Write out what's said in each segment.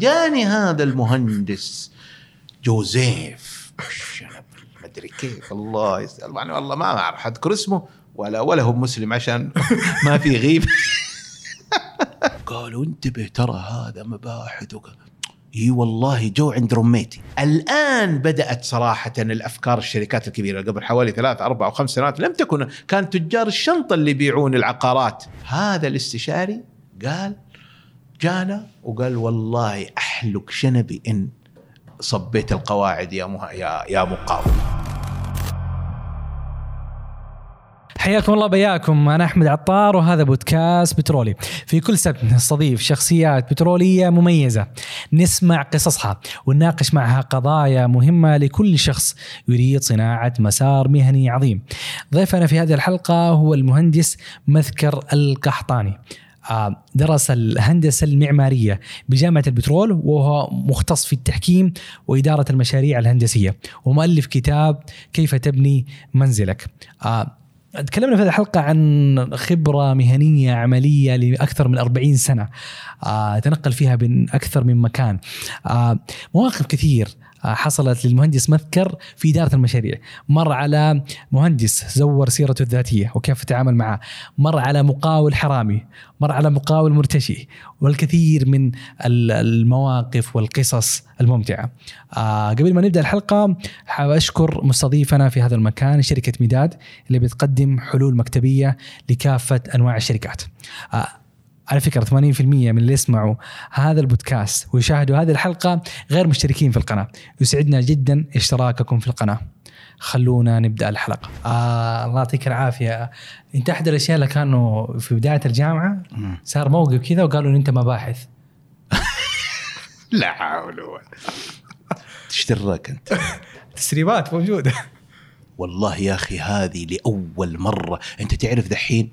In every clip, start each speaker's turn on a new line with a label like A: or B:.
A: جاني هذا المهندس جوزيف. ما ادري كيف الله يسأل يعني والله ما أعرف أذكر اسمه ولا ولا هو مسلم عشان ما في غيب. قالوا انتبه ترى هذا مباحث. إي والله جو عند رميتي الآن بدأت صراحة الأفكار الشركات الكبيرة قبل حوالي ثلاث أربع أو خمس سنوات لم تكن كان تجار الشنطة اللي يبيعون العقارات. هذا الاستشاري قال جانا وقال والله احلق شنبي إن صبيت القواعد يا مه... يا يا مقاوم.
B: حياكم الله بياكم. أنا أحمد عطار وهذا بودكاست بترولي. في كل سبت نستضيف شخصيات بترولية مميزة. نسمع قصصها ونناقش معها قضايا مهمة لكل شخص يريد صناعة مسار مهني عظيم. ضيفنا في هذه الحلقة هو المهندس مذكر القحطاني. درس الهندسة المعمارية بجامعة البترول وهو مختص في التحكيم وإدارة المشاريع الهندسية. ومؤلف كتاب كيف تبني منزلك. آه، تكلمنا في هذه الحلقة عن خبرة مهنية عملية لأكثر من 40 سنة. آه، تنقل فيها بين أكثر من مكان. آه، مواقف كثير. آه، حصلت للمهندس مذكر في إدارة المشاريع. مر على مهندس زور سيرته الذاتية وكيف تعامل معه. مر على مقاول حرامي. مر على مقاول مرتشي. والكثير من ال- المواقف والقصص الممتعة. آه، قبل ما نبدأ الحلقة حاب أشكر مستضيفنا في هذا المكان شركة ميداد اللي بتقدم حلول مكتبية لكافة أنواع الشركات. آه، على فكرة 80% من اللي يسمعوا هذا البودكاست ويشاهدوا هذه الحلقة غير مشتركين في القناة. يسعدنا جدا اشتراككم في القناة. خلونا نبدأ الحلقة. آه الله يعطيك العافية. أنت أحد الأشياء اللي كانوا في بداية الجامعة؟ صار موقف كذا وقالوا إن أنت مباحث
A: لا حول ولا تشترك أنت.
B: تسريبات موجودة.
A: والله يا أخي هذه لأول مرة. أنت تعرف دحين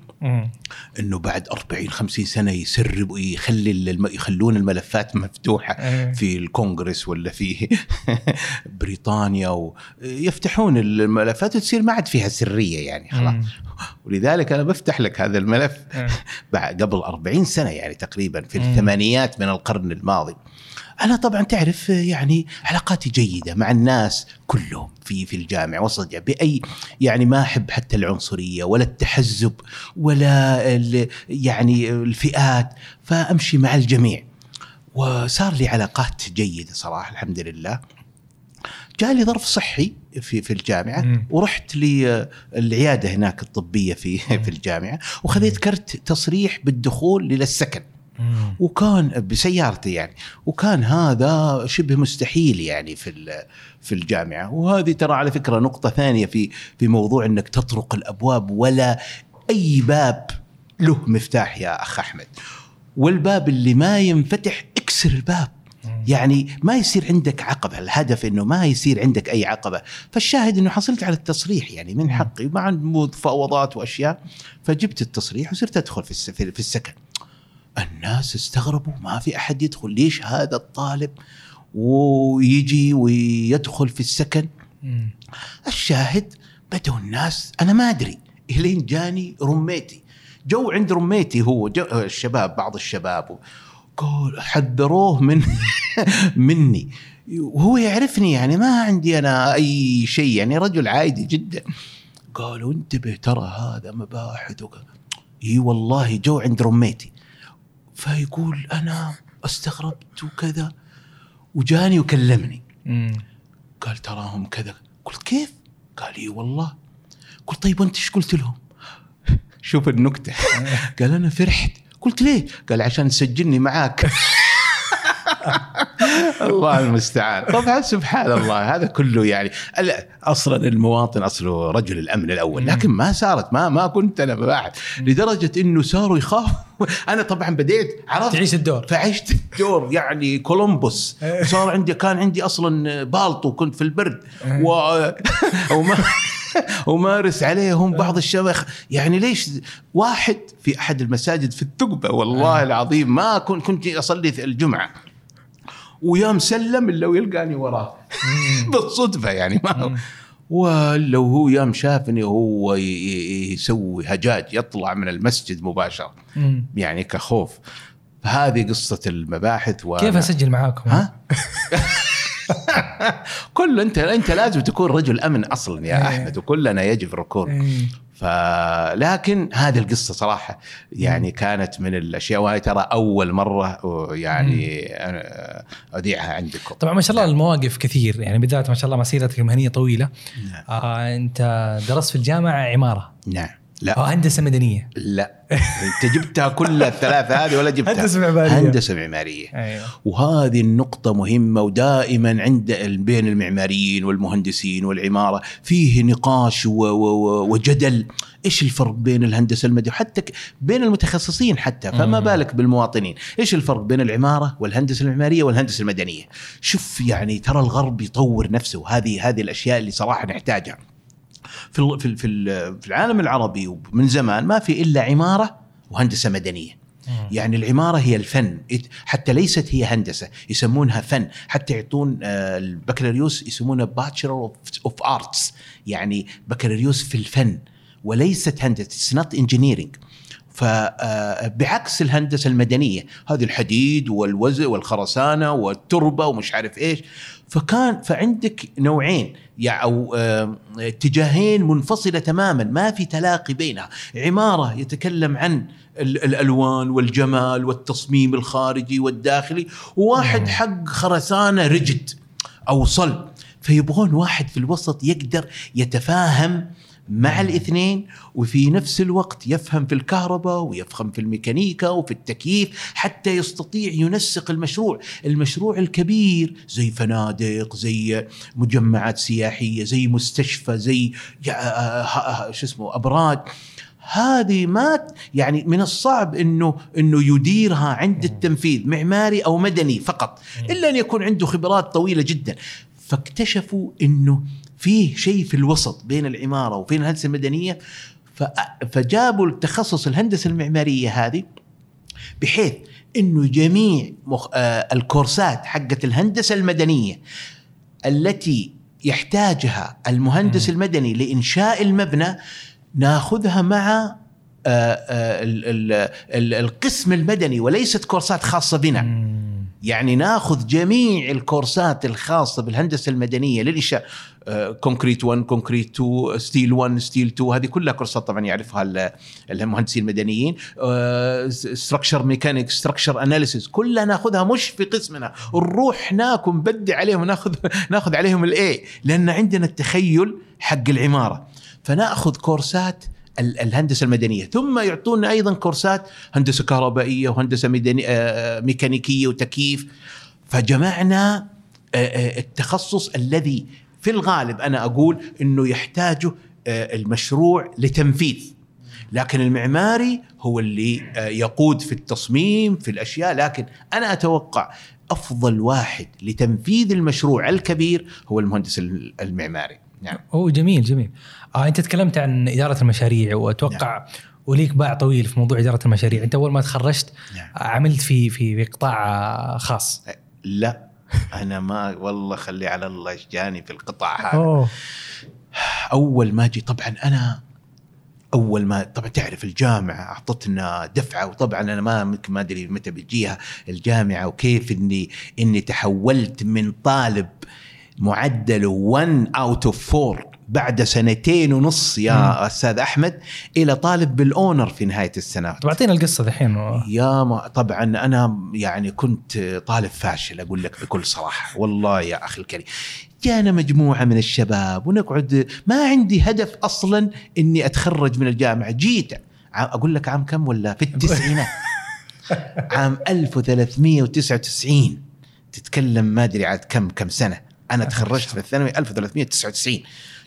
A: إنه بعد 40 50 سنة يسرب ويخلي الم... يخلون الملفات مفتوحة
B: إيه.
A: في الكونغرس ولا في بريطانيا ويفتحون الملفات وتصير ما عاد فيها سرية يعني خلاص. ولذلك أنا بفتح لك هذا الملف بعد قبل 40 سنة يعني تقريبا في
B: مم.
A: الثمانينات من القرن الماضي. أنا طبعا تعرف يعني علاقاتي جيدة مع الناس كلهم في في الجامعة وسط بأي يعني ما أحب حتى العنصرية ولا التحزب ولا ال- يعني الفئات فأمشي مع الجميع. وصار لي علاقات جيدة صراحة الحمد لله. جالي ظرف صحي في في الجامعة
B: مم.
A: ورحت للعياده هناك الطبية في في الجامعة وخذيت كرت تصريح بالدخول للسكن وكان بسيارتي يعني وكان هذا شبه مستحيل يعني في في الجامعة. وهذه ترى على فكرة نقطة ثانية في في موضوع إنك تطرق الأبواب ولا أي باب له مفتاح يا أخ أحمد. والباب اللي ما ينفتح اكسر الباب. يعني ما يصير عندك عقبة الهدف إنه ما يصير عندك أي عقبة. فالشاهد إنه حصلت على التصريح يعني من حقي مع مفاوضات وأشياء. فجبت التصريح وصرت أدخل في الس- في في السكن. الناس استغربوا ما في أحد يدخل. ليش هذا الطالب ويجي ويدخل في السكن؟ الشاهد بدوا الناس أنا ما أدري. إلين جاني roommate ي جو عند roommate ي هو جو الشباب بعض الشباب قال حذروه من مني. وهو يعرفني يعني ما عندي أنا أي شيء يعني رجل عادي جدا. قالوا انتبه ترى هذا مباحث. إي والله جو عند roommate ي فيقول أنا استغربت وكذا وجاني وكلمني. قال تراهم كذا. قلت كيف؟ قال إي والله. قلت طيب وأنت إيش قلت لهم؟ شوف النكتة. قال أنا فرحت. قلت ليه؟ قال عشان تسجلني معاك. الله المستعان. طبعا سبحان الله هذا كله يعني أصلا المواطن أصله رجل الأمن الأول لكن ما صارت ما ما كنت أنا بعد لدرجة إنه صاروا يخافوا أنا طبعا بديت عرفت؟
B: تعيش الدور.
A: فعشت الدور يعني كولومبوس. صار عندي كان عندي أصلا بالطو كنت في البرد. و... وما ومارس عليهم بعض الشباب يعني ليش واحد في أحد المساجد في الثقبه والله العظيم ما كنت كنت أصلي الجمعة. ويوم سلم إلا ويلقاني وراه بالصدفة يعني ما ولو هو يوم شافني وهو يسوي هجاج يطلع من المسجد مباشرة. يعني كخوف. فهذه قصة المباحث و
B: كيف أسجل معاكم؟
A: ها؟ كل انت انت لازم تكون رجل امن أصلا يا
B: إيه.
A: أحمد وكلنا يجب الركون.
B: إيه.
A: فلكن هذه القصة صراحة يعني كانت من الأشياء وهي ترى أول مرة يعني اذيعها عندكم.
B: طبعا ما شاء الله المواقف كثير يعني بالذات ما شاء الله مسيرتك المهنية طويلة.
A: نعم.
B: آه أنت درست في الجامعة عمارة.
A: نعم. لا.
B: أو هندسة مدنية.
A: لا. أنت جبتها كلها الثلاثة هذه ولا جبتها؟
B: هندسة معمارية.
A: هندسة معمارية.
B: أيوه.
A: وهذه النقطة مهمة ودائما عند بين المعماريين والمهندسين والعمارة. فيه نقاش و و وجدل. إيش الفرق بين الهندسة المدنية؟ حتى ك- بين المتخصصين حتى. فما. بالك بالمواطنين. إيش الفرق بين العمارة والهندسة المعمارية والهندسة المدنية؟ شوف يعني ترى الغرب يطور نفسه. هذه هذه الأشياء اللي صراحة نحتاجها. في في في ال- في العالم العربي من زمان ما في إلا عمارة وهندسة مدنية. يعني العمارة هي الفن. حتى ليست هي هندسة يسمونها فن. حتى يعطون آه، البكالوريوس يسمونه Bachelor of Arts يعني بكالوريوس في الفن. وليست هندسة it's not engineering فبعكس الهندسة المدنية هذه الحديد والوزن والخرسانة والتربة ومش عارف إيش. فكان فعندك نوعين يعني أو اتجاهين منفصلة تماما ما في تلاقي بينها عمارة يتكلم عن ال- الألوان والجمال والتصميم الخارجي والداخلي وواحد
B: مم.
A: حق خرسانة رجد أو صلب فيبغون واحد في الوسط يقدر يتفاهم مع الاثنين وفي نفس الوقت يفهم في الكهرباء ويفهم في الميكانيكا وفي التكييف حتى يستطيع ينسق المشروع. المشروع الكبير زي فنادق زي مجمعات سياحية زي مستشفى زي يع- آه، آه، شو اسمه أبراج. هذه ما يعني من الصعب إنه إنه يديرها عند التنفيذ معماري أو مدني فقط إلا أن يكون عنده خبرات طويلة جدا. فاكتشفوا إنه فيه شيء في الوسط بين العمارة وبين الهندسة المدنية فجابوا التخصص الهندسة المعمارية هذه بحيث إنه جميع مخ... آه الكورسات حقت الهندسة المدنية التي يحتاجها المهندس
B: مم.
A: المدني لإنشاء المبنى ناخذها مع آه، آه، ال- ال- ال- القسم المدني وليست كورسات خاصة بنا
B: مم.
A: يعني ناخذ جميع الكورسات الخاصة بالهندسة المدنية للإنشاء concrete 1 concrete 2 steel 1 steel 2 هذه كلها كورسات طبعا يعرفها ال- المهندسين المدنيين. structure mechanic structure analysis كلها ناخذها مش في قسمنا. نروح هناك ونبدي عليهم ناخذ ناخذ عليهم الاي لأن عندنا التخيل حق العمارة. فنأخذ كورسات ال- الهندسة المدنية. ثم يعطونا أيضا كورسات هندسة كهربائية وهندسة آه، ميكانيكية وتكييف. فجمعنا آه، آه، التخصص الذي في الغالب أنا أقول إنه يحتاجه آه، المشروع لتنفيذ. لكن المعماري هو اللي آه، يقود في التصميم في الأشياء. لكن أنا أتوقع أفضل واحد لتنفيذ المشروع الكبير هو المهندس المعماري. نعم.
B: هو جميل جميل. آه أنت تكلمت عن إدارة المشاريع وأتوقع وليك باع طويل في موضوع إدارة المشاريع. أنت أول ما تخرجت
A: نعم.
B: عملت في في في قطاع خاص.
A: لا. أنا ما والله خلي على الله إيش جاني في القطاع هذا. أول ما جي طبعا أنا أول ما طبعا تعرف الجامعة أعطتنا دفعة وطبعا أنا ما يمكن ما أدري متى بتجيها الجامعة وكيف إني إني تحولت من طالب معدله 1 out of 4 بعد سنتين ونص يا
B: مم.
A: أستاذ أحمد إلى طالب بال honor في نهاية السنة.
B: طب أعطينا القصة دحين
A: يا ما طبعا أنا يعني كنت طالب فاشل أقول لك بكل صراحة. والله يا أخي الكريم. جانا مجموعة من الشباب ونقعد. ما عندي هدف أصلا إني أتخرج من الجامعة. جيت. أقول لك عام كم ولا؟ في التسعينات. عام 1399 تتكلم ما أدري عاد كم كم سنة. أنا تخرجت في الثانوي 1399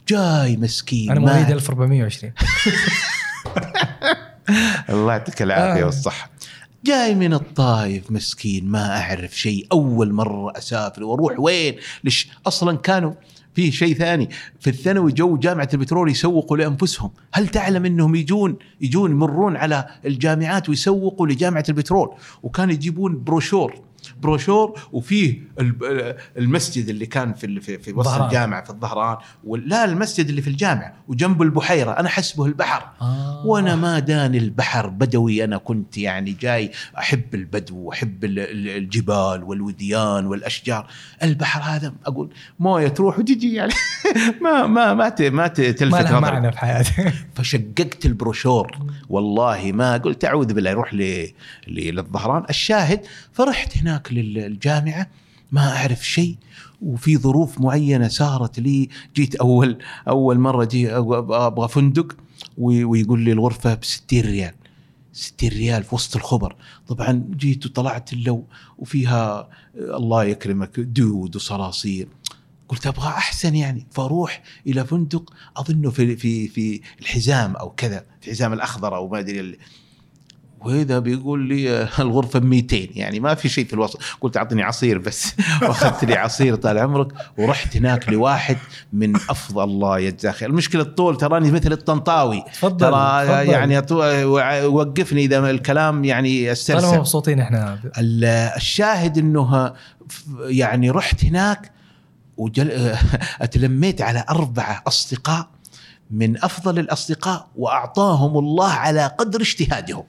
A: جاي مسكين أنا
B: مواليد 1420
A: الله يعطيك العافية
B: آه.
A: والصحة. جاي من الطايف مسكين ما أعرف شيء. أول مرة أسافر وأروح وين؟ ليش؟ أصلا كانوا في شيء ثاني. في الثانوي جو جامعة البترول يسوقوا لأنفسهم. هل تعلم إنهم يجون يجون يمرون على الجامعات ويسوقوا لجامعة البترول؟ وكانوا يجيبون بروشور. بروشور وفيه ال- المسجد اللي كان في في, في وسط
B: ظهران.
A: الجامعة في الظهران. ولا المسجد اللي في الجامعة وجنبه البحيرة. أنا حسبه البحر.
B: آه.
A: وأنا ما داني البحر بدوي. أنا كنت يعني جاي أحب البدو واحب ال- ال- الجبال والوديان والأشجار. البحر هذا أقول موية تروح وتجي يعني. ما ما ما ما تلفت
B: ما. معنى في حياتي.
A: فشققت البروشور. والله ما قلت أعوذ بالله ل- للظهران. الشاهد فرحت هناك. للجامعه ما أعرف شيء وفي ظروف معينة صارت لي جيت اول أول مرة جي أبغى فندق وي- ويقول لي الغرفة ب 60 ريال. 60 ريال في وسط الخبر. طبعا جيت وطلعت اللو وفيها الله يكرمك دود وصراصير. قلت أبغى أحسن يعني فأروح إلى فندق أظنه في في في الحزام أو كذا في الحزام الأخضر أو ما أدري وهذا بيقول لي الغرفة ب 200 يعني ما في شيء في الوسط. قلت أعطني عصير بس. وأخذت لي عصير طال عمرك ورحت هناك لواحد من أفضل الله يجزاه خير. المشكلة الطول تراني مثل الطنطاوي.
B: تفضل
A: ترى
B: تفضل.
A: يعني وقفني إذا الكلام يعني
B: طالما
A: استرسل
B: مبسوطين إحنا.
A: ال- الشاهد إنه ف- يعني رحت هناك وجل أتلميت على أربعة أصدقاء من أفضل الأصدقاء وأعطاهم الله على قدر اجتهادهم.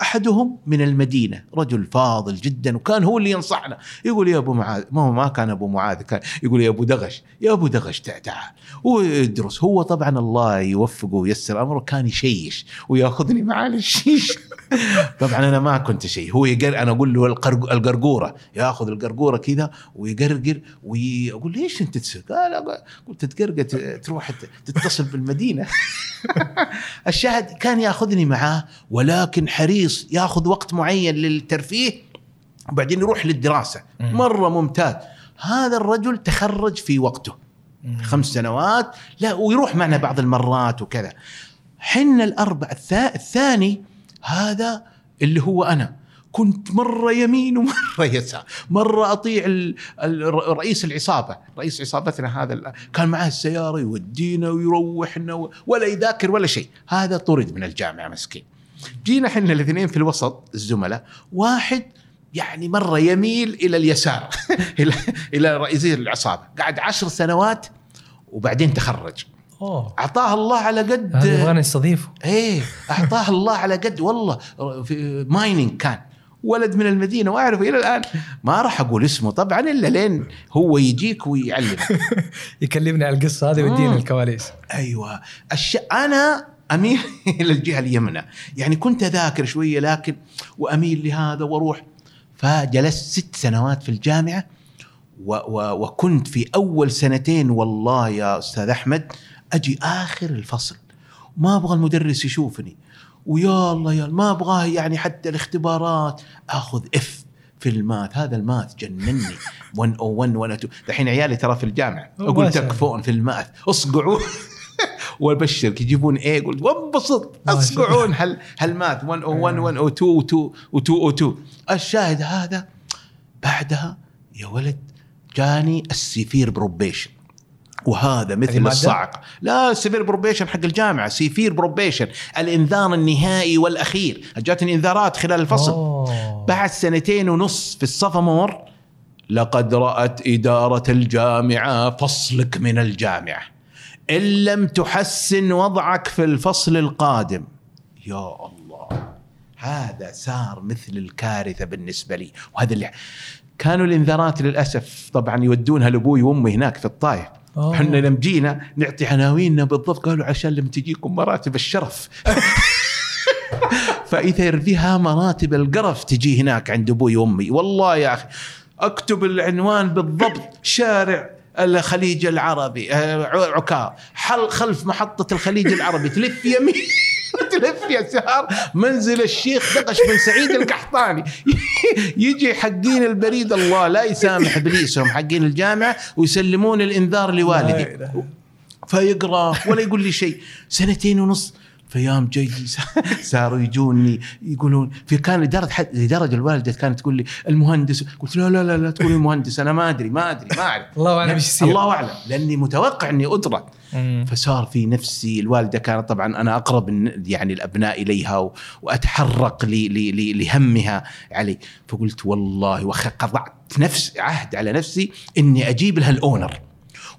A: أحدهم من المدينة رجل فاضل جدا وكان هو اللي ينصحنا. يقول يا أبو معاذ ما هو ما كان أبو معاذ كان يقول يا أبو دغش يا أبو دغش تع- تعال. وادرس هو طبعا الله يوفقه وييسر أمره كان يشيش ويأخذني معاه للشيش طبعا أنا ما كنت شيء هو يقر أنا أقول له القرق- القرقورة يأخذ القرقورة كذا ويقرقر واقول ليش أنت تسوق؟ قال قلت تقرقر تروح تتصل بالمدينة. الشاهد كان يأخذني معاه ولكن حريص ياخذ وقت معين للترفيه وبعدين يروح
B: للدراسة.
A: مرة ممتاز. هذا الرجل تخرج في وقته. خمس سنوات لا ويروح معنا بعض المرات وكذا. حنا الأربع الثا- الثاني هذا اللي هو أنا. كنت مرة يمين ومرة يسار. مرة أطيع رئيس العصابة. رئيس عصابتنا هذا كان معاه السيارة يودينا ويروحنا ولا يذاكر ولا شيء. هذا طرد من الجامعة مسكين. جينا إحنا الاثنين في الوسط الزملاء. واحد يعني مرة يميل إلى اليسار إلى إلى رئيس العصابة. قعد عشر سنوات وبعدين تخرج.
B: أوه.
A: أعطاه الله على قد
B: هذا يبغانا نستضيفه
A: إيه أعطاه الله على قد. والله في مايننج كان. ولد من المدينة وأعرفه إلى الآن. ما راح أقول اسمه طبعا إلا لين هو يجيك ويعلمك.
B: يكلمنا على القصة هذه ويدينا
A: مم.
B: الكواليس.
A: أيوه. الش... أنا أميل إلى الجهة اليمنى. يعني كنت أذاكر شوية لكن وأميل لهذا وأروح. فجلست ست سنوات في الجامعة و... و... وكنت في أول سنتين والله يا أستاذ أحمد أجي آخر الفصل. ما أبغى المدرس يشوفني. ويا الله يا ما أبغاه يعني حتى الاختبارات. آخذ إف في الماث. هذا الماث جنني. 101 102 الحين عيالي ترى في
B: الجامعة. أقول.
A: تكفون في الماث. اصقعوا. وابشرك يجيبون إيه قلت وانبسط اصقعون هال هالماث 101 102 و2 الشاهد هذا بعدها يا ولد جاني ال severe probation
B: وهذا
A: مثل؟ الصعق. لا ال severe probation حق الجامعة severe probation الإنذار النهائي والأخير. جاتني إنذارات خلال الفصل.
B: أوه.
A: بعد سنتين ونص في ال sophomore لقد رأت إدارة الجامعة فصلك من الجامعة. إن لم تحسن وضعك في الفصل القادم. يا الله. هذا صار مثل الكارثة بالنسبة لي. وهذا اللي كانوا الإنذارات للأسف طبعا يودونها لأبوي وأمي هناك في الطايف
B: أوه.
A: إحنا لما جينا نعطي عناويننا بالضبط. قالوا عشان لما تجيكم مراتب الشرف. فإذا يرفيها مراتب القرف تجي هناك عند أبوي وأمي. والله يا أخي أكتب العنوان بالضبط. شارع الخليج العربي آه، عكار حل خلف محطة الخليج العربي. تلف يمين تلف يسار منزل الشيخ دقش بن سعيد القحطاني. يجي حقين البريد الله لا يسامح ابليسهم حقين الجامعة ويسلمون الإنذار
B: لا
A: لوالدي. فيقرأ ولا يقول لي شيء. سنتين ونص. في يوم جاي صاروا يجوني يقولون في كان لدرجة حد لدرجة الوالدة كانت تقول لي المهندس قلت لا لا لا لا تقولي المهندس أنا ما أدري ما أدري ما أعرف.
B: الله أعلم إيش يصير.
A: الله أعلم لأني متوقع إني
B: مم.
A: فصار في نفسي الوالدة كانت طبعا أنا أقرب يعني الأبناء إليها وأتحرق ل- ل- ل- لهمها علي. فقلت والله وقطعت نفس عهد على نفسي إني أجيب لها الأونر.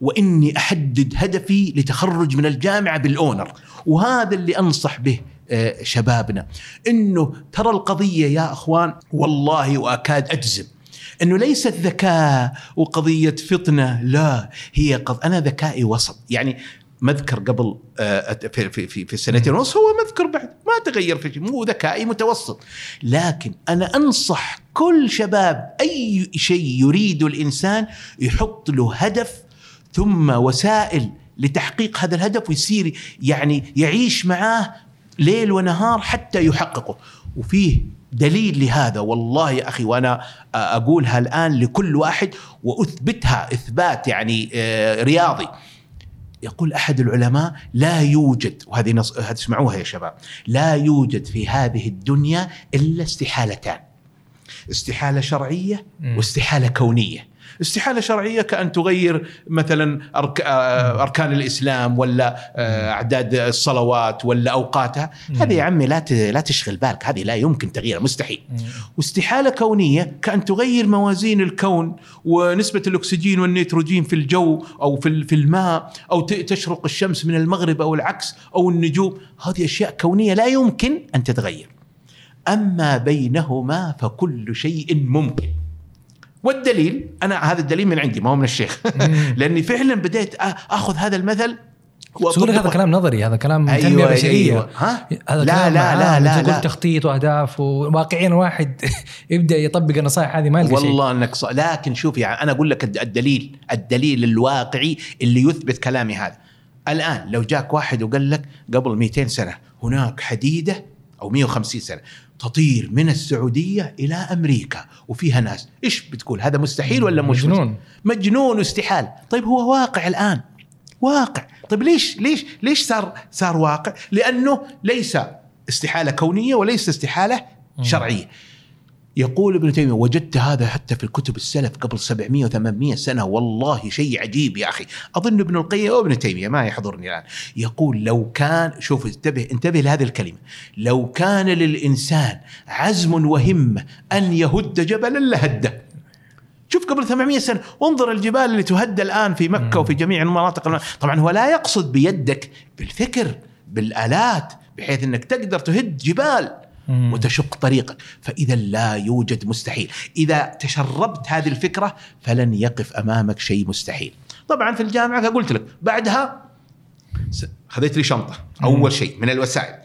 A: وإني أحدد هدفي لتخرج من الجامعة بالأونر. وهذا اللي أنصح به آه، شبابنا. إنه ترى القضية يا أخوان والله وأكاد أجزم. إنه ليست ذكاء وقضية فطنة لا هي قض... أنا ذكائي وسط. يعني مذكر قبل آه، في في في, في السنتين ونص هو مذكر بعد. ما تغير في شيء مو ذكائي متوسط. لكن أنا أنصح كل شباب أي شيء يريد الإنسان يحط له هدف ثم وسائل لتحقيق هذا الهدف ويصير يعني يعيش معاه ليل ونهار حتى يحققه. وفيه دليل لهذا والله يا أخي وأنا أقولها الآن لكل واحد وأثبتها إثبات يعني آه، رياضي. يقول أحد العلماء لا يوجد وهذه نص... هتسمعوها يا شباب. لا يوجد في هذه الدنيا إلا استحالتان. استحالة
B: شرعية.
A: واستحالة كونية. استحالة شرعية كأن تغير مثلا أرك... آه، أركان الإسلام ولا آه، أعداد الصلوات ولا أوقاتها. هذه يا عمي لا. لا تشغل بالك. هذه لا يمكن تغييرها مستحيل.
B: مم.
A: واستحالة كونية كأن تغير موازين الكون ونسبة الأكسجين والنيتروجين في الجو أو في ال- في الماء أو ت- تشرق الشمس من المغرب أو العكس أو النجوم. هذه أشياء كونية لا يمكن أن تتغير. أما بينهما فكل شيء ممكن. والدليل أنا هذا الدليل من عندي ما هو من الشيخ
B: مم.
A: لأني فعلا بديت أخذ هذا المثل
B: لك هذا. كلام نظري هذا كلام
A: أيوة،
B: تنمية بشرية
A: أيوة. ها؟
B: هذا
A: لا،
B: كلام
A: لا،. لا، لا،
B: تقول
A: لا.
B: تخطيط وأهداف وواقعيا الواحد يبدأ يطبق النصائح هذه ما يلقى شيء
A: والله إنك ص... لكن شوف يعني أنا أقول لك الد- الدليل الدليل الواقعي اللي يثبت كلامي هذا الآن لو جاك واحد وقال لك قبل 200 سنة هناك حديدة أو 150 سنة. تطير من السعودية إلى أمريكا وفيها ناس. إيش بتقول؟ هذا مستحيل ولا مش
B: مجنون.
A: مجنون واستحال. طيب هو واقع الآن. واقع. طيب ليش ليش ليش صار صار واقع؟ لأنه ليس استحالة كونية وليس استحالة شرعية. يقول ابن تيمية وجدت هذا حتى في الكتب السلف قبل 700 و800 سنة والله شيء عجيب يا أخي. أظن ابن القيم أو ابن تيمية ما يحضرني الآن. يقول لو كان شوف انتبه انتبه لهذه الكلمة. لو كان للإنسان عزم وهمة أن يهد جبلا لهده. شوف قبل 800 سنة انظر الجبال اللي تهدى الآن في مكة وفي جميع المناطق. الم- طبعا هو لا يقصد بيدك بالفكر بالآلات بحيث إنك تقدر تهد جبال. وتشق طريقك فإذا لا يوجد مستحيل. إذا تشربت هذه الفكرة فلن يقف أمامك شيء مستحيل. طبعا في الجامعة قلت لك بعدها خذيت لي شنطة أول شيء من الوسائل.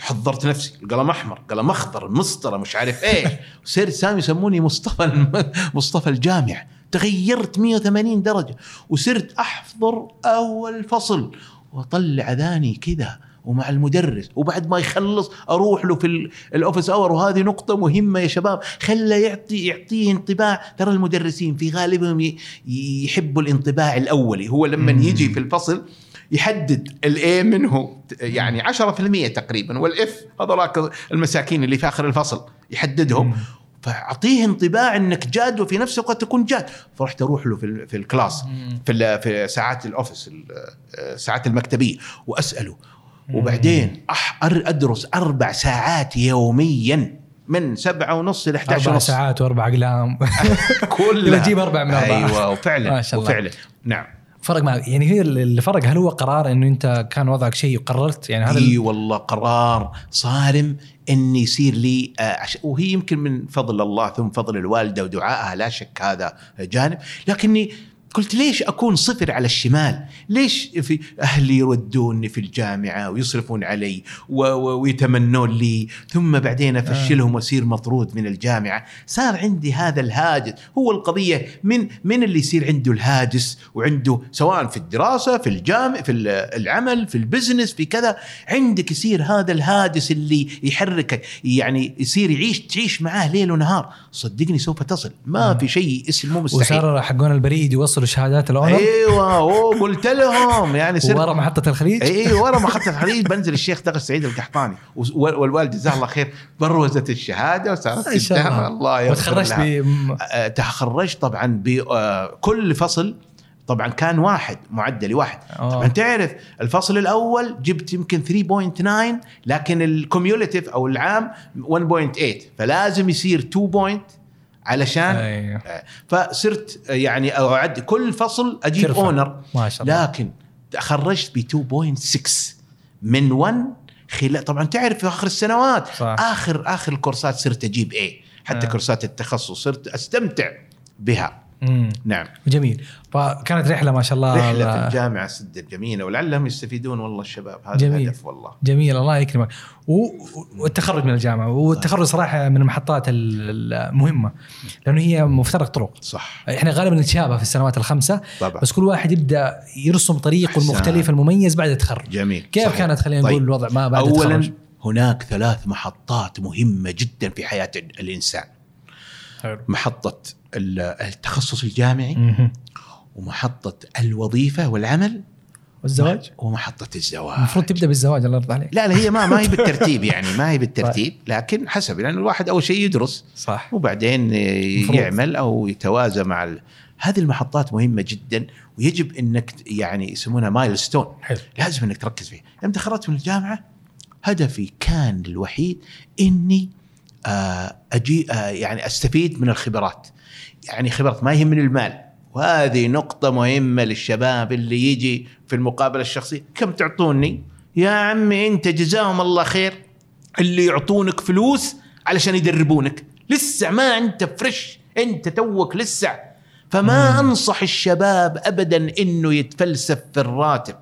A: حضرت نفسي القلم أحمر قلم أخضر المسطره مش عارف إيش وصرت سامي يسموني مصطفى مصطفى الجامع. تغيرت 180 درجة. وصرت أحضر أول فصل. وأطلع أذاني كذا. ومع المدرس وبعد ما يخلص أروح له في ال- ال office hour وهذه نقطة مهمة يا شباب خلى يعطي يعطيه انطباع ترى المدرسين في غالبهم يحبوا الانطباع الأولي هو لما. يجي في الفصل يحدد ال A منه يعني 10% تقريبا وال F هذولاك المساكين اللي في آخر الفصل يحددهم. فأعطيه انطباع إنك جاد وفي نفس الوقت تكون جاد فرحت أروح له في, في ال
B: class.
A: في في ساعات ال office ال- الساعات المكتبية وأسأله وبعدين أح أر- أدرس أربع ساعات يوميا من سبعة ونص إلى 11
B: أربع
A: ونص.
B: ساعات وأربع اقلام
A: كلها.
B: تجيب أربعة من أربعة.
A: أيوه وفعلا
B: ما شاء الله.
A: وفعلا. نعم.
B: فرق معك. يعني هي اللي فرق هل هو قرار إنه أنت كان وضعك شيء وقررت؟ يعني هذا
A: إي والله قرار صارم ان يصير لي آه، وهي يمكن من فضل الله ثم فضل الوالدة ودعائها لا شك هذا جانب. لكني قلت ليش أكون صفر على الشمال؟ ليش في أهلي يودوني في الجامعة ويصرفون علي و- و- ويتمنون لي؟ ثم بعدين أفشلهم وأصير مطرود من الجامعة، صار عندي هذا الهاجس، هو القضية من من اللي يصير عنده الهاجس وعنده سواء في الدراسة في الجامع في ال- العمل في ال business في كذا. عندك يصير هذا الهاجس اللي يحركك يعني يصير يعيش تعيش معاه ليل ونهار، صدقني سوف تصل، ما في شيء اسمه مستحيل.
B: وصار حقون البريد يوصلوا شهادات الأونر؟
A: أيوه أوه قلت لهم. يعني صرت
B: ورا محطة الخليج؟
A: اي ورا محطة الخليج. بنزل الشيخ دغش سعيد القحطاني. و- والوالد جزاه الله خير بروزت الشهادة وصارت
B: شاء
A: قدامها
B: الله.
A: الله
B: وتخرجت
A: لها.
B: ب
A: آه، تخرجت طبعا بكل فصل طبعا كان واحد معدلي واحد
B: آه.
A: طبعا تعرف الفصل الأول جبت يمكن 3.9 لكن ال cumulative أو العام 1.8 فلازم يصير 2 point علشان. آه، فصرت يعني أعد كل فصل أجيب
B: ترفع.
A: honor
B: ما شاء الله
A: لكن خرجت ب 2.6 من 1 خلال طبعا تعرف في آخر السنوات
B: صح.
A: آخر آخر الكورسات صرت أجيب إيه حتى
B: آه.
A: كورسات التخصص صرت أستمتع بها
B: مم.
A: نعم
B: جميل فكانت رحلة ما شاء الله
A: رحلة في الجامعة سد الجميله ولعلهم يستفيدون والله الشباب هذا
B: جميل.
A: الهدف والله
B: جميل الله يكرمك و- والتخرج من الجامعة والتخرج صراحة من المحطات ال- المهمة لأنه هي مفترق طرق
A: صح
B: إحنا غالبا نتشابه في السنوات الخمسة
A: طبعا
B: بس كل واحد يبدأ يرسم طريقه. المختلف المميز بعد التخرج
A: جميل
B: كيف
A: صحيح.
B: كانت خلينا
A: طيب.
B: نقول الوضع ما بعد
A: اولا
B: التخرج
A: هناك ثلاث محطات مهمة جدا في حياة الإنسان
B: حلو.
A: محطة التخصص الجامعي. ومحطة الوظيفة والعمل
B: والزواج؟
A: ومحطة الزواج.
B: المفروض تبدأ بالزواج الله يرضى عليك.
A: لا لا هي ما ما هي بالترتيب يعني ما هي بالترتيب لكن حسب لأن الواحد أول شيء يدرس
B: صح.
A: وبعدين
B: مفروض.
A: يعمل أو يتوازى مع ال... هذه المحطات مهمة جدا ويجب إنك يعني يسمونها مايل ستون
B: حلو.
A: لازم إنك تركز فيها. لما تخرجت من الجامعة هدفي كان الوحيد إني آه، أجي آه، يعني أستفيد من الخبرات. يعني خبرات ما يهمني المال. وهذه نقطة مهمة للشباب اللي يجي في المقابلة الشخصية. كم تعطوني؟ يا عمي أنت جزاهم الله خير. اللي يعطونك فلوس علشان يدربونك. لسه ما أنت فريش أنت توك لسه. فما أنصح الشباب ابدا إنه يتفلسف في الراتب.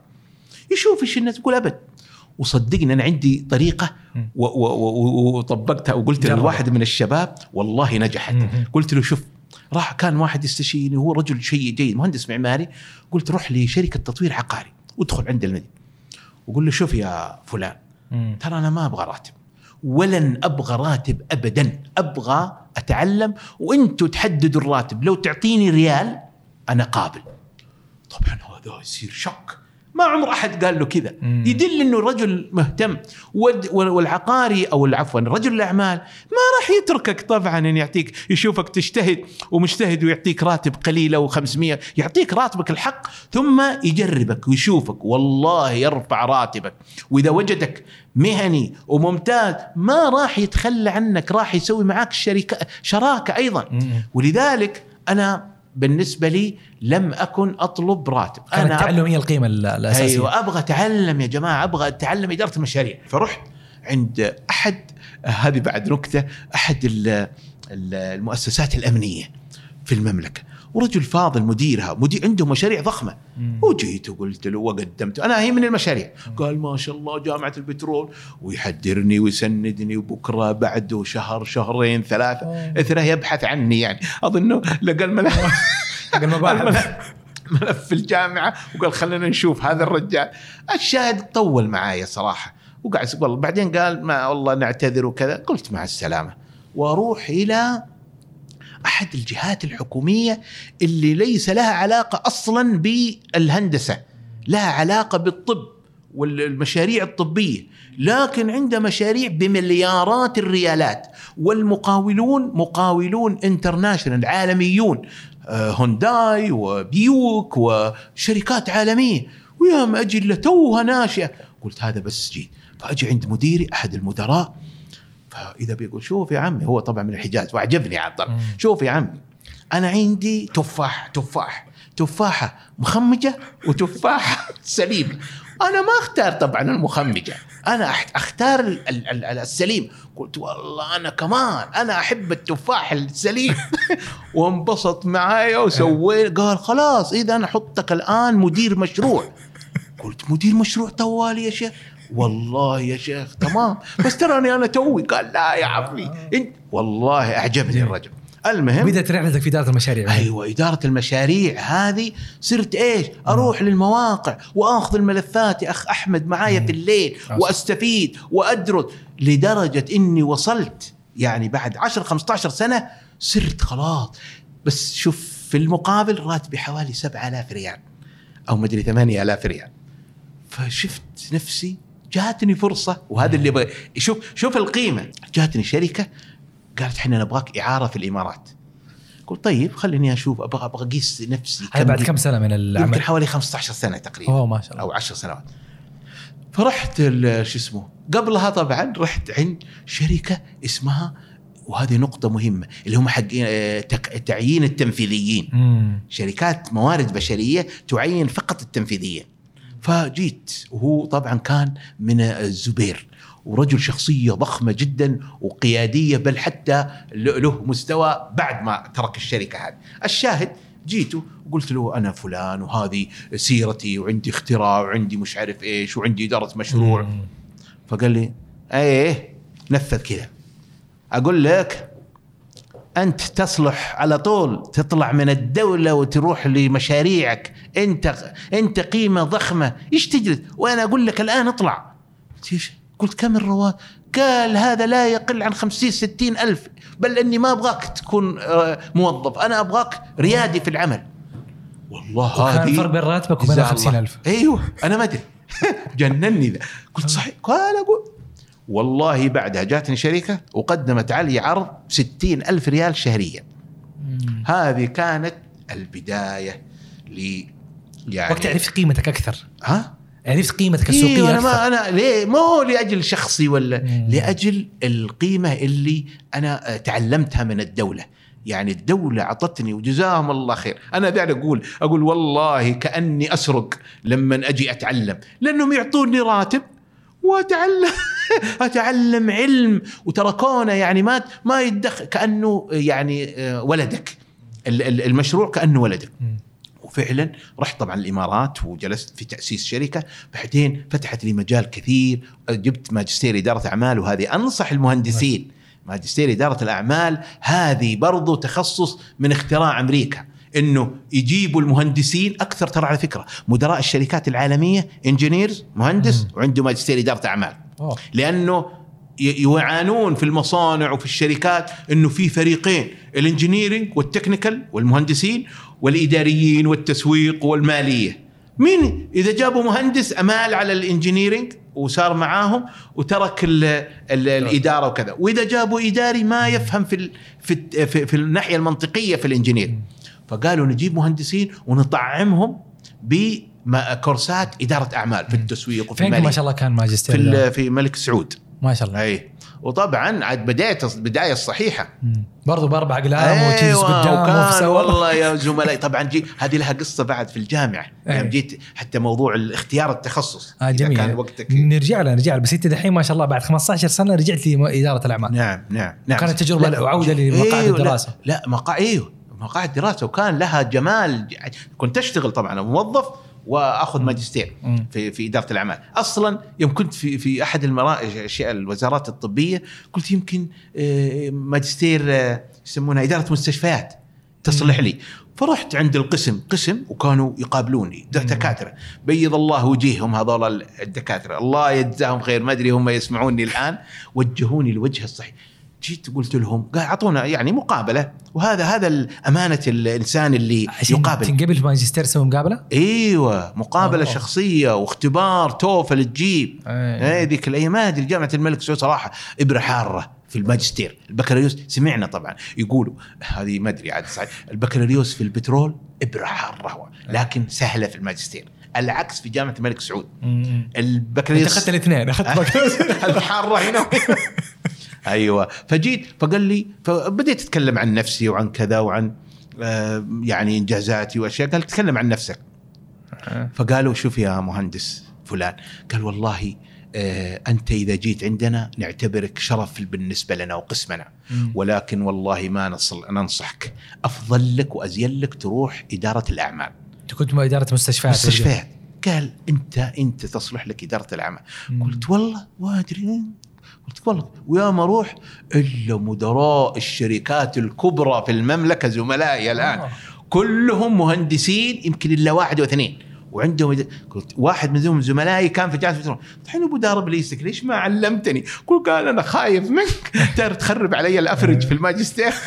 A: يشوف إيش الناس تقول أبد. وصدقني أنا عندي طريقة.
B: مم.
A: وطبقتها وقلت. لواحد من الشباب والله نجحت.
B: مم.
A: قلت له شوف راح كان واحد يستشيرني هو رجل شيء جيد مهندس معماري. قلت روح لشركة تطوير عقاري وادخل عند المدينة. وقول له شوف يا فلان. ترى أنا ما أبغى راتب ولن أبغى راتب ابدا. أبغى أتعلم وأنتم تحددوا الراتب. لو تعطيني ريال أنا قابل. طبعا هذا يصير شك. ما عمر أحد قال له كذا. يدل إنه رجل مهتم والعقاري أو عفوا رجل الأعمال ما راح يتركك طبعا إن يعطيك يشوفك تجتهد ومجتهد ويعطيك راتب قليل أو 500 يعطيك راتبك الحق ثم يجربك ويشوفك والله يرفع راتبك وإذا وجدك مهني وممتاز ما راح يتخلى عنك راح يسوي معك شركه شراكة
B: أيضا.
A: ولذلك أنا بالنسبة لي لم أكن أطلب راتب.
B: كان
A: أنا
B: التعلم هي القيمة ال- الأساسية.
A: أيوه أبغى أتعلم يا جماعة أبغى أتعلم إدارة المشاريع. فرحت عند أحد هذه بعد نكتة أحد ال- ال- المؤسسات الأمنية في المملكة. ورجل فاضل مديرها مدير عنده مشاريع
B: ضخمة.
A: وجيت وقلت له وقدمت. أنا هي من المشاريع. قال ما شاء الله جامعة البترول ويحدرني ويسندني وبكرة بعده شهر شهرين
B: ثلاثة.
A: اثره يبحث عني يعني. أظنه لقى الملف. ملف في الجامعة وقال خلينا نشوف هذا الرجال. الشاهد طول معايا صراحة. وقعد والله بعدين قال ما والله نعتذر وكذا. قلت مع السلامة. وأروح إلى أحد الجهات الحكومية اللي ليس لها علاقة أصلا بالهندسة لها علاقة بالطب والمشاريع الطبية لكن عنده مشاريع بمليارات الريالات والمقاولون مقاولون international عالميون آه، هونداي وبيوك وشركات عالمية. ويوم أجي له توها ناشئة قلت هذا بس جيت فأجي عند مديري أحد المدراء فاذا بيقول شوف يا عمي هو طبعا من الحجاز واعجبني عبد الله. شوف يا عمي أنا عندي تفاح تفاح تفاحة مخمجة وتفاحة سليمة. أنا ما أختار طبعا المخمجة أنا أختار ال- ال- ال- السليم. قلت والله أنا كمان أنا أحب التفاح السليم. وانبسط معايا وسوينا قال خلاص إذا أنا أحطك الآن مدير مشروع. قلت مدير مشروع طوالي يا شيخ. والله يا شيخ تمام. بس تراني أنا توي. قال لا يا عمي انت والله أعجبني الرجل. المهم
B: بدات رحلتك في إدارة المشاريع.
A: أيوه إدارة المشاريع هذه صرت إيش؟ أروح للمواقع وأخذ الملفات يا أخ أحمد معايا في الليل
B: أصلاً.
A: وأستفيد وأدرس لدرجة إني وصلت يعني بعد 10 15 سنة صرت خلاص. بس شوف في المقابل راتبي حوالي 7000 ريال أو مدري 8000 ريال. فشفت نفسي جاتني فرصة وهذا اللي بغي شوف شوف القيمة. جاتني شركة قالت إحنا نبغاك إعارة في الإمارات. قلت طيب خليني أشوف أبغى أبغى أقيس نفسي
B: هذا بعد كم سنة من
A: يمكن
B: العمل؟
A: حوالي 15 سنة تقريبا.
B: أوه ما شاء الله.
A: أو 10 سنوات. فرحت شو اسمه قبلها طبعا رحت عند شركة اسمها وهذه نقطة مهمة اللي هم حق آه، تعيين التنفيذيين.
B: مم.
A: شركات موارد بشرية تعين فقط التنفيذيين فجيت. وهو طبعا كان من الزبير. ورجل شخصية ضخمة جدا وقيادية بل حتى له مستوى بعد ما ترك الشركة هذه. الشاهد جيته وقلت له أنا فلان وهذه سيرتي وعندي اختراع وعندي مش عارف إيش وعندي إدارة مشروع. فقال لي إيه نفذ كذا. أقول لك أنت تصلح على طول تطلع من الدولة وتروح لمشاريعك. أنت أنت قيمة ضخمة. إيش تجلس؟ وأنا أقول لك الآن اطلع. قلت كم الرواتب؟ قال هذا لا يقل عن خمسين ستين ألف. بل أني ما أبغاك تكون آه، موظف. أنا أبغاك ريادي في العمل. والله هذه
B: فرق بين راتبك وبين
A: جزاه
B: 50000
A: الله. أيوه أنا ما أدري. جنني ذا. قلت صحيح. قال أقول والله بعدها جاتني شركة وقدمت علي عرض ستين ألف ريال شهريا.
B: مم.
A: هذه كانت البداية ل يعني
B: وقت عرفت قيمتك أكثر.
A: ها؟
B: عرفت قيمتك السوقية
A: أيوه أنا
B: أكثر.
A: ما أنا ليه؟ ما هو لأجل شخصي ولا
B: مم.
A: لأجل القيمة اللي آه، تعلمتها من الدولة. يعني الدولة أعطتني وجزاهم الله خير. أنا قاعد أقول أقول والله كأني أسرق لما أجي أتعلم. لأنهم يعطوني راتب وأتعلم. أتعلم علم. وتركونا يعني ما ما يدخل كأنه يعني آه، ولدك. ال- ال- المشروع كأنه ولدك. وفعلا رحت طبعا الإمارات وجلست في تأسيس شركة. بعدين فتحت لي مجال كثير. جبت ماجستير إدارة أعمال وهذه أنصح المهندسين. ماجستير إدارة الأعمال هذه برضو تخصص من اختراع أمريكا. إنه يجيبوا المهندسين أكثر ترى على فكرة. مدراء الشركات العالمية انجينيرز مهندس. وعنده ماجستير
B: إدارة
A: أعمال. لأنه يعانون في المصانع وفي الشركات إنه في فريقين ال engineering وال technical والمهندسين والإداريين والتسويق والمالية. مين إذا جابوا مهندس أمال على ال engineering وصار معاهم وترك ال ال الإدارة وكذا. وإذا جابوا إداري ما يفهم في ال في, في, في الناحية المنطقية في ال engineer فقالوا نجيب مهندسين ونطعمهم بكورسات إدارة أعمال في التسويق وفي
B: فين ما شاء الله كان ماجستير
A: في في ملك سعود.
B: ما شاء الله.
A: أي. وطبعا عاد بدايه البدايه الصحيحه.
B: برضو بأربع اقلام قدام
A: وكان
B: سوا.
A: والله يا زملائي. طبعا جي هذه لها قصة بعد في الجامعة.
B: أي.
A: يوم جيت حتى موضوع الاختيار التخصص.
B: آه جميل.
A: كان وقتك
B: نرجع له نرجع له. بس أنت دحين ما شاء الله بعد 15 سنة رجعت لاداره الأعمال.
A: نعم نعم نعم.
B: كانت تجربة
A: لا،
B: وعودة لمقاعد الدراسة.
A: لا, لا مقاعد أيوه. مقاعد دراسة وكان لها جمال. كنت أشتغل طبعا موظف وأخذ ماجستير. في في إدارة الأعمال. أصلا يوم كنت في في أحد المرا... أشياء الوزارات الطبية قلت يمكن آه، ماجستير آه، يسمونها إدارة مستشفيات تصلح لي. فرحت عند القسم قسم وكانوا يقابلوني دكاترة. بيض الله وجيههم هذول الدكاترة. الله يجزاهم خير ما أدري هم يسمعوني الآن. وجهوني الوجه الصحيح. جيت قلت لهم قال أعطونا يعني مقابلة وهذا هذا امانه الإنسان اللي
B: عشان
A: يقابل
B: تنقبل في ماجستير تسوي مقابلة؟
A: إيوه مقابلة
B: أوه.
A: شخصية واختبار توفل تجيب. اي ذيك الأيام ما أدري جامعة الملك سعود صراحة إبرة حارة في الماجستير البكالوريوس سمعنا طبعا يقولوا هذه ما أدري عاد صحيح البكالوريوس في البترول إبرة حارة لكن سهلة في الماجستير العكس في جامعة الملك سعود البكالوريوس
B: أخذت الاثنين أخذت.
A: الحارة هنا أيوه. فجيت فقال لي فبديت أتكلم عن نفسي وعن كذا وعن آه، يعني إنجازاتي وأشياء. قال تكلم عن نفسك. فقالوا شوف يا مهندس فلان. قال والله آه، أنت إذا جيت عندنا نعتبرك شرف بالنسبة لنا وقسمنا. ولكن والله ما نصل ننصحك. افضل لك وازين لك تروح إدارة الأعمال.
B: أنت كنت إدارة مستشفيات
A: مستشفيات. قال أنت أنت تصلح لك إدارة
B: الأعمال.
A: قلت والله ما أدري. قلت والله ويا ما أروح إلا مدراء الشركات الكبرى في المملكة زملائي الآن.
B: آه.
A: كلهم مهندسين يمكن إلا واحد واثنين. وعندهم قلت واحد منهم زملائي كان في جامعه البترول الحين أبو دار إبليسك ليش ما علمتني؟ قل قال أنا خايف منك. ترى تخرب علي الأفرج في الماجستير.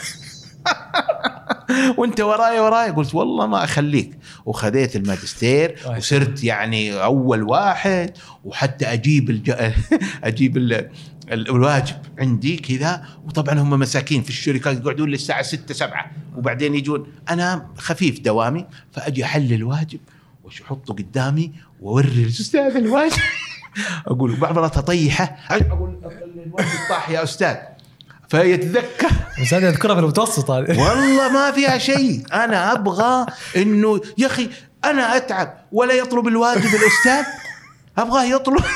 A: وأنت وراي وراي. قلت والله ما أخليك. وخذيت الماجستير وصرت يعني أول واحد وحتى أجيب الج... أجيب ال... الواجب عندي كذا. وطبعا هم مساكين في الشركات يقعدون للساعة 6 7 وبعدين يجون. أنا خفيف دوامي فأجي أحل الواجب واحطه قدامي وأوري الأستاذ الواجب. أقول بعض المرات أطيحه. أقول الواجب طاح يا أستاذ. فيتذكر.
B: بس هذه اذكرها في المتوسط
A: والله ما فيها شيء. أنا أبغى إنه يا أخي أنا أتعب ولا يطلب الواجب الأستاذ. أبغاه يطلب.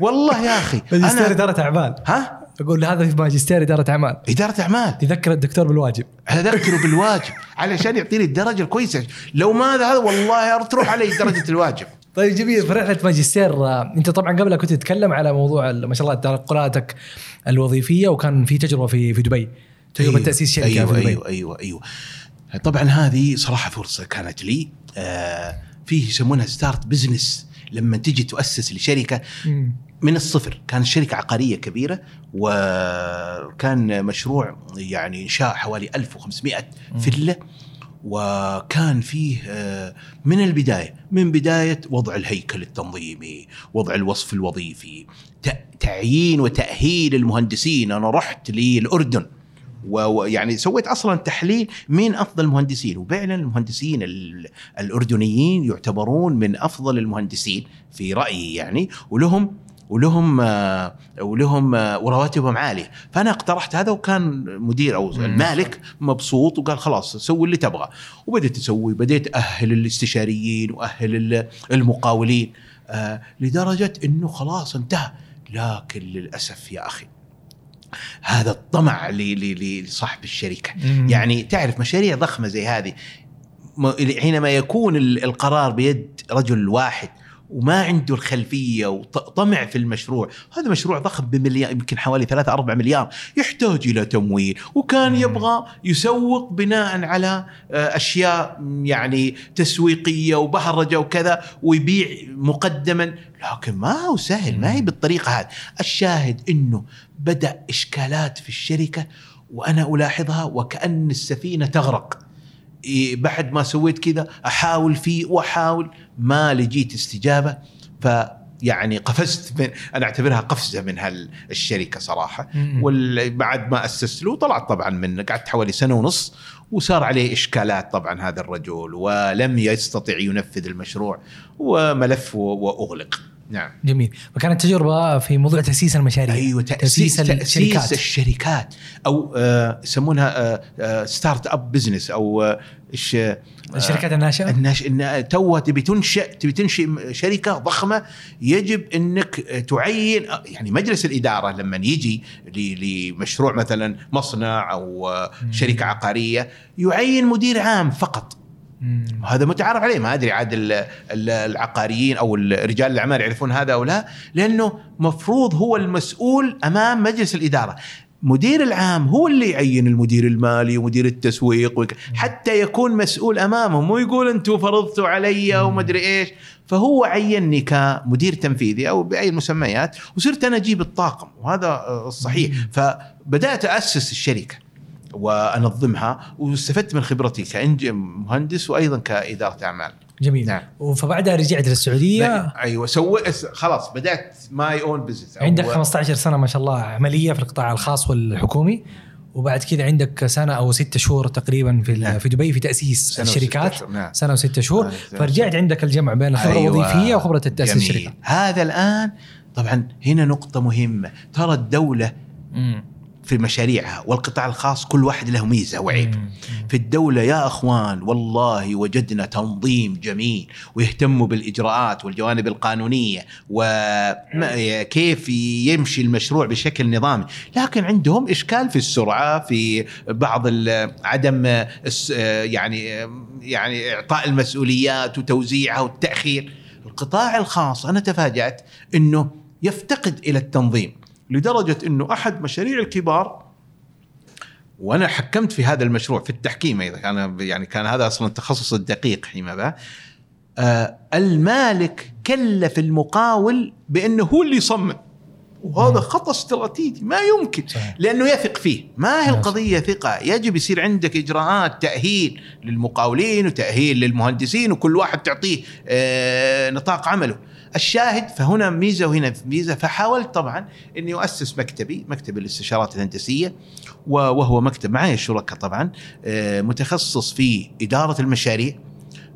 A: والله يا أخي
B: ماجستير إدارة أعمال.
A: ها؟
B: أقول هذا في ماجستير إدارة أعمال.
A: إدارة أعمال.
B: يذكر الدكتور بالواجب.
A: أذكره بالواجب. علشان يعطيني الدرجة الكويسة. لو ما هذا والله تروح علي درجة الواجب.
B: طيب جميل في رحلة ماجستير آه، أنت طبعا قبل كنت تتكلم على موضوع ما شاء الله تنقلاتك الوظيفية وكان في تجربة في في دبي. تجربة أيوة تأسيس شركة
A: أيوة
B: في دبي.
A: أيوه أيوه أيوه. طبعا هذه صراحة فرصة كانت لي. آه فيه يسمونها start business لما تجي تؤسس لشركة من الصفر. كانت شركة عقارية كبيرة وكان مشروع يعني إنشاء حوالي 1500 فيلا وكان فيه آه، من البداية من بداية وضع الهيكل التنظيمي وضع الوصف الوظيفي تعيين وتأهيل المهندسين. أنا رحت للأردن. ويعني سويت أصلا تحليل مين أفضل المهندسين. وفعلا المهندسين الأردنيين يعتبرون من أفضل المهندسين في رأيي يعني. ولهم ولهم ولهم ورواتبهم عالية. فأنا اقترحت هذا وكان مدير أو المالك مبسوط وقال خلاص سوي اللي تبغى. وبديت أسوي بديت أهل الاستشاريين وأهل المقاولين آه، لدرجة إنه خلاص انتهى. لكن للأسف يا أخي هذا الطمع لصاحب الشركة. يعني تعرف مشاريع ضخمة زي هذه حينما يكون القرار بيد رجل واحد وما عنده الخلفية وطمع في المشروع هذا مشروع ضخم بمليار يمكن حوالي 3 4 مليار يحتاج إلى تمويل وكان يبغى يسوق بناء على آه، أشياء يعني تسويقية وبهرجة وكذا ويبيع مقدما. لكن ما هو سهل ما هي بالطريقة هذه. الشاهد إنه بدأ إشكالات في الشركة وأنا ألاحظها وكأن السفينة تغرق. بعد ما سويت كذا أحاول فيه وأحاول ما لقيت استجابة. ف يعني قفزت من أنا أعتبرها قفزة من هالشركة صراحة. وبعد ما أسست له طلعت طبعا من قعدت حوالي سنة ونص وصار عليه إشكالات طبعا هذا الرجل ولم يستطع ينفذ المشروع وملف وأغلق. نعم.
B: جميل. وكانت تجربة في موضوع تأسيس المشاريع
A: أيوه تأسيس, تأسيس الشركات. الشركات. أو آه يسمونها startup business أو آه، إيش
B: آه الشركات الناشئة؟
A: الناشئة تو تبي تنشئ تبي تنشئ شركة ضخمة يجب إنك تعين يعني مجلس الإدارة لما يجي لمشروع مثلا مصنع أو شركة عقارية يعين مدير عام فقط. هذا متعارف عليه. ما أدري عاد العقاريين أو رجال الأعمال يعرفون هذا أو لا لأنه مفروض هو المسؤول أمام مجلس الإدارة. مدير العام هو اللي يعين المدير المالي ومدير التسويق حتى يكون مسؤول امامهم مو يقول أنتم فرضتوا علي وما أدري إيش. فهو عينني كمدير تنفيذي أو بأي مسميات وصرت أنا أجيب الطاقم وهذا الصحيح فبدأت أسس الشركة. وأنظمها واستفدت من خبرتي كمهندس وأيضا كإدارة أعمال.
B: جميل نعم فبعدها رجعت للسعودية
A: أيوه سويت خلاص بدأت my own business
B: عندك 15 سنة ما شاء الله عملية في القطاع الخاص والحكومي وبعد كذا عندك سنة أو ستة شهور تقريبا في نعم. في دبي في تأسيس سنة الشركات نعم. سنة وستة شهور فرجعت عندك الجمع بين الخبرة أيوة. الوظيفية وخبرة التاسيس الشركة
A: هذا الآن طبعا هنا نقطة مهمة ترى الدولة مم. في مشاريعها والقطاع الخاص كل واحد له ميزة وعيب. في الدولة يا أخوان والله وجدنا تنظيم جميل ويهتموا بالإجراءات والجوانب القانونية وكيف يمشي المشروع بشكل نظامي. لكن عندهم إشكال في السرعة في بعض عدم يعني يعني إعطاء المسؤوليات وتوزيعها والتأخير. القطاع الخاص أنا تفاجأت إنه يفتقد إلى التنظيم. لدرجة إنه أحد مشاريع الكبار وأنا حكمت في هذا المشروع في التحكيم أيضا. كان يعني كان هذا أصلا التخصص الدقيق فيما بعد آه المالك كلف المقاول بأنه هو اللي يصمم. وهذا. خطأ استراتيجي ما يمكن.
B: صحيح.
A: لأنه يثق فيه. ما هي
B: نعم.
A: القضية ثقة؟ يجب يصير عندك إجراءات تأهيل للمقاولين وتأهيل للمهندسين وكل واحد تعطيه آه نطاق عمله. الشاهد فهنا ميزة وهنا ميزة. فحاولت طبعا إني اسس مكتبي مكتب الاستشارات الهندسية وهو مكتب معي الشركاء طبعا آه، متخصص في إدارة المشاريع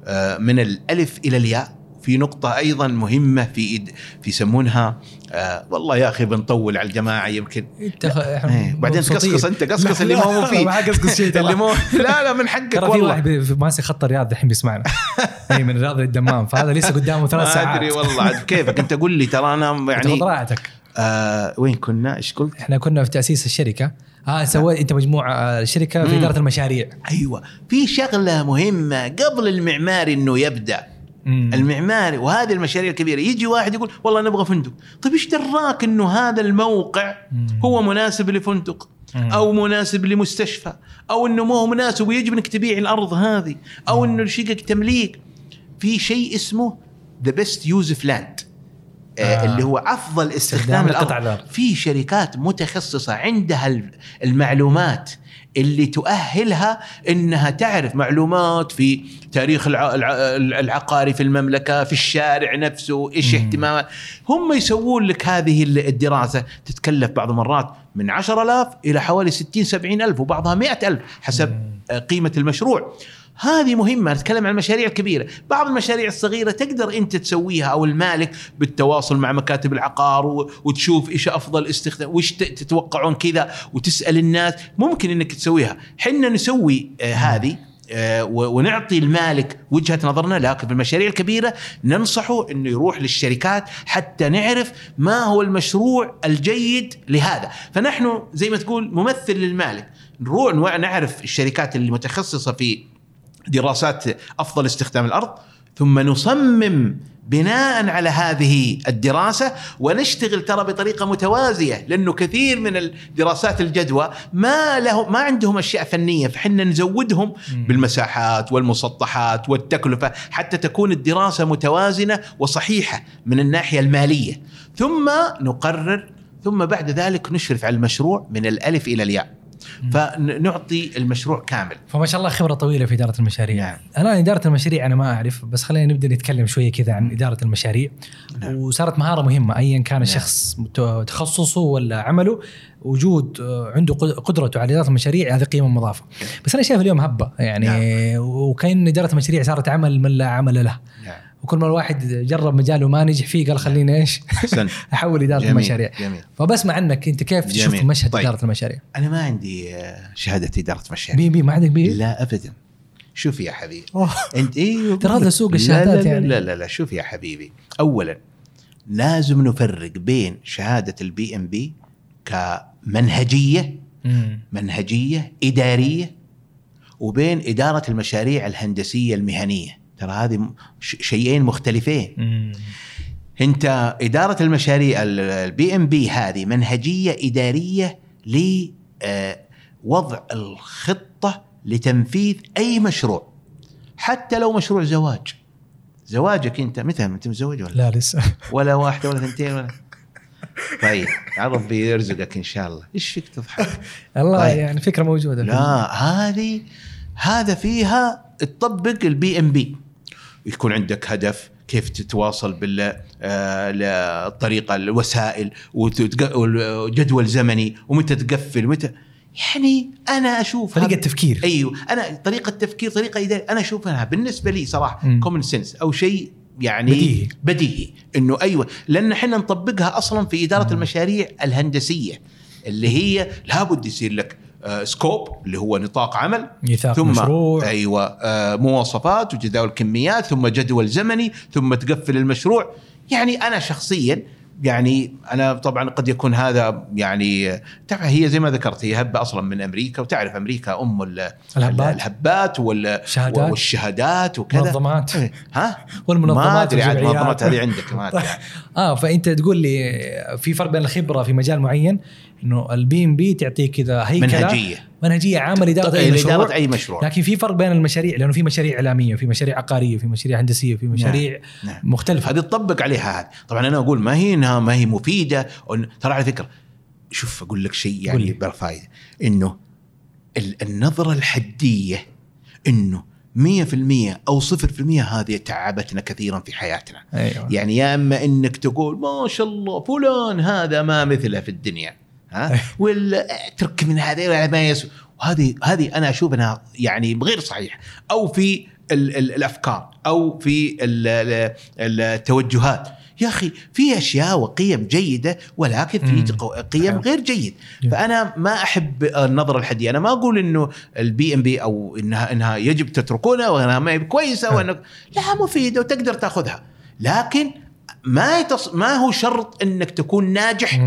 A: آه، من الألف إلى الياء. في نقطة أيضا مهمة في إد... في يسمونها آه والله يا أخي بنطول على الجماعة يمكن.
B: إنت
A: إيه، بعدين تقصقص أنت قصقص اللي ما هو فيه.
B: ما قصقص شيء
A: اللي مو لا لا من حقك
B: ترى في
A: والله.
B: واحد ماسك خط الرياض الحين بيسمعنا. اي من الرياض للدمام فهذا لسه قدامه ثلاث
A: ما
B: ساعات.
A: أدري والله. عاد كيفك؟ أنت قول لي ترى أنا
B: يعني راحتك.
A: آه وين كنا؟ إيش قلت؟
B: إحنا كنا في تأسيس الشركة. آه سويت أنت مجموعة آه، شركة في. إدارة المشاريع.
A: أيوة. في شغلة مهمة قبل المعماري إنه يبدأ.
B: مم.
A: المعماري وهذه المشاريع الكبيرة يجي واحد يقول والله نبغى فندق طيب إيش دراك إنه هذا الموقع
B: مم.
A: هو مناسب لفندق
B: مم.
A: أو مناسب لمستشفى أو إنه ما هو مناسب ويجب إنك تبيع الأرض هذه أو إنه الشقق تمليك في شيء اسمه the best use of
B: land.
A: اللي هو أفضل
B: استخدام الأرض.
A: في شركات متخصصة عندها ال- المعلومات اللي تؤهلها إنها تعرف معلومات في تاريخ الع- الع- العقاري في المملكة في الشارع نفسه
B: إيش.
A: اهتمامات هم يسوون لك هذه ال- الدراسة. تتكلف بعض المرات من 10000 إلى حوالي 60 70 ألف وبعضها 100000 حسب قيمة المشروع. هذه مهمة نتكلم عن المشاريع الكبيرة بعض المشاريع الصغيرة تقدر أنت تسويها أو المالك بالتواصل مع مكاتب العقار وتشوف إيش أفضل استخدام ت- تتوقعون كذا وتسأل الناس. ممكن أنك تسويها. حنا نسوي آه هذه آه، ونعطي المالك وجهة نظرنا. لكن في المشاريع الكبيرة ننصحه أنه يروح للشركات حتى نعرف ما هو المشروع الجيد لهذا. فنحن زي ما تقول ممثل للمالك. نروح نعرف الشركات اللي متخصصة في دراسات أفضل استخدام الأرض ثم نصمم بناء على هذه الدراسة ونشتغل ترى بطريقة متوازية لأنه كثير من الدراسات الجدوى ما له ما عندهم أشياء فنية فحنا نزودهم. بالمساحات والمسطحات والتكلفة حتى تكون الدراسة متوازنة وصحيحة من الناحية المالية ثم نقرر ثم بعد ذلك نشرف على المشروع من الألف إلى الياء فنعطي المشروع كامل.
B: فما شاء الله خبرة طويلة في إدارة المشاريع.
A: نعم.
B: أنا إدارة المشاريع أنا ما أعرف بس خلينا نبدأ نتكلم شوية كذا عن إدارة المشاريع.
A: نعم.
B: وصارت مهارة مهمة ايا كان
A: نعم.
B: الشخص تخصصه ولا عمله وجود آه، عنده قد- قدرته على إدارة المشاريع هذه قيمة مضافة. بس أنا شايف اليوم هبة يعني وكأن إدارة المشاريع صارت عمل من لا عمل له.
A: نعم.
B: وكل ما الواحد جرب مجال وما نجح فيه قال خليني إيش؟
A: احسنت
B: أحول إدارة
A: جميل
B: المشاريع.
A: جميل.
B: فبسمع عنك أنت كيف تشوف
A: جميل.
B: مشهد
A: طيب.
B: إدارة المشاريع؟
A: أنا ما عندي آه، شهادة إدارة مشاريع
B: PP ما عندك P
A: لا ابدا. شوف يا حبيبي.
B: أوه.
A: أنت أيوه
B: ترى هذا سوق الشهادات
A: لا
B: يعني.
A: لا لا لا شوف يا حبيبي. اولا لازم نفرق بين شهادة ال PMP كمنهجية
B: مم.
A: منهجية إدارية وبين إدارة المشاريع الهندسية المهنية. ترى هذه شيئين مختلفين.
B: مم.
A: انت إدارة المشاريع ال PMP هذه منهجية إدارية لوضع الخطة لتنفيذ أي مشروع حتى لو مشروع زواج. زواجك أنت متى أنت متزوج ولا؟
B: لا لسه.
A: ولا واحدة ولا ثنتين ولا؟ طيب ربي يرزقك إن شاء الله. إيش فيك تضحك؟
B: الله
A: طيب.
B: يعني فكرة موجودة
A: لا هذه هذا فيها تطبق ال PMP يكون عندك هدف كيف تتواصل بال آه، الوسائل وجدول زمني ومتى تقفل ومتى يعني أنا
B: أشوف
A: طريقة
B: تفكير
A: أيوه أنا طريقة تفكير طريقة اداريه أنا أشوفها بالنسبة لي صراحة
B: مم.
A: common sense أو شيء يعني
B: بديهي.
A: بديهي إنه أيوه لأن إحنا نطبقها أصلا في إدارة المشاريع الهندسية اللي هي لابد يصير لك سكوب اللي هو نطاق عمل
B: ميثاق
A: ثم
B: مشروع.
A: أيوه آه، مواصفات وجداول كميات ثم جدول زمني ثم تقفل المشروع. يعني أنا شخصيا يعني أنا طبعا قد يكون هذا يعني تعرف هي زي ما ذكرت هي هبة أصلا من أمريكا. وتعرف أمريكا أم ال-
B: الهبات.
A: الهبات وال
B: شهادات.
A: والشهادات وكذا.
B: منظمات.
A: ها؟
B: والمنظمات
A: ما أدري عاد. المنظمات هذه عندك ما أدري.
B: آه فأنت تقول لي في فرق بين الخبرة في مجال معين. إنه ال PMP تعطيك كذا هيكلة
A: منهجية.
B: منهجية عامة لإدارة أي مشروع.
A: لاداره أي مشروع.
B: لكن في فرق بين المشاريع لأنه في مشاريع إعلامية في مشاريع عقارية في مشاريع هندسية في مشاريع
A: نعم.
B: مختلفة.
A: هذه تطبق عليها هذه. طبعا أنا أقول ما هي إنها ما هي مفيدة. ترى على فكرة شوف أقول لك شيء يعني. بالفائده إنه ال- النظرة الحدية إنه 100% أو 0% هذه تعبتنا كثيرا في حياتنا.
B: أيوه.
A: يعني يا إما إنك تقول ما شاء الله فلان هذا ما مثله في الدنيا. ها ولا اترك من هذا ما يسوى وهذه هذه أنا أشوف إنها يعني غير صحيح أو في ال ال الأفكار أو في ال ال التوجهات يا أخي في أشياء وقيم جيدة ولكن. في قيم
B: حلو.
A: غير جيد
B: جميل.
A: فأنا ما أحب النظره الحديه أنا ما أقول إنه ال PMP أو إنها إنها يجب تتركونها وإنها ما هي كويسة
B: حلو.
A: وإنك لا مفيدة وتقدر تأخذها لكن ما يتص... ما هو شرط إنك تكون ناجح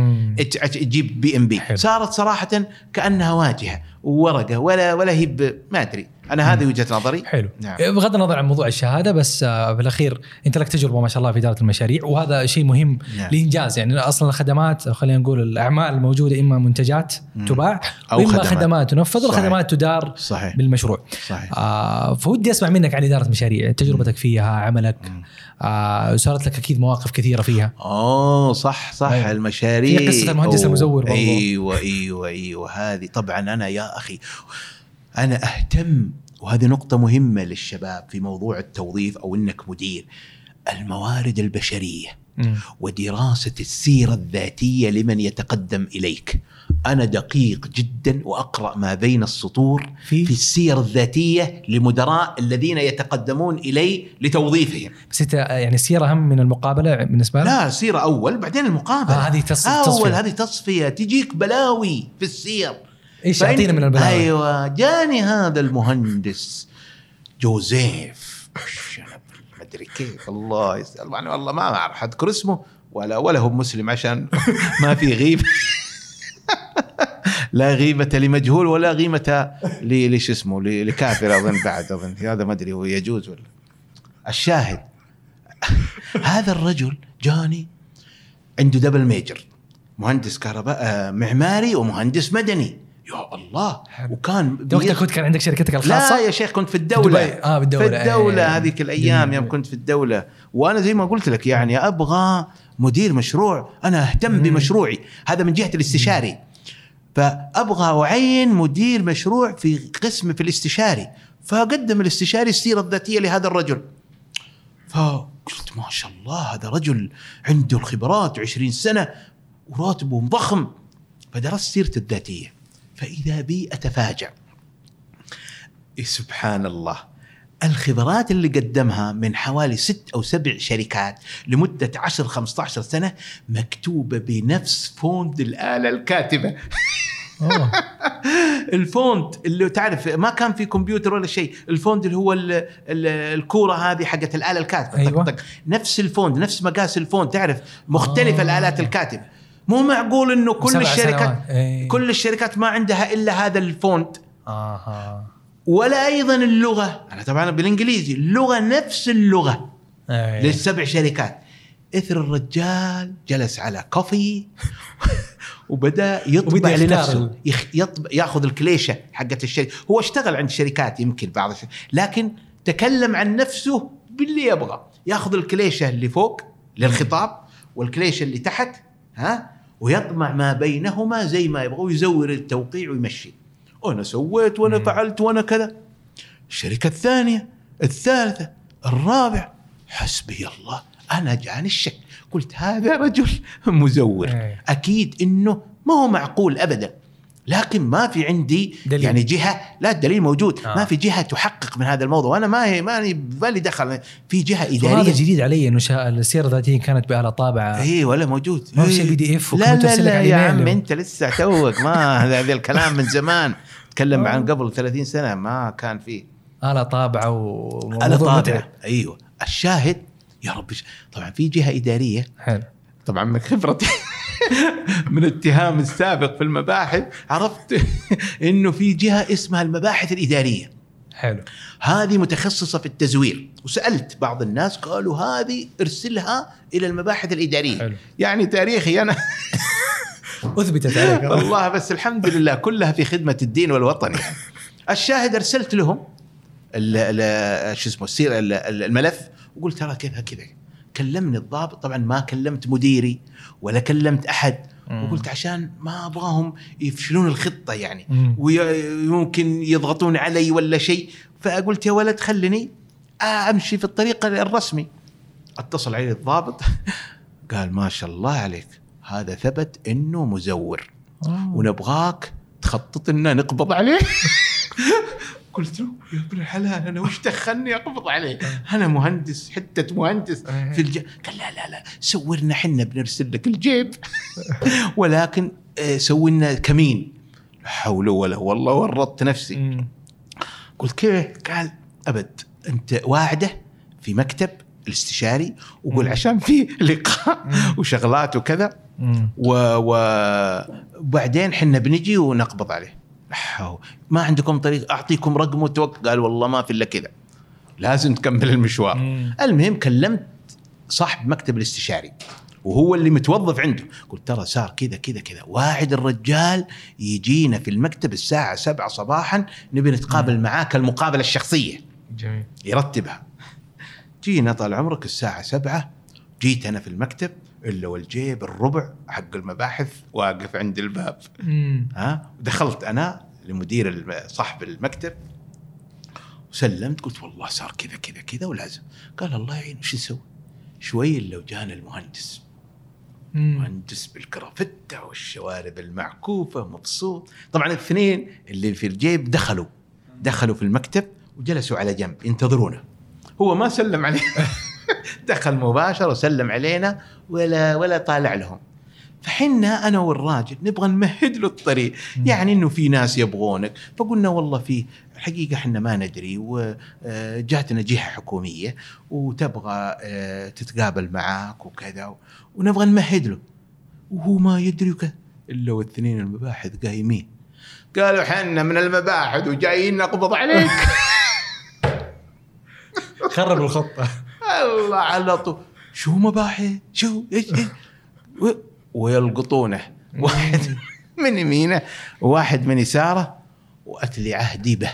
A: تجيب
B: PMP.
A: صارت صراحة كأنها واجهة وورقه ولا ولا هي ب... ما أدري أنا هذه وجهة نظري
B: حلو
A: نعم.
B: بغض النظر عن موضوع الشهادة بس آه، في الاخير أنت لك تجربة ما شاء الله في إدارة المشاريع وهذا شيء مهم
A: نعم.
B: لإنجاز يعني أصلا الخدمات خلينا نقول الأعمال الموجودة إما منتجات
A: مم.
B: تباع
A: أو
B: وإما
A: خدمات.
B: خدمات تنفذ. والخدمات تدار
A: صحيح
B: بالمشروع
A: صحيح
B: آه فودي أسمع منك عن إدارة مشاريع تجربتك فيها عملك
A: مم.
B: آه صارت لك أكيد مواقف كثيرة فيها
A: اوه صح صح
B: أيوة.
A: المشاريع
B: في قصة المهندس. المزور برضو.
A: أيوه أيوه أيوه هذه طبعا أنا يا أخي أنا أهتم وهذه نقطة مهمة للشباب في موضوع التوظيف أو إنك مدير الموارد البشرية
B: مم.
A: ودراسة السيرة الذاتية لمن يتقدم إليك أنا دقيق جدا وأقرأ ما بين السطور
B: في؟
A: في السيرة الذاتية لمدراء الذين يتقدمون إلي لتوظيفهم.
B: بس أنت يعني السيرة أهم من المقابلة بالنسبة لك؟
A: لا سيرة أول بعدين المقابلة.
B: آه هذه تص-
A: أول
B: تصفيه
A: هذه تصفية تجيك بلاوي في السير. إيش
B: اعطينا من البلاوي؟
A: أيوة جاني هذا المهندس جوزيف. ما أدري كيف الله يعني والله ما أعرف أذكر اسمه ولا ولا هو مسلم عشان ما في غيبة لا غيبة لمجهول ولا غيبة ل- لش اسمه لكافر أظن بعد أظن هذا ما أدري هو يجوز ولا الشاهد هذا الرجل جاني عنده double major مهندس كهرباء آه، معماري ومهندس مدني يا الله. وكان
B: وقتها كنت كان عندك شركتك
A: لا
B: الخاصة
A: يا شيخ كنت في الدولة
B: دبي. آه، بالدولة.
A: في الدولة
B: إيه.
A: هذيك الأيام
B: جميل.
A: يوم كنت في الدولة وأنا زي ما قلت لك يعني أبغى مدير مشروع أنا أهتم
B: مم.
A: بمشروعي. هذا من جهة الاستشاري. فأبغى أعين مدير مشروع في قسم في الاستشاري. فقدم الاستشاري السيرة الذاتية لهذا الرجل. فقلت ما شاء الله هذا رجل عنده الخبرات 20 سنة وراتبه ضخم. فدرست سيرته الذاتية. فإذا بي أتفاجأ. إيه سبحان الله. الخبرات اللي قدمها من حوالي ست أو سبع شركات لمدة 10 15 سنة مكتوبة بنفس font الآلة الكاتبة.
B: ال
A: font اللي تعرف ما كان في كمبيوتر ولا شيء ال font اللي هو ال ال الكورة هذه حقت الآلة الكاتبة
B: أيوة.
A: طق طق. نفس ال font نفس مقاس ال font تعرف مختلفة
B: آه.
A: الآلات الكاتبة مو معقول إنه كل الشركات.
B: إيه.
A: كل الشركات ما عندها إلا هذا ال
B: font أها
A: ولا أيضا اللغة. أنا طبعا بالإنجليزي. اللغة نفس اللغة.
B: إيه.
A: للسبع شركات. إثر الرجال جلس على copy
B: وبدأ يطبع
A: لنفسه. يطبع يأخذ الكليشة حقت الشركة. هو اشتغل عند شركات يمكن بعض الشركات لكن تكلم عن نفسه باللي يبغى. يأخذ الكليشة اللي فوق للخطاب والكليشة اللي تحت ها ويطمع ما بينهما زي ما يبغى ويزور التوقيع ويمشي. أنا سويت وأنا
B: مم.
A: فعلت وأنا كذا. الشركة الثانية الثالثة الرابع. حسبي الله أنا جاني الشك قلت هذا رجل مزور.
B: إيه.
A: أكيد إنه ما هو معقول ابدا. لكن ما في عندي
B: دليل.
A: يعني جهة لا الدليل موجود.
B: آه.
A: ما في جهة تحقق من هذا الموضوع. وأنا ما هي ماني بالي دخل. في
B: جهة
A: إدارية.
B: جديد علي إنه شا- السيره الذاتيه كانت بآلة طابعة.
A: اي ولا موجود.
B: ما في شيء
A: إيه.
B: PDF
A: لا
B: وكنت
A: لا لا
B: على
A: يا. عم أنت لسه توك. ما هذا هذا الكلام من زمان. تكلم
B: آه.
A: عن قبل 30 سنة ما كان فيه
B: آلة طابعة وموضوع
A: على
B: متعب.
A: طابع أيوه. الشاهد يا رب طبعا في جهة إدارية.
B: حلو.
A: طبعا من خبرتي. من اتهام السابق في المباحث عرفت إنه في جهة اسمها المباحث الإدارية.
B: حلو.
A: هذه متخصصة في التزوير. وسألت بعض الناس قالوا هذه ارسلها إلى المباحث الإدارية.
B: حلو.
A: يعني تاريخي أنا.
B: أثبتت عليك.
A: والله بس الحمد لله كلها في خدمة الدين والوطن. يعني. الشاهد أرسلت لهم شو اسمه السير الملف وقلت ترى كذا كذا. كلمني الضابط. طبعا ما كلمت مديري ولا كلمت
B: أحد.
A: وقلت عشان ما أبغاهم يفشلون الخطة يعني. ويمكن يضغطون علي ولا شيء. فقلت يا ولد خلني أمشي في الطريق الرسمي. اتصل علي الضابط. قال ما شاء الله عليك. هذا ثبت إنه مزور.
B: آه.
A: ونبغاك تخطط لنا نقبض عليه. قلت له يا ابن الحلال أنا وش دخلني أقبض عليه؟ أنا مهندس حتة مهندس في الج... قال لا لا لا سورنا حنا بنرسل لك الجيب ولكن آه، سوي لنا كمين لا حول ولا والله ورطت نفسي. قلت كيف؟ قال أبد أنت واعده في مكتب الاستشاري وقول. عشان في لقاء وشغلات وكذا. و... وبعدين حنا بنجي ونقبض عليه. ما عندكم طريق؟ أعطيكم رقم وتوقع قال والله ما في إلا كذا. لازم تكمل المشوار.
B: مم.
A: المهم كلمت صاحب مكتب الاستشاري وهو اللي متوظف عنده. قلت ترى صار كذا كذا كذا. واعد الرجال يجينا في المكتب الساعة سبعة صباحا نبي نتقابل معاك المقابلة الشخصية.
B: جميل.
A: يرتبها. جينا طال عمرك الساعة سبعة جيت أنا في المكتب إلا والجيب الربع حق المباحث واقف عند الباب.
B: مم.
A: ها؟ دخلت أنا لمدير صاحب المكتب وسلمت قلت والله صار كذا كذا كذا ولازم. قال الله يعين وش نسوي؟ شوي إلا وجانا المهندس.
B: مم.
A: مهندس بالكرافتة والشوارب المعكوفة مبسوط. طبعا الاثنين اللي في الجيب دخلوا. دخلوا في المكتب وجلسوا على جنب ينتظرونه. هو ما سلم عليه. دخل مباشره وسلم علينا ولا ولا طالع لهم. فحنا أنا والراجل نبغى نمهد له الطريق. يعني إنه في ناس يبغونك. فقلنا والله في حقيقة إحنا ما ندري وجاتنا جهة حكومية وتبغى آه، تتقابل معاك وكذا ونبغى نمهد له. وهو ما يدري وكذا إلا والاثنين المباحث قايمين. قالوا حنا من المباحث وجايين نقبض عليك.
B: خرب الخطة.
A: الله على طول. شو مباحث؟ شو؟ إيش؟ إيش؟ ويلقطونه. واحد من يمينه وواحد من يساره واتلي عهدي به.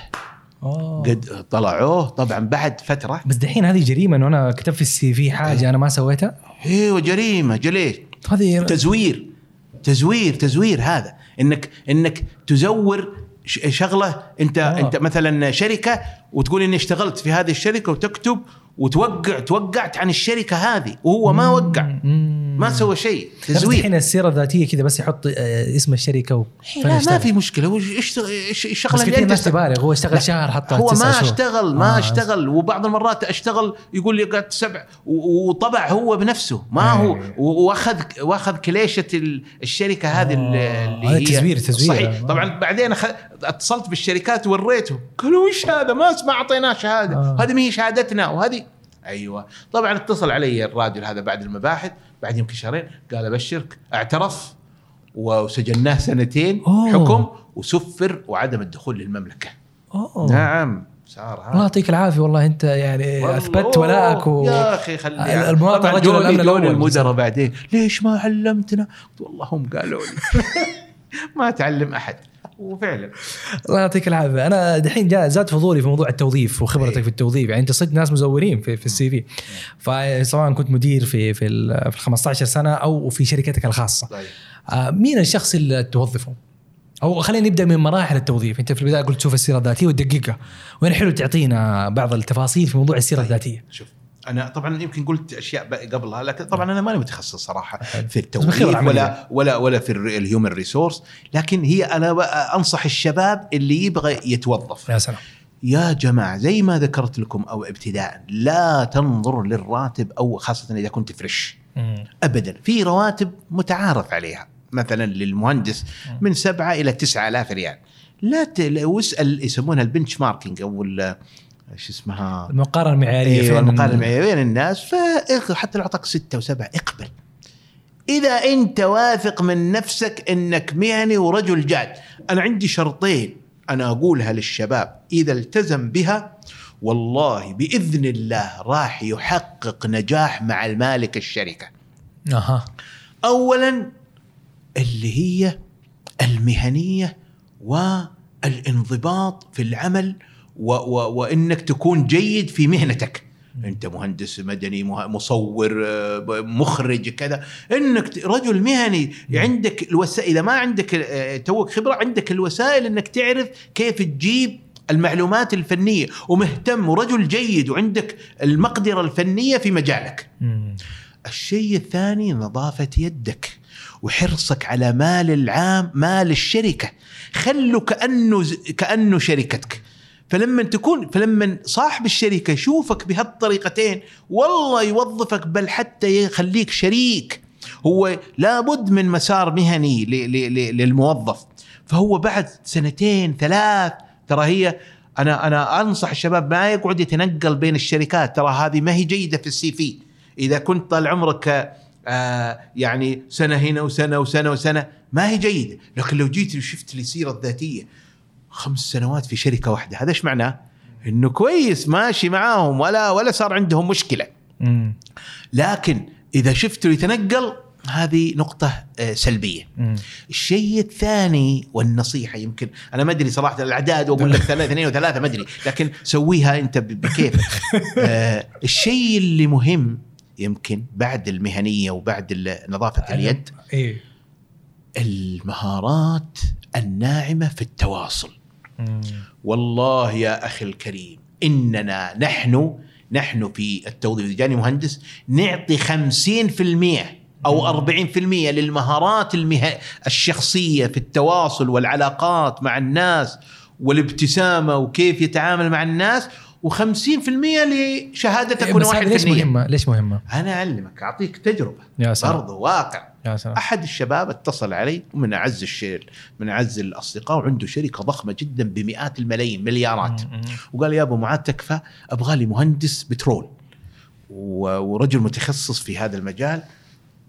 B: أوه.
A: قد طلعوه. طبعا بعد فترة.
B: بس دحين هذه جريمة. انه أنا كتبت في السي في حاجة أنا ما سويتها.
A: إيوه جريمة جليش
B: هذه
A: تزوير. تزوير تزوير هذا. إنك إنك تزور شغلة. أنت
B: آه.
A: آه. أنت مثلا شركة وتقول إني اشتغلت في هذه الشركة وتكتب وتوقع توقعت عن الشركة هذه وهو ما وقع. ما سوى شيء تزوير.
B: الحين السيرة الذاتية كذا بس يحط آه، اسم الشركة و...
A: لا ما في مشكلة. هو اشتغل
B: الشغلة
A: اللي أنت
B: تبالغ. هو اشتغل شهر حطها
A: هو ما. اشتغل ما
B: آه،
A: اشتغل. وبعض المرات أشتغل يقول لي قعدت سبع وطبع هو بنفسه. ما هو
B: إيه.
A: و- وأخذ وأخذ كليشة ال- الشركة هذه
B: آه،
A: اللي هي
B: تزوير- تزوير.
A: صحيح.
B: آه.
A: طبعا بعدين اتصلت بالشركات وريته قالوا وش هذا؟ ما ما أعطيناه شهادة.
B: آه.
A: هذه ما هي شهادتنا وهذه أيوه. طبعا اتصل علي الراجل هذا بعد المباحث بعد يمكن شهرين قال أبشرك اعترف وسجناه سنتين
B: أوه.
A: حكم وسفر وعدم الدخول للمملكة.
B: أوه.
A: نعم. صار
B: الله يعطيك العافية. والله أنت يعني
A: والله. أثبت
B: ولائك و...
A: يا أخي خلي
B: المواطن
A: طبعاً
B: رجل
A: جوني
B: الأول.
A: المدراء بعدين. ليش ما علمتنا؟ قلت والله هم قالوا لي. ما تعلم أحد. وفعلا.
B: الله يعطيك العافية. أنا دحين جاء زاد فضولي في موضوع التوظيف وخبرتك
A: إيه.
B: في التوظيف. يعني أنت صدق ناس مزورين في, في ال CV. فسواء كنت مدير في في ال في ال 15 سنة أو في شركتك الخاصة.
A: طيب.
B: آه، مين الشخص اللي توظفه؟ أو خلينا نبدأ من مراحل التوظيف، أنت في البداية قلت تشوف السيرة الذاتية وتدققها، وين حلو تعطينا بعض التفاصيل في موضوع السيرة
A: طيب.
B: الذاتية.
A: شوف. أنا طبعا يمكن قلت أشياء قبلها لكن طبعا أنا ماني متخصص صراحة في التوظيف. ولا ولا ولا في ال human resource لكن هي أنا أنصح الشباب اللي يبغى يتوظف.
B: يا سلام.
A: يا جماعة زي ما ذكرت لكم أو ابتداء لا تنظر للراتب أو خاصة إذا كنت fresh
B: مم.
A: ابدا. في رواتب متعارف عليها. مثلا للمهندس من سبعة إلى تسعة آلاف ريال. لا ت... لا- واسال يسمونها ال benchmarking أو إيش اسمها؟
B: المقارنة
A: المعيارية
B: أيوه
A: المقارنة المعيارية بين الناس فحتى لو اعطاك ستة وسبعة اقبل. إذا أنت واثق من نفسك إنك مهني ورجل جاد أنا عندي شرطين أنا أقولها للشباب. إذا التزم بها والله بإذن الله راح يحقق نجاح مع المالك الشركة.
B: أها.
A: اولا اللي هي المهنية والانضباط في العمل و و وإنك تكون جيد في مهنتك. أنت مهندس مدني مصور آه، مخرج كذا. إنك رجل مهني عندك الوسائل إذا ما عندك آه، توك خبرة عندك الوسائل إنك تعرف كيف تجيب المعلومات الفنية. ومهتم ورجل جيد وعندك المقدرة الفنية في مجالك. الشيء الثاني نظافة يدك وحرصك على مال العام مال الشركة. خلوا كأنه ز- كأنه شركتك. فلما تكون فلما صاحب الشركة يشوفك بهالطريقتين والله يوظفك بل حتى يخليك شريك. هو لابد من مسار مهني للموظف. فهو بعد سنتين ثلاث ترى هي أنا أنا أنصح الشباب ما يقعد يتنقل بين الشركات ترى هذه ما هي جيدة في السي في. إذا كنت طال عمرك آه يعني سنة هنا وسنة وسنة وسنة ما هي جيدة. لكن لو جيت وشفت لي سيره ذاتيه خمس سنوات في شركة واحدة هذا إيش معناه إنه كويس ماشي معاهم ولا ولا صار عندهم مشكلة
B: مم.
A: لكن إذا شفته يتنقل هذه نقطة آه، سلبية.
B: مم.
A: الشيء الثاني والنصيحة يمكن أنا ما أدري صراحة الأعداد وأقول لك ثلاثة اثنين وثلاثة ما أدري لكن سويها أنت بكيفك. آه الشيء اللي مهم يمكن بعد المهنية وبعد نظافة اليد
B: إيه
A: المهارات الناعمة في التواصل. والله يا أخي الكريم إننا نحن نحن في التوظيف إذا جاني مهندس نعطي 50% أو 40% للمهارات المه... الشخصية في التواصل والعلاقات مع الناس والابتسامة وكيف يتعامل مع الناس و50% لشهادته
B: بس
A: ونواحي
B: هذه ليش مهمة؟ ليش مهمة؟
A: أنا أعلمك أعطيك تجربة
B: يا سلام.
A: برضو واقع.
B: يا سلام.
A: أحد الشباب اتصل علي ومن أعز الشيء من أعز الأصدقاء وعنده شركة ضخمة جدا بمئات الملايين مليارات.
B: مم.
A: وقال يا أبو معاذ تكفى أبغى لي مهندس بترول. ورجل متخصص في هذا المجال.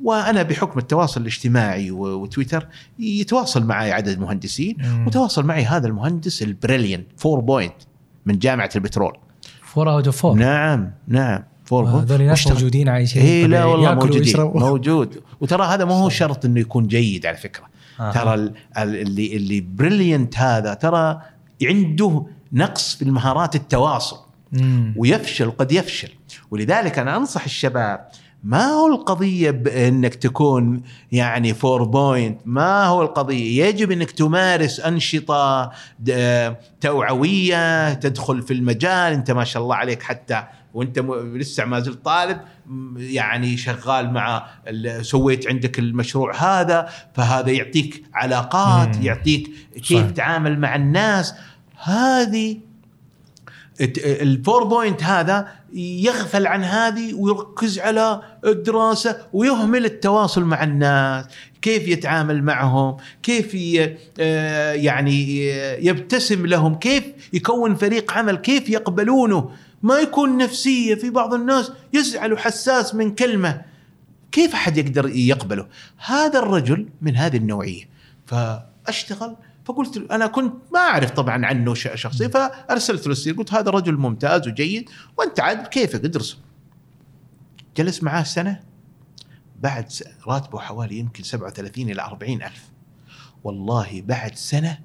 A: وأنا بحكم التواصل الاجتماعي وتويتر يتواصل معي عدد مهندسين
B: مم.
A: وتواصل معي هذا المهندس ال brilliant four point من جامعة البترول.
B: four out of four.
A: نعم نعم. four
B: هذول ناس موجودين عايشين
A: اي لا. والله موجودين. موجود. وترى هذا ما هو شرط إنه يكون جيد على فكرة.
B: آه.
A: ترى ال- ال- اللي اللي brilliant هذا ترى عنده نقص في المهارات التواصل.
B: مم.
A: ويفشل قد يفشل. ولذلك أنا أنصح الشباب ما هو القضية بأنك تكون يعني four point ما هو القضية؟ يجب أنك تمارس أنشطة د- توعوية تدخل في المجال. أنت ما شاء الله عليك حتى وانت م- لسه ما زلت طالب يعني شغال مع سويت عندك المشروع هذا فهذا يعطيك علاقات
B: مم.
A: يعطيك كيف. تتعامل مع الناس هذه ال four point هذا يغفل عن هذه ويركز على الدراسة ويهمل التواصل مع الناس كيف يتعامل معهم كيف آه، يعني يبتسم لهم كيف يكون فريق عمل كيف يقبلونه ما يكون نفسية في بعض الناس يزعل وحساس من كلمة. كيف أحد يقدر يقبله؟ هذا الرجل من هذه النوعية. فأشتغل فقلت أنا كنت ما أعرف طبعا عنه ش- شخصيا فأرسلت له السير قلت هذا رجل ممتاز وجيد وأنت عاد بكيفك ادرسه جلس معاه سنة. بعد راتبه حوالي يمكن 37 إلى 40 ألف. والله بعد سنة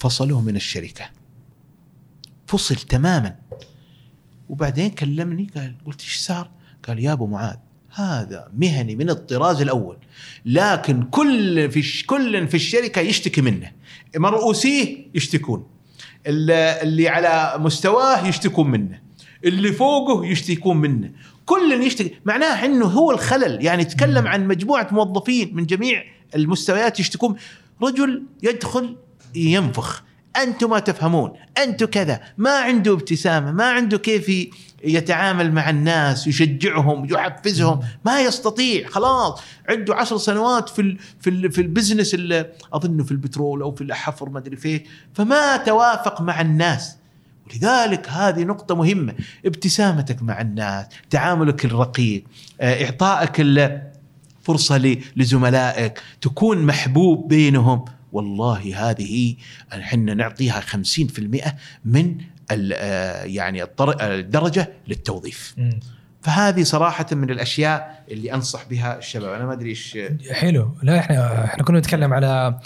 A: فصلوه من الشركة. فصل تماما. وبعدين كلمني قال قلت إيش صار؟ قال يا أبو معاذ هذا مهني من الطراز الأول لكن كل في كل في الشركة يشتكي منه مرؤوسيه يشتكون ال- اللي على مستواه يشتكون منه اللي فوقه يشتكون منه كل يشتكي معناه إنه هو الخلل يعني تكلم عن مجموعة موظفين من جميع المستويات يشتكون رجل يدخل ينفخ أنتم ما تفهمون. أنتم كذا. ما عنده ابتسامة ما عنده كيف يتعامل مع الناس يشجعهم يحفزهم. ما يستطيع. خلاص. عنده عشر سنوات في ال في ال في البزنس ال- أظنه في البترول أو في الحفر ما أدري فين فما توافق مع الناس. ولذلك هذه نقطة مهمة. ابتسامتك مع الناس تعاملك الرقيق آه، إعطائك فرصة لزملائك تكون محبوب بينهم. والله هذه إحنا نعطيها 50% من ال- آه، يعني الدرجة للتوظيف. فهذه صراحة من الأشياء اللي أنصح بها الشباب أنا ما أدري إيش
B: حلو لا إحنا إحنا كنا نتكلم على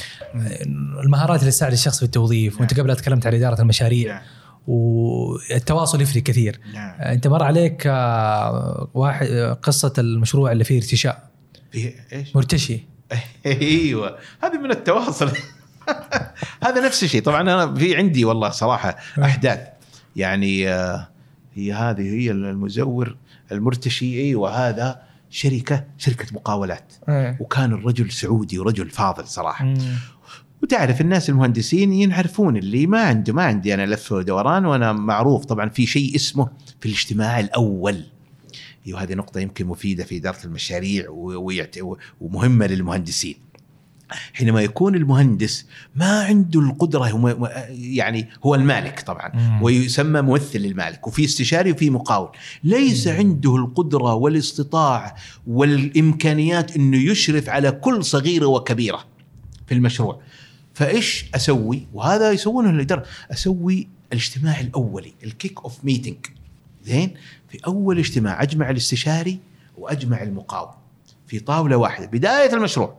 B: المهارات اللي تساعد الشخص في التوظيف وأنت
A: نعم.
B: قبلها تكلمت عن إدارة المشاريع
A: نعم.
B: والتواصل يفرق كثير
A: نعم
B: أنت مر عليك آه، واحد آه، قصة المشروع اللي فيه ارتشاء
A: في إيش؟
B: مرتشي
A: أيوه. هذه من التواصل. هذا نفس الشيء. طبعا أنا في عندي والله صراحة أحداث. يعني آه، هي هذه هي المزور المرتشي أيوه هذا شركة شركة مقاولات. وكان الرجل سعودي ورجل فاضل
B: صراحة.
A: وتعرف الناس المهندسين ينعرفون اللي ما عنده ما عندي أنا لف ودوران وأنا معروف طبعا في شيء اسمه في الاجتماع الأول. أيوه هذه نقطة يمكن مفيدة في إدارة المشاريع و- ويعت- ومهمة للمهندسين. حينما يكون المهندس ما عنده هو م- يعني هو المالك طبعا
B: مم.
A: ويسمى ممثل للمالك وفي استشاري وفي مقاول. ليس عنده القدرة والاستطاعة والإمكانيات إنه يشرف على كل صغيرة وكبيرة في المشروع. فإيش أسوي؟ وهذا يسوونه الإدارة أسوي الاجتماع الأولي ال kick off meeting زين؟ في أول اجتماع أجمع الاستشاري وأجمع المقاول في طاولة واحدة بداية المشروع.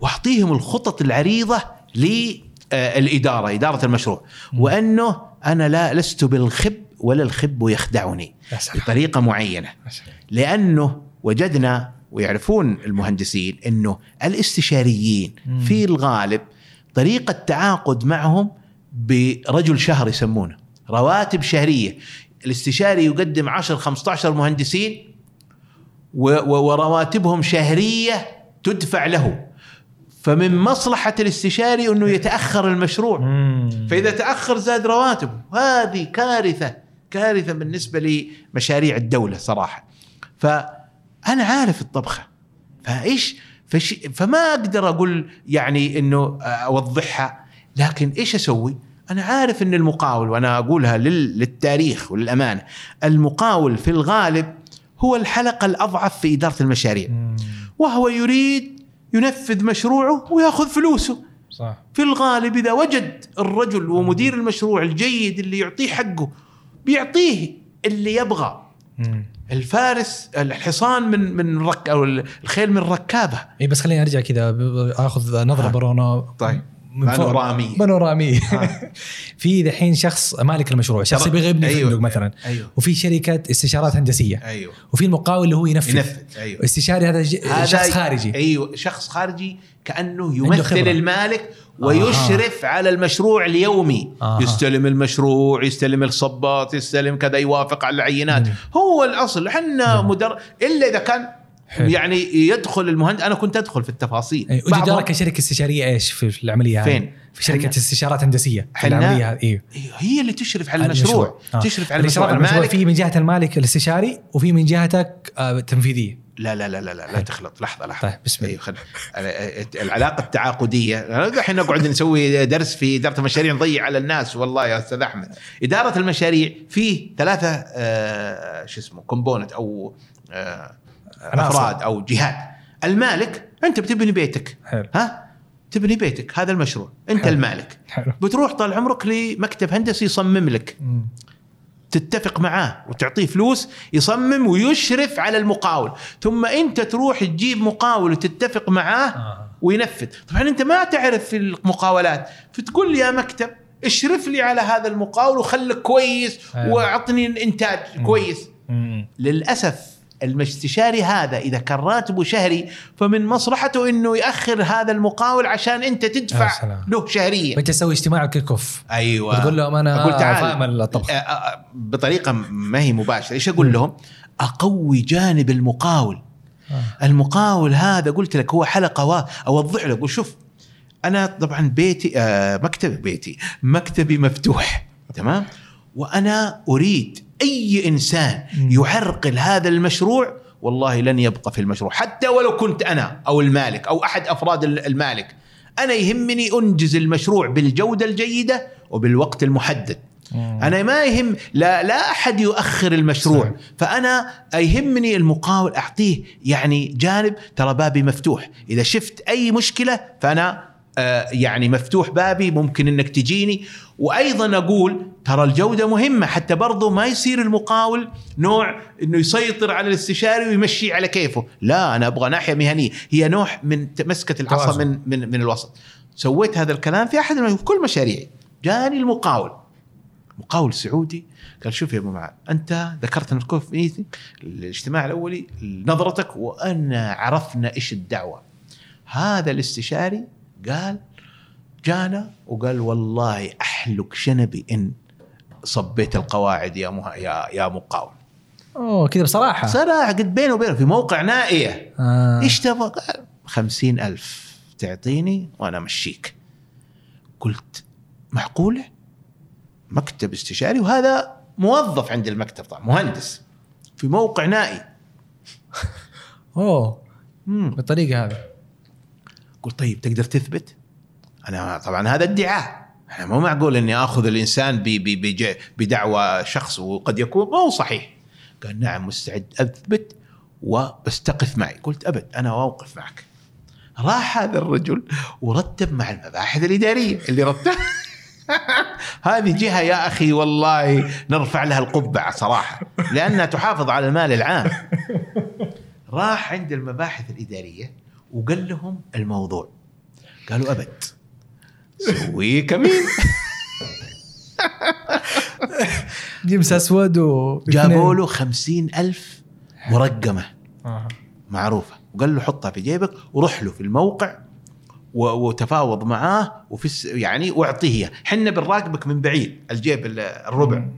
A: وأعطيهم الخطط العريضة للاداره إدارة المشروع. وأنه أنا لا لست بالخب ولا الخب يخدعني. بطريقة معينة. لأنه وجدنا ويعرفون المهندسين أنه الاستشاريين. في الغالب طريقة تعاقد معهم برجل شهر يسمونه رواتب شهرية. الاستشاري يقدم 10 15 مهندسين ورواتبهم شهرية تدفع له. فمن مصلحة الاستشاري إنه يتأخر المشروع.
B: مم.
A: فإذا تأخر زاد رواتبه هذه كارثة كارثة بالنسبة لمشاريع الدولة صراحة. فأنا عارف الطبخة. فإيش؟ فش فما أقدر أقول يعني إنه أوضحها. لكن إيش أسوي؟ أنا عارف إن المقاول وأنا أقولها لل- للتاريخ وللأمانة المقاول في الغالب هو الحلقة الأضعف في إدارة المشاريع
B: مم.
A: وهو يريد ينفذ مشروعه ويأخذ فلوسه
B: صح
A: في الغالب إذا وجد الرجل ومدير المشروع الجيد اللي يعطيه حقه بيعطيه اللي يبغى
B: مم.
A: الفارس الحصان من من رك أو الخيل من ركابة
B: اي بس خليني أرجع كذا أخذ نظرة
A: آه.
B: برونا
A: طيب بانورامية.
B: بانورامية
A: آه.
B: في دحين شخص مالك المشروع شخص يبغى يبني
A: أيوة.
B: فندق مثلا.
A: أيوه.
B: وفي شركه استشارات هندسية.
A: أيوه.
B: وفي المقاول اللي هو ينفذ,
A: ينفذ أيوه.
B: استشاري هذا ج- شخص خارجي.
A: أيوه شخص خارجي
B: كأنه
A: يمثل. المالك ويشرف على المشروع اليومي.
B: آها.
A: يستلم المشروع يستلم الصبات يستلم كذا يوافق على العينات.
B: جميل.
A: هو الأصل. إحنا مدر إلا إذا كان
B: حلو.
A: يعني يدخل المهندس أنا كنت أدخل في التفاصيل
B: أي، دورك كشركة استشارية إيش في العملية هذه؟
A: فين؟
B: في شركة
A: حنا-
B: استشارات
A: هندسية
B: العملية هذه أيوه
A: أيوه، هي اللي تشرف على المشروع
B: آه.
A: تشرف على
B: الإشراف
A: المشروع المالك
B: في من جهة المالك الاستشاري وفي من جهتك آه، تنفيذيه
A: لا لا لا لا لا, لا تخلط لحظة لحظة
B: طيب، بسم الله.
A: خل... العلاقة التعاقدية الحين نقعد نسوي درس في إدارة المشاريع نضيع على الناس والله يا أستاذ أحمد إدارة المشاريع فيه ثلاثة آه شو اسمه component أو آه. أفراد أو جهات المالك أنت بتبني بيتك.
B: حلو.
A: ها؟ تبني بيتك هذا المشروع. أنت
B: حلو.
A: المالك.
B: حلو.
A: بتروح طال عمرك لمكتب هندسي يصمم لك.
B: مم.
A: تتفق معاه وتعطيه فلوس يصمم ويشرف على المقاول. ثم أنت تروح تجيب مقاول وتتفق معاه
B: آه.
A: وينفذ. طبعا أنت ما تعرف في المقاولات. فتقول لي يا مكتب اشرف لي على هذا المقاول وخلك كويس. وأعطني إنتاج كويس.
B: مم.
A: للأسف المستشاري هذا إذا كان راتبه شهري فمن مصلحته إنه يأخر هذا المقاول عشان
B: أنت
A: تدفع. له شهريا.
B: وأنت تسوي اجتماع كيك أوف.
A: أيوه.
B: وتقول لهم أنا
A: أقول تعال.
B: فاهم الطبخ
A: بطريقة ما هي مباشرة. إيش أقول لهم؟ أقوي جانب المقاول.
B: آه.
A: المقاول هذا قلت لك هو حلقة وا- أوضح له أقول شوف أنا طبعا بيتي آه مكتبي بيتي مكتبي مفتوح تمام؟ وأنا أريد أي
B: إنسان.
A: يعرقل هذا المشروع والله لن يبقى في المشروع حتى ولو كنت أنا أو المالك أو أحد أفراد المالك أنا يهمني أنجز المشروع بالجودة الجيدة وبالوقت المحدد. أنا ما يهم لا لا أحد يؤخر المشروع
B: صحيح.
A: فأنا يهمني المقاول أعطيه يعني جانب ترى بابي مفتوح إذا شفت أي مشكلة فأنا آه، يعني مفتوح بابي ممكن إنك تجيني وأيضا أقول ترى الجودة مهمة حتى برضه ما يصير المقاول نوع إنه يسيطر على الاستشاري ويمشي على كيفه. لا أنا أبغى ناحية مهنية. هي نوع من مسكه العصا. من من من الوسط. سويت هذا الكلام في أحد في كل مشاريعي. جاني المقاول. مقاول سعودي. قال شوف يا أبو معاذ أنت ذكرت تكون في الاجتماع الأولي نظرتك وأنا عرفنا إيش الدعوة. هذا الاستشاري قال جانا وقال والله احلق شنبي إن صبيت القواعد يا مه... يا يا مقاول
B: أوه كذا بصراحة
A: صراحة قد بينه وبينه في موقع نائية
B: آه.
A: إيش تبغى؟ خمسين ألف تعطيني وأنا أمشيك قلت معقولة؟ مكتب استشاري وهذا موظف عند المكتب طبعا مهندس في موقع نائي
B: أوه
A: مم.
B: بالطريقة هذه
A: قلت طيب تقدر تثبت؟ أنا طبعا هذا ادعاء أنا مو معقول ب- ب- بج- بدعوى شخص وقد يكون ما هو صحيح. قال نعم مستعد أثبت وبس تقف معي. قلت أبد أنا أوقف معك. راح هذا الرجل ورتب مع المباحث الإدارية اللي رتب. هذه جهة يا أخي والله نرفع لها القبعة صراحة لأنها تحافظ على المال العام. راح عند المباحث الإدارية وقال لهم الموضوع. قالوا أبد سوي كمين.
B: جيمس اسود و
A: جابوا له خمسين ألف مرقمة.
B: آه.
A: معروفة. وقال له حطها في جيبك وروح له في الموقع وتفاوض معاه وفي يعني واعطيه. حنا بنراقبك من بعيد. الجيب ال- الربع.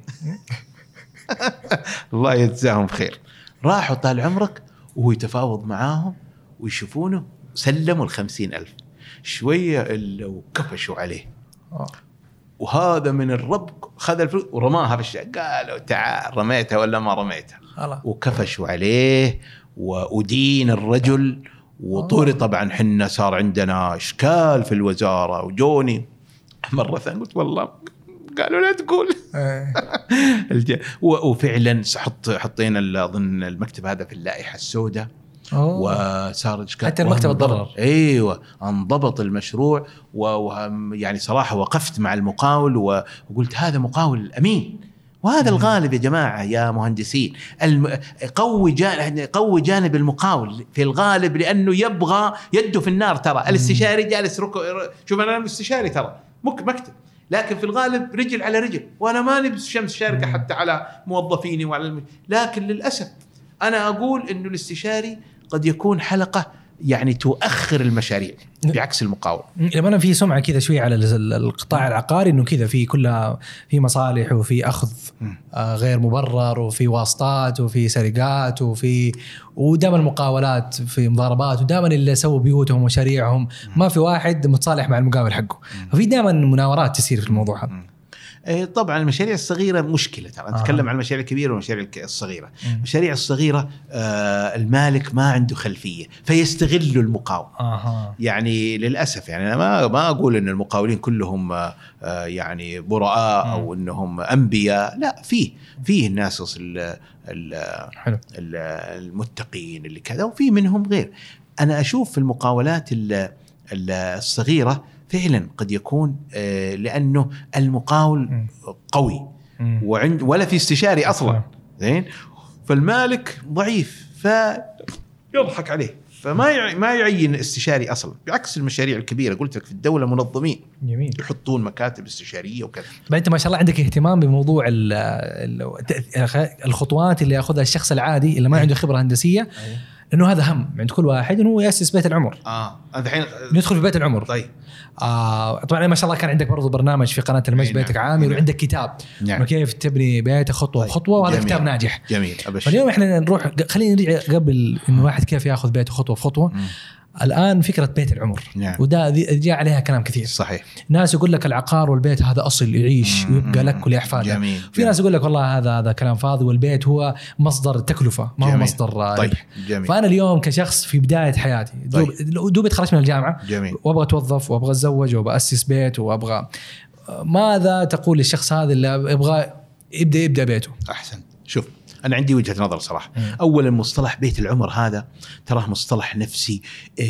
A: الله يجزاهم خير. راحوا طال عمرك وهو يتفاوض معاهم ويشوفونه. سلموا الخمسين ألف. شوية ال- وكفشوا عليه.
B: آه.
A: وهذا من الربك خذ الفلوس ورماها في الشارع قالوا تعال رميتها ولا ما رميتها؟
B: خلاص.
A: وكفشوا عليه وأدين الرجل وطوري طبعا حنا صار عندنا إشكال في الوزارة. وجوني مرة ثانية قلت والله قالوا لا تقول. و- وفعلا حط حطينا أظن المكتب هذا في اللائحة السوداء. وصار
B: حتى المكتب اتضرر.
A: إيوه انضبط المشروع و... و... يعني صراحة وقفت مع المقاول. وقلت هذا مقاول أمين. وهذا الغالب يا جماعة يا مهندسين. الم... قوي جانب قوي جانب المقاول في الغالب لأنه يبغى يده في النار ترى. الاستشاري جالس ركو... شوف أنا استشاري ترى. مك مكتب. لكن في الغالب رجل على رجل. وأنا ماني بشمس شاركة
B: مم.
A: حتى على موظفيني وعلى الم... لكن للأسف أنا أقول إنه الاستشاري قد يكون حلقة يعني تؤخر المشاريع بعكس المقاول
B: لما أنا في سمعة كذا شوي على ال- القطاع العقاري إنه كذا في كلها في مصالح وفي
A: أخذ.
B: آه، غير مبرر وفي واسطات وفي سرقات وفي ودائما المقاولات في مضاربات ودائما اللي سووا بيوتهم ومشاريعهم ما في واحد متصالح مع المقاول حقه. ففي دائما مناورات تصير في الموضوع هذا.
A: طبعا المشاريع الصغيرة مشكلة ترى
B: آه.
A: نتكلم عن المشاريع الكبيرة والمشاريع
B: الصغيرة.
A: المشاريع الصغيرة آه المالك ما عنده خلفية فيستغل المقاول
B: أها
A: يعني للأسف يعني أنا ما ما أقول إن المقاولين كلهم آه، آه، يعني براء أو إنهم أنبياء. لا فيه فيه الناس ال- ال- المتقين اللي كذا وفي منهم غير. أنا أشوف في المقاولات ال- ال- الصغيرة فعلا قد يكون آه، لأنه المقاول. قوي. وعند ولا في استشاري أصلا. زين؟ فالمالك ضعيف فيضحك عليه. فما ما يعين استشاري أصلا. بعكس المشاريع الكبيرة قلت لك في الدولة منظمين.
B: جميل.
A: يحطون مكاتب استشارية وكذا.
B: طيب أنت ما شاء الله عندك اهتمام بموضوع ال- ال- الخطوات اللي ياخذها الشخص العادي اللي ما عنده خبرة هندسية. لأنه هذا هم عند كل واحد إنه ياسس بيت العمر
A: آه الحين
B: ندخل في بيت العمر
A: طيب
B: آه طبعا ما شاء الله كان عندك برضو برنامج في قناة المجد
A: أي نعم.
B: بيتك عامر
A: نعم.
B: وعندك كتاب
A: نعم
B: كيف تبني بيتك خطوة
A: طيب.
B: بخطوة وهذا
A: جميل.
B: كتاب ناجح
A: جميل أبشر
B: فاليوم إحنا نروح خلينا نرجع قبل إنه الواحد كيف ياخذ بيته خطوة
A: بخطوة.
B: الآن فكرة بيت العمر.
A: نعم.
B: وده جاء عليها كلام كثير.
A: صحيح.
B: ناس يقول لك العقار والبيت هذا أصل يعيش. ويبقى لك ولاحفادك
A: جميل
B: في ناس يقول لك والله هذا هذا كلام فاضي والبيت هو مصدر تكلفة ما هو
A: جميل.
B: مصدر آه،
A: طيب جميل.
B: فأنا اليوم كشخص في بداية حياتي دوب, دوب تخرجت من الجامعة
A: جميل.
B: وأبغى أتوظف وأبغى أتزوج وأبغى أسس بيت وابغى ماذا تقول للشخص هذا اللي يبغى يبدا يبدأ بيته؟
A: أحسن. شوف أنا عندي وجهة نظر
B: صراحة.
A: اولا مصطلح بيت العمر هذا تراه مصطلح نفسي آه،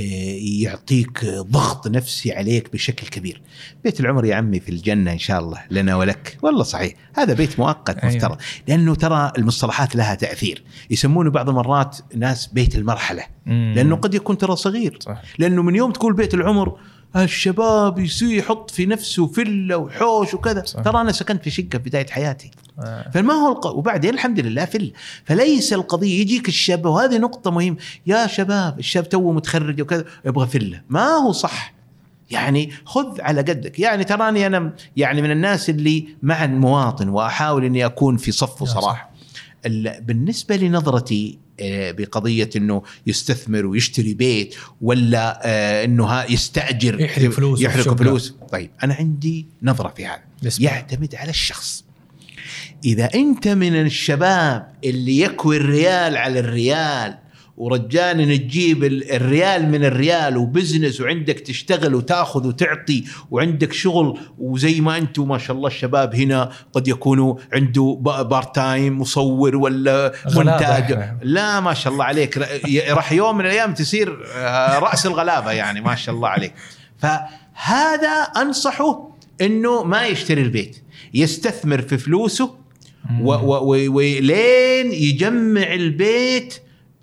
A: يعطيك ضغط نفسي عليك بشكل كبير. بيت العمر يا عمي في الجنة إن شاء الله لنا ولك. والله صحيح هذا بيت مؤقت
B: أيوة.
A: مفترض لأنه ترى المصطلحات لها تأثير. يسمونه بعض المرات ناس بيت المرحلة. لأنه قد يكون ترى صغير.
B: صح.
A: لأنه من يوم تقول بيت العمر الشباب يصير يحط في نفسه فله وحوش وكذا.
B: صح.
A: ترى أنا سكنت في شقة في بداية حياتي.
B: آه.
A: فما هو الق... وبعدين الحمد لله فل فليس القضية يجيك الشاب وهذه نقطة مهمة. يا شباب الشاب تو متخرج وكذا يبغى فله ما هو صح. يعني خذ على قدك. يعني تراني أنا يعني من الناس اللي مع المواطن وأحاول إني أكون في صفه
B: صح.
A: صراحة ال- بالنسبة لنظرتي بقضية إنه يستثمر ويشتري بيت ولا آه، إنه يستأجر
B: يحرق فلوس
A: يحرق. فلوس طيب أنا عندي نظرة في هذا. يعتمد على الشخص إذا أنت من الشباب اللي يكوي الريال على الريال ورجال نجيب ال- الريال من الريال و business وعندك تشتغل وتاخذ وتعطي وعندك شغل وزي ما أنتم ما شاء الله الشباب هنا قد يكونوا عنده ب- part time مصور ولا مونتاج. لا ما شاء الله عليك. راح يوم من الأيام تصير آه، رأس الغلابة يعني ما شاء الله عليك. فهذا أنصحه إنه ما يشتري البيت يستثمر في فلوسه و- و- و- ولين يجمع البيت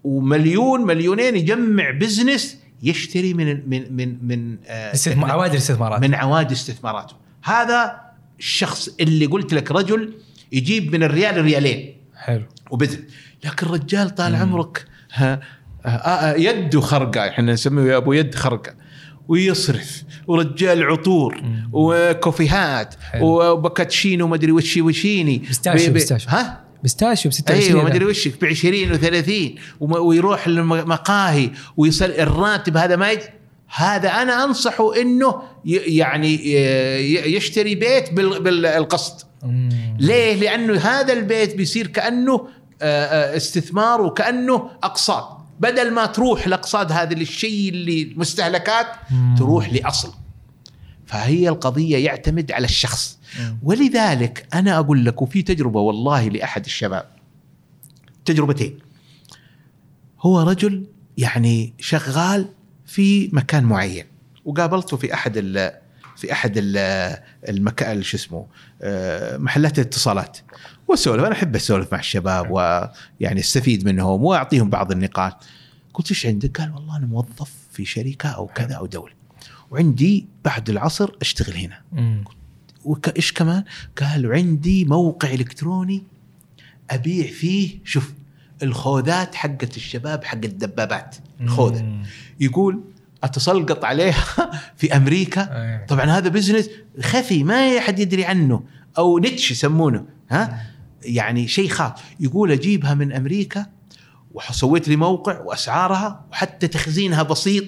A: ومليون مليونين يجمع بزنس يشتري من من من من آه،
B: استثمار عوائد الاستثمارات
A: من عوائد استثماراته هذا الشخص اللي قلت لك رجل يجيب من الريال ريالين.
B: حلو.
A: وبذل. لكن رجال طال عمرك ها يده خرقة. إحنا نسميه يا أبو يد خرقة. ويصرف. ورجال عطور. وكوفيهات. وبكابتشينو مدري وشي وشيني.
B: pistachio،
A: بي- بي-
B: pistachio.
A: ها؟
B: pistachio ب 26
A: أيوه مدري وش ب 20 و30 ويروح المقاهي ويصل الراتب هذا ما يج... هذا أنا أنصحه إنه ي- يعني يشتري بيت بال- بالقسط. ليه؟ لأنه هذا البيت بيصير كأنه آه، آه، استثمار وكأنه أقساط بدل ما تروح الاقساط هذا للشيء اللي مستهلكات. تروح لأصل فهي القضية يعتمد على الشخص. ولذلك أنا أقول لك وفي تجربة والله لأحد الشباب تجربتين هو رجل يعني شغال في مكان معين وقابلته في أحد ال في أحد ال- المكان شو اسمه آه، محلات الاتصالات وأسولف أنا أحب أسولف مع الشباب ويعني أستفيد منهم وأعطيهم بعض النقاط قلت إيش عندك؟ قال والله أنا موظف في شركة أو كذا أو دولة وعندي بعد العصر أشتغل هنا
B: مم.
A: وإيش كمان؟ قال وعندي موقع إلكتروني أبيع فيه شوف الخوذات حقت الشباب حق الدبابات. الخوذه. يقول أتسلقط عليها في
B: أمريكا.
A: طبعا هذا بزنس خفي ما أحد يدري عنه. أو نتش يسمونه ها؟ يعني شيء خاص يقول أجيبها من أمريكا وسويت لي موقع وأسعارها وحتى تخزينها بسيط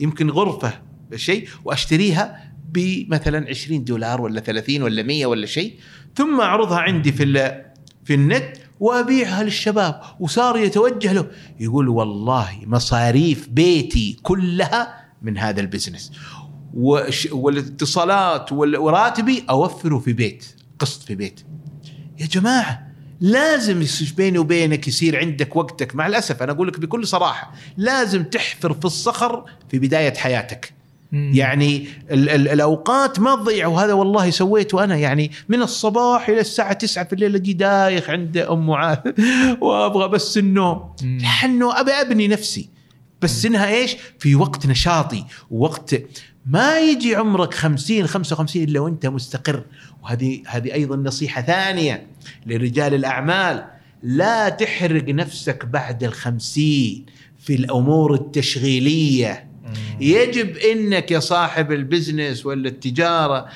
A: يمكن غرفة شيء وأشتريها. بمثلا 20 دولار ولا 30 ولا 100 ولا شيء ثم أعرضها عندي في في النت وأبيعها للشباب وصار يتوجه له. يقول والله مصاريف بيتي كلها من هذا البزنس. والاتصالات وال- وراتبي أوفره في بيت قسط في بيت. يا جماعة لازم بيني وبينك يصير عندك وقتك. مع الأسف أنا أقول لك بكل صراحة لازم تحفر في الصخر في بداية حياتك. يعني ال ال الأوقات ما تضيع وهذا والله سويته أنا يعني من الصباح إلى الساعة 9 في الليل أجي دايخ عند أم معاذ وأبغى بس النوم. لأنه أبي أبني نفسي بس إنها إيش؟ في وقت نشاطي ووقت ما يجي عمرك 50 55 إلا وأنت مستقر وهذه هذه أيضا نصيحة ثانية لرجال الأعمال لا تحرق نفسك بعد الخمسين في الأمور
B: التشغيلية.
A: يجب إنك يا صاحب البزنس ولا التجارة.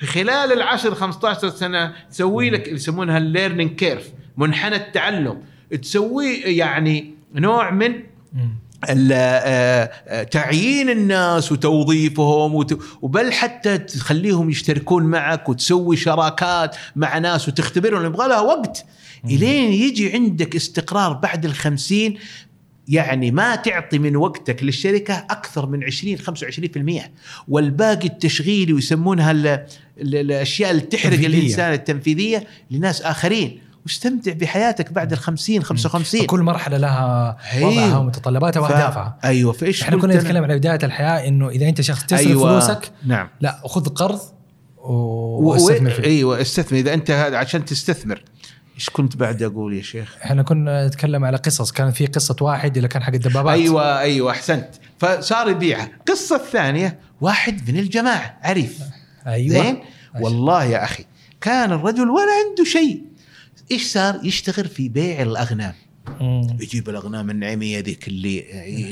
A: خلال العشر 15 سنة تسوي لك يسمونها ال learning curve منحنى التعلم. تسوي يعني نوع من آه، آه، تعيين الناس وتوظيفهم وت- وبل حتى تخليهم يشتركون معك وتسوي شراكات مع ناس وتختبرهم. يبغى لها وقت. إلين يجي عندك استقرار بعد الخمسين يعني ما تعطي من وقتك للشركة أكثر من 20 25% والباقي التشغيلي ويسمونها ال- ال- الأشياء اللي تحرق. الإنسان التنفيذية لناس آخرين. واستمتع بحياتك بعد الخمسين 55
B: كل مرحلة لها
A: أيوه.
B: وضعها ومتطلباتها
A: ف- وأهدافها. أيوه
B: فإيش
A: إحنا
B: كنا؟ نتكلم على بداية الحياة إنه إذا أنت شخص تصرف
A: أيوة.
B: فلوسك
A: نعم.
B: لا خذ قرض و-
A: و-
B: واستثمر فيه.
A: أيوه استثمر. إذا أنت هذا عشان تستثمر. إيش كنت بعد أقول يا شيخ؟
B: إحنا كنا نتكلم على قصص كان في قصة واحد اللي كان حق الدبابات.
A: أيوه أيوه أحسنت. فصار يبيعها، القصة الثانية واحد من الجماعة عريف.
B: أيوه.
A: زين؟ والله يا أخي كان الرجل ولا عنده شيء. إيش صار؟ يشتغل في بيع
B: الأغنام.
A: يجيب الاغنام النعيميه ذيك اللي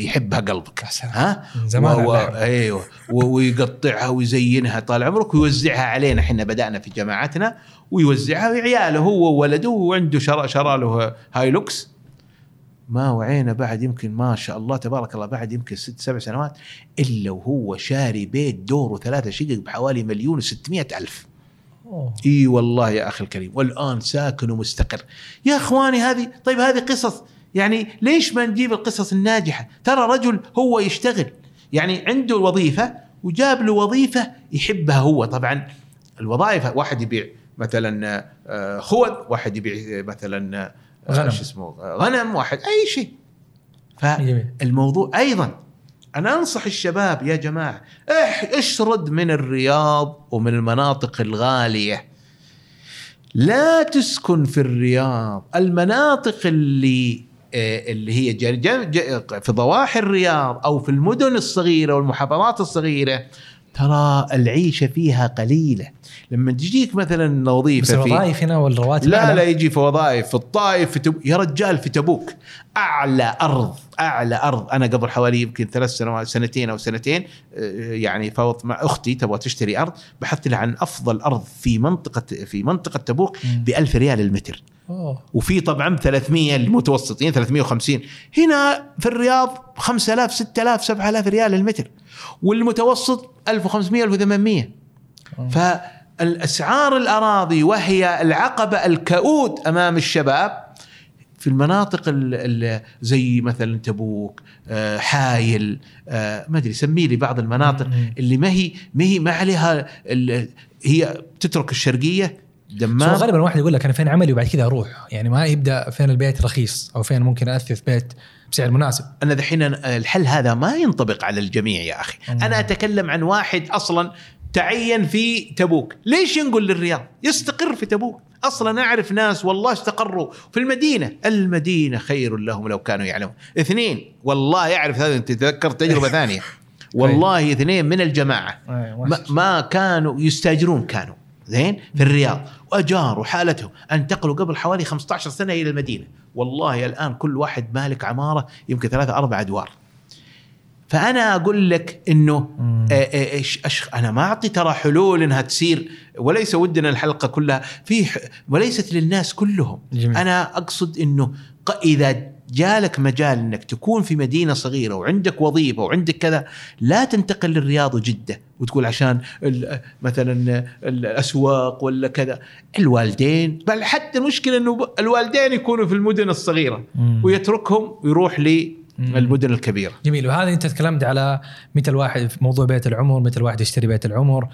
A: يحبها قلبك. ها؟
B: زمان
A: و... و... أيوه. و... ويقطعها ويزينها طال عمرك ويوزعها علينا. إحنا بدأنا في جماعتنا ويوزعها وعياله هو وولده وعنده شرى شرى له هايلوكس ما وعينا بعد يمكن ما شاء الله تبارك الله بعد يمكن ست سبع سنوات إلا وهو شاري بيت دوره ثلاثة شقق بحوالي مليون وستمائة ألف. إي والله يا أخي الكريم. والآن ساكن ومستقر. يا أخواني هذه طيب هذه قصص. يعني ليش ما نجيب القصص الناجحة؟ ترى رجل هو يشتغل. يعني عنده وظيفة وجاب له وظيفة يحبها هو. طبعا الوظائف واحد يبيع مثلا آه، خود واحد يبيع مثلا آه،
B: غنم.
A: شو اسمه آه، غنم واحد أي شيء. فالموضوع أيضا أنا أنصح الشباب يا جماعة اشرد من الرياض ومن المناطق الغالية. لا تسكن في الرياض. المناطق اللي آه، اللي هي جا- جا- جا- في ضواحي الرياض أو في المدن الصغيرة والمحافظات الصغيرة ترى العيشه فيها قليلة لما تجيك مثلا
B: بس
A: وظيفه في
B: الوظائف هنا والرواتب
A: لا
B: أعلى.
A: لا يجي في وظائف في الطائف في تبوك يا رجال في تبوك أعلى أرض أعلى أرض أنا قبل حوالي يمكن ثلاث سنوات سنتين أو سنتين آه، يعني فوضت مع أختي تبغى تشتري أرض بحثت لها عن أفضل أرض في منطقه في منطقة تبوك. ب 1000 ريال المتر
B: أوه.
A: وفي طبعا 300 المتوسطين 350 هنا في الرياض 5000 6000 7000 ريال المتر والمتوسط 1500 1800 فالأسعار الأراضي وهي العقبة الكؤود أمام الشباب في المناطق ال ال زي مثلا تبوك آه، حايل آه، ما أدري سمي لي بعض المناطق. اللي ما هي ما هي ما عليها ال- هي تترك
B: الشرقية
A: دمام.
B: غالبا الواحد يقول لك أنا فين عملي وبعد كذا أروح. يعني ما يبدأ فين البيت رخيص أو فين ممكن أثث بيت بسعر مناسب.
A: أنا دحين الحل هذا ما ينطبق على الجميع يا أخي.
B: مم.
A: أنا أتكلم عن واحد أصلا تعين في تبوك. ليش ينقل للرياض؟ يستقر في تبوك. أصلا أعرف ناس والله استقروا في المدينة. المدينة خير لهم لو كانوا يعلمون. اثنين والله يعرف هذا أنت تذكر تجربة ثانية. والله اثنين من الجماعة. ما, ما كانوا يستاجرون كانوا. زين؟ في الرياض. واجاروا حالتهم انتقلوا قبل حوالي 15 سنة إلى المدينة والله الآن كل واحد مالك عمارة يمكن ثلاثة أربع أدوار فأنا أقول لك
B: إنه.
A: آه، آه، إيش أشخ... أنا ما أعطي ترى حلول إنها تصير وليس ودنا الحلقة كلها في. وليست للناس كلهم
B: جميل.
A: أنا أقصد إنه. إذا جالك مجال إنك تكون في مدينة صغيرة وعندك وظيفة وعندك كذا لا تنتقل للرياض وجدة وتقول عشان ال... مثلا الأسواق ولا كذا الوالدين بل حتى المشكلة إنه الوالدين يكونوا في المدن
B: الصغيرة.
A: ويتركهم ويروح للمدن الكبيرة
B: جميل وهذا أنت تكلمت على متى الواحد في موضوع بيت العمر متى الواحد يشتري بيت العمر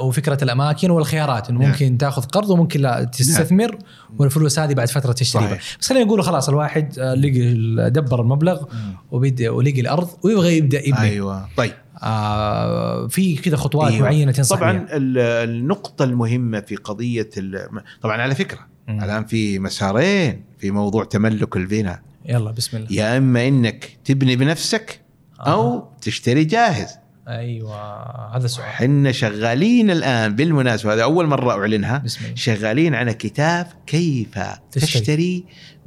B: وفكرة الأماكن والخيارات إنه
A: نعم.
B: ممكن تاخذ قرض وممكن لا تستثمر والفلوس هذه بعد فترة تشتري
A: صحيح.
B: بس خلينا نقول خلاص الواحد آه، لقي دبر المبلغ ولقي الأرض ويبغى يبدأ يبني
A: أيوه طيب
B: آه في كذا خطوات
A: أيوة.
B: معينة تنصح
A: طبعا
B: بها.
A: ال- النقطة المهمة في قضية ال- طبعا على فكرة
B: مم.
A: الآن في مسارين في موضوع تملك البناء
B: يلا بسم الله.
A: يا إما إنك تبني بنفسك أو
B: آه.
A: تشتري جاهز.
B: أيوه هذا السؤال
A: إحنا شغالين الآن بالمناسبة هذا أول مرة أعلنها.
B: بسم الله.
A: شغالين على كتاب كيف
B: تشتري.
A: تشتري,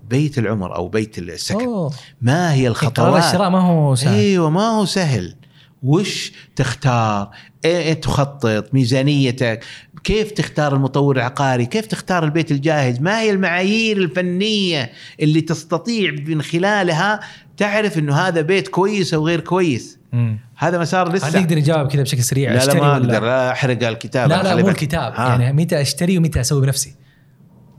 A: بيت العمر أو بيت السكن.
B: أوه.
A: ما هي
B: قرار
A: الخطوات؟
B: الشراء ما هو سهل.
A: أيوه ما هو سهل. وش تختار؟ إيه تخطط ميزانيتك؟ كيف تختار المطور العقاري؟ كيف تختار البيت الجاهز؟ ما هي المعايير الفنية اللي تستطيع من خلالها تعرف إنه هذا بيت كويس أو غير كويس؟
B: مم.
A: هذا مسار
B: هل
A: لسه
B: نقدر نجاوب كذا بشكل سريع.
A: لا لا ما أقدر. لا أحرق الكتاب.
B: لا لا مو. الكتاب. يعني متى أشتري ومتى أسوي بنفسي.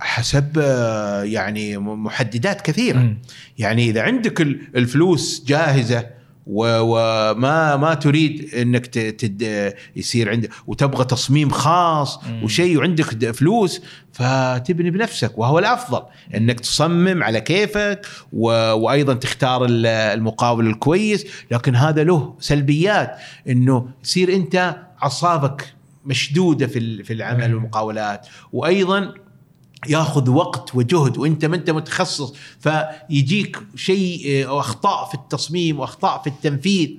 A: حسب آه، يعني محددات كثيرة.
B: مم.
A: يعني إذا عندك ال- الفلوس جاهزة وما ما تريد إنك تد يصير عندك وتبغى تصميم خاص. وشيء وعندك فلوس فتبني بنفسك وهو الأفضل إنك تصمم على كيفك و... وأيضا تختار ال- المقاول الكويس لكن هذا له سلبيات إنه يصير أنت أعصابك مشدودة في في العمل. والمقاولات وأيضا ياخذ وقت وجهد وانت ما انت متخصص فيجيك شيء آه، أو أخطاء في التصميم وأخطاء في التنفيذ.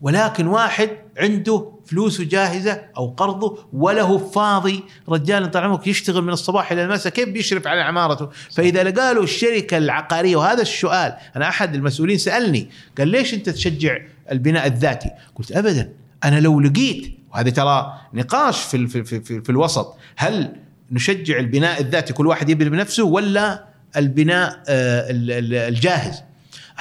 A: ولكن واحد عنده فلوسه جاهزة أو قرضه ولا هو فاضي رجال طال عمرك يشتغل من الصباح إلى المساء كيف بيشرف على عمارته؟ فإذا لقى له الشركة العقارية وهذا السؤال أنا أحد المسؤولين سألني قال ليش أنت تشجع البناء الذاتي؟ قلت ابدا أنا لو لقيت وهذا ترى نقاش في في, في, في الوسط هل نشجع البناء الذاتي كل واحد يبني بنفسه ولا البناء آه، الجاهز؟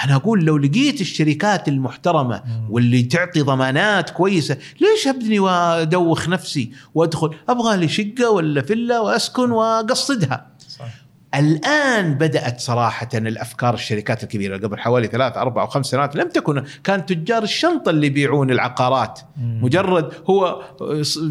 A: أنا أقول لو لقيت الشركات المحترمة واللي تعطي ضمانات كويسة ليش أبني وأدوخ نفسي وأدخل؟ أبغى لي شقة ولا فيلا وأسكن وأقصدها. صح. الآن بدأت صراحة الأفكار الشركات الكبيرة قبل حوالي ثلاث أربع أو خمس سنوات لم تكن كان تجار الشنطة اللي يبيعون العقارات مم. مجرد هو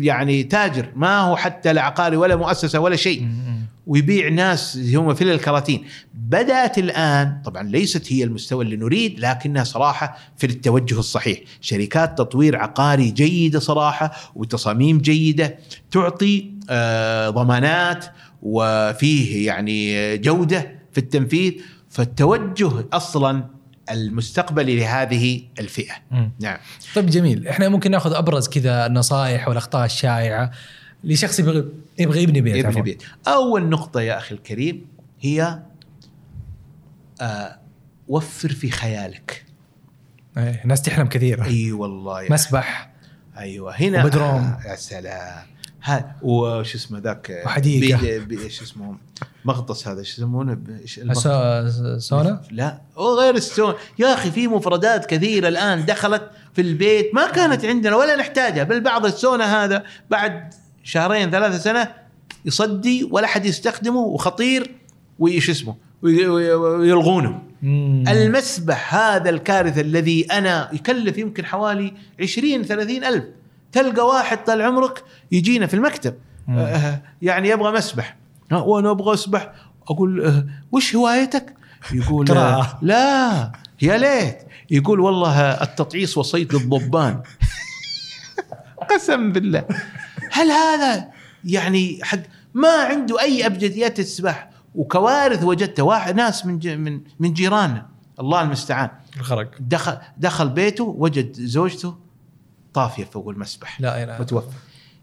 A: يعني تاجر ما هو حتى لا عقاري ولا مؤسسة ولا شيء مم. ويبيع ناس هم في الكراتين بدأت الآن طبعا ليست هي المستوى اللي نريد لكنها صراحة في التوجه الصحيح شركات تطوير عقاري جيدة صراحة وتصاميم جيدة تعطي آه ضمانات وفيه يعني جودة في التنفيذ فالتوجه أصلا المستقبلي لهذه الفئة.
B: مم. نعم. طيب جميل. إحنا ممكن نأخذ أبرز كذا النصائح والأخطاء الشائعة لشخص يبغى يبغى يبني بيت
A: يبني بيت. أول نقطة يا أخي الكريم هي آه وفر في خيالك.
B: إيه ناس تحلم كثير.
A: إي أيوة والله
B: مسبح.
A: أيوه. هنا
B: بدروم
A: آه يا سلام. وش اسمه ذاك
B: وحديقة.
A: إيش اسمه مغطس هذا إيش يسمونه
B: سونا؟
A: لا. غير السونا يا أخي في مفردات كثيرة الآن دخلت في البيت ما كانت عندنا ولا نحتاجها. بل بعض السونا هذا بعد شهرين ثلاثة سنة يصدي ولا حد يستخدمه وخطير ويش اسمه ويلغونه. المسبح هذا الكارثة الذي أنا يكلف يمكن حوالي 20 30 ألف. تلقى واحد طال عمرك يجينا في المكتب. آه يعني يبغى مسبح. وأنا أبغى أسبح. أقول آه وش هوايتك؟ يقول آه لا يا ليت. يقول والله التطعيص وصيد الضبان قسم بالله. هل هذا يعني حق ما عنده أي ابجديات السباحه وكوارث وجدتها واحد ناس من من من جيراننا. الله المستعان.
B: الخرق
A: دخل دخل بيته وجد زوجته. طافية فوق المسبح
B: لا اله
A: متوفى.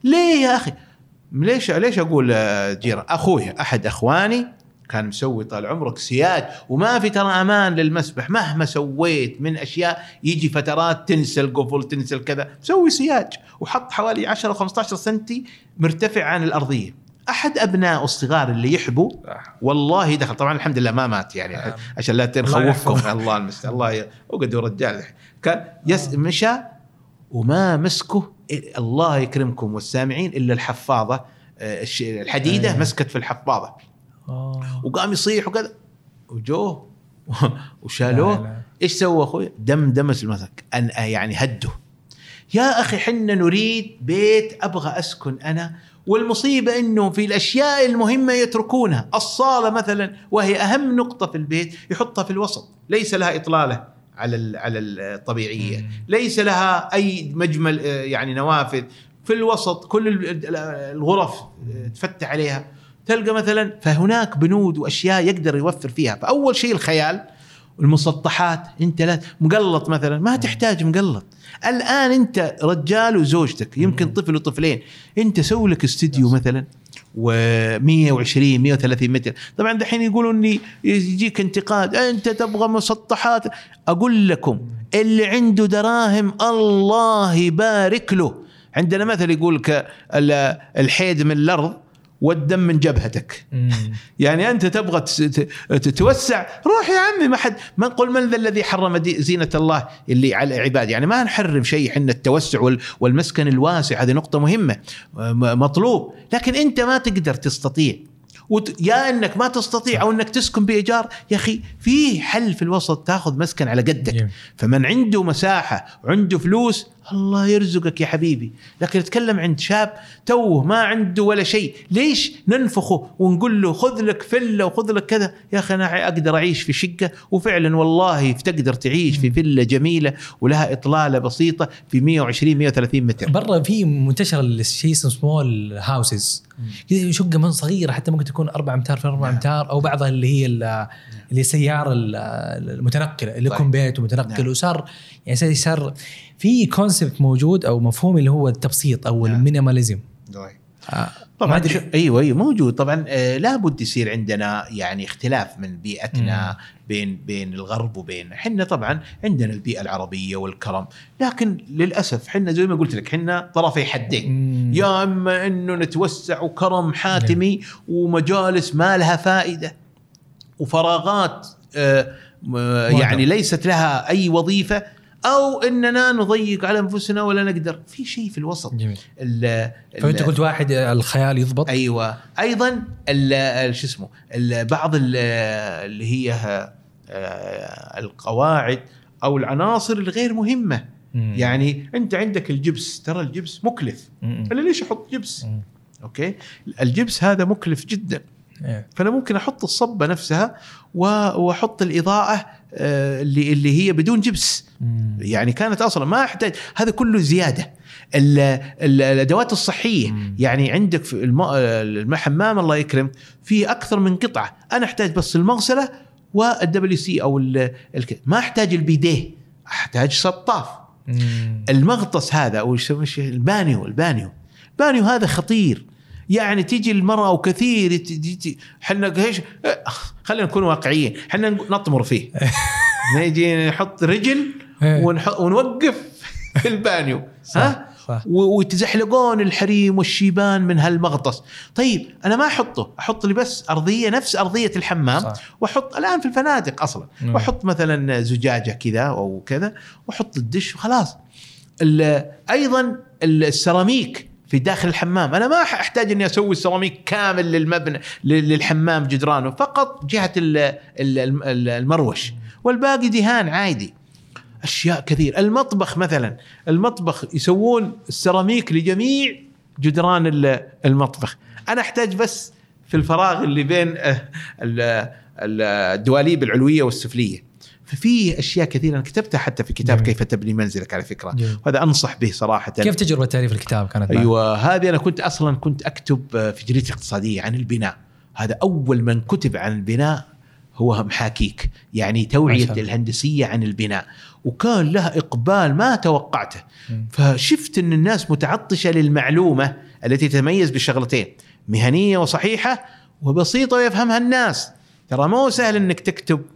A: ليه يا أخي؟ ليش ليش أقول آه، جيران؟ أخوي أحد أخواني كان مسوي طال عمرك سياج وما في ترى أمان للمسبح. مهما سويت من أشياء يجي فترات تنسى القفل تنسى الكذا. مسوي سياج وحط حوالي 10 15 سنتي مرتفع عن الأرضية. أحد أبناء الصغار اللي يحبوا والله دخل. طبعا الحمد لله ما مات يعني نعم. عشان لا نخوفكم الله المستعان. الله وقد رجال كان يس مشى وما مسكه الله يكرمكم والسامعين إلا الحفاضه آه، الحديدة إيه. مسكت في الحفاضه آه. وقام يصيح وكذا. وجوه. وشالوه. إيش سوى أخوي؟ دم دمس المسك. أن يعني هده. يا أخي حنا نريد بيت أبغى أسكن أنا والمصيبة إنه في الأشياء المهمة يتركونها، الصالة مثلا وهي أهم نقطة في البيت يحطها في الوسط، ليس لها إطلالة. على على الطبيعية، ليس لها أي مجمل آه، يعني نوافذ، في الوسط كل الغرف آه، تفتح عليها. تلقى مثلا فهناك بنود وأشياء يقدر يوفر فيها. فأول شيء الخيال المسطحات أنت لا مقلط مثلا. ما تحتاج مقلط. الآن أنت رجال وزوجتك يمكن طفل وطفلين. أنت سوي لك استديو مثلا. و120 130 متر. طبعا دحين يقولوا إني يجيك انتقاد أنت تبغى مسطحات؟ أقول لكم اللي عنده دراهم الله يبارك له. عندنا مثل يقول الحيد من الأرض والدم من جبهتك. يعني أنت تبغى تتوسع روح يا عمي ما حد ما نقول من ذا الذي حرم زينة الله اللي على عباده يعني ما نحرم شيء حنا التوسع والمسكن الواسع هذه نقطة مهمة مطلوب. لكن أنت ما تقدر تستطيع. يا إنك ما تستطيع أو إنك تسكن بإيجار يا أخي في حل في الوسط تأخذ مسكن على قدك. فمن عنده مساحة وعنده فلوس الله يرزقك يا حبيبي. لكن اتكلم عند شاب توه ما عنده ولا شيء. ليش ننفخه ونقول له خذ لك فله وخذ لك كذا؟ يا أخي أنا أقدر أعيش في شقة وفعلا والله تقدر تعيش في فيلا جميلة ولها إطلالة بسيطة في 120 130 متر.
B: برا في منتشر الشيء اسمه small houses كذا شقة من صغيرة حتى ممكن تكون 4 أمتار في 4
A: نعم.
B: أمتار أو بعضها اللي هي ال- اللي السيارة ال- المتنقلة اللي. يكون بيت ومتنقل.
A: نعم.
B: وصار يعني صار في concept موجود أو مفهوم اللي هو التبسيط أو
A: نعم.
B: ال minimalism. آه، ما
A: طبعا. شو- أيوه أيوه موجود. طبعا آه لابد يصير عندنا يعني اختلاف من بيئتنا بين بين الغرب وبين إحنا طبعا عندنا البيئة العربية والكرم. لكن للأسف إحنا زي ما قلت لك إحنا طرفي حدين.
B: مم.
A: يا أما إنه نتوسع وكرم حاتمي ومجالس ما لها فائدة وفراغات آه، يعني ليست لها أي وظيفة أو إننا نضيق على أنفسنا ولا نقدر. في شيء في الوسط.
B: جميل.
A: ال-
B: فانت
A: ال-
B: قلت واحد الخيال يضبط؟
A: أيوه. أيضا شو اسمه بعض ال- اللي هي آه، القواعد أو العناصر الغير مهمة.
B: مم.
A: يعني أنت عندك الجبس. ترى الجبس مكلف.
B: مم.
A: أنا ليش أحط جبس؟
B: مم.
A: أوكي. الجبس هذا مكلف جدا.
B: إيه.
A: فأنا ممكن أحط الصبة نفسها وأحط الإضاءة اللي اللي هي بدون جبس.
B: مم.
A: يعني كانت أصلا ما أحتاج. هذا كله زيادة. ال- ال- الأدوات الصحية.
B: مم.
A: يعني عندك في الحمام الله يكرم في أكثر من قطعة. أنا أحتاج بس المغسلة وال WC أو ما أحتاج البيديه. أحتاج شطاف
B: مم.
A: المغطس هذا أو البانيو البانيو. البانيو هذا خطير. يعني تيجي المرأة وكثير إحنا إيش خلينا نكون واقعيين إحنا نطمر فيه نجي نحط رجل
B: إيه.
A: ونحط ونوقف في البانيو
B: صح،
A: ها
B: صح.
A: ويتزحلقون الحريم والشيبان من هالمغطس طيب أنا ما أحطه أحط لي بس أرضية نفس أرضية الحمام
B: صح.
A: وأحط الآن في الفنادق أصلا
B: مم.
A: وأحط مثلا زجاجة كذا أو كذا وأحط الدش وخلاص أيضا السيراميك في داخل الحمام. أنا ما أحتاج إني أسوي السيراميك كامل للمبنى للحمام جدرانه. فقط جهة ال- ال- ال- المروش. والباقي دهان عادي. أشياء كثير. المطبخ مثلا. المطبخ يسوون السيراميك لجميع جدران ال- المطبخ. أنا أحتاج بس في الفراغ اللي بين آه، ال- ال- الدواليب العلوية والسفلية. ففي أشياء كثيرة أنا كتبتها حتى في كتاب
B: جميل.
A: كيف تبني منزلك على فكرة
B: جميل.
A: وهذا أنصح به صراحة
B: كيف تجربه تاليف الكتاب كانت معك؟
A: أيوه هذه أنا كنت أصلا كنت أكتب في جريدة اقتصادية عن البناء هذا أول من كتب عن البناء هو محاكيك يعني
B: شاء الله.
A: الهندسية عن البناء وكان لها إقبال ما توقعته
B: مم.
A: فشفت إن الناس متعطشة للمعلومة التي تتميز بشغلتين مهنية وصحيحة وبسيطة ويفهمها الناس ترى مو سهل إنك تكتب آه،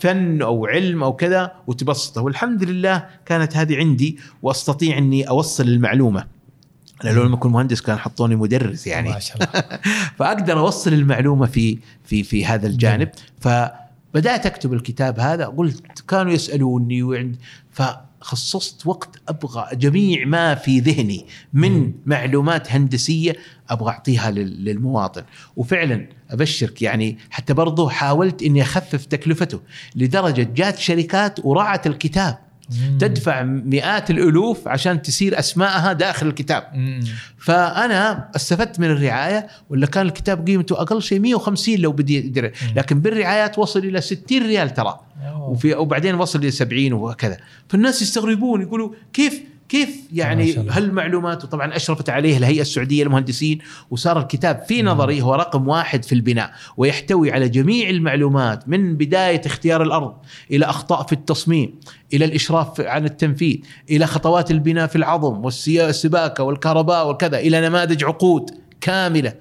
A: فن أو علم أو كذا وتبسطه. والحمد لله كانت هذه عندي وأستطيع إني أوصل المعلومة. أنا لو لم أكن مهندس كان حطوني مدرس يعني.
B: ما شاء الله.
A: فأقدر أوصل المعلومة في في في هذا الجانب. فبدأت أكتب الكتاب هذا قلت كانوا يسألوني وعند فخصصت وقت أبغى جميع ما في ذهني من معلومات هندسية أبغى أعطيها لل- للمواطن. وفعلا أبشرك يعني حتى برضو حاولت إني أخفف تكلفته لدرجة جات شركات ورعت الكتاب.
B: مم.
A: تدفع مئات الألوف عشان تسير أسماءها داخل الكتاب
B: مم.
A: فأنا استفدت من الرعاية ولا كان الكتاب قيمته أقل شيء 150 لو بدي. لكن بالرعايات وصل إلى 60 ريال ترى. وفي وبعدين وصل إلى 70 وكذا فالناس يستغربون يقولوا كيف كيف يعني. هالمعلومات؟ وطبعا أشرفت عليه الهيئة السعودية للمهندسين وصار الكتاب في نظري هو رقم واحد في البناء ويحتوي على جميع المعلومات من بداية اختيار الأرض إلى أخطاء في التصميم إلى الإشراف عن التنفيذ إلى خطوات البناء في العظم والسباكه والكهرباء وكذا إلى نماذج عقود كاملة.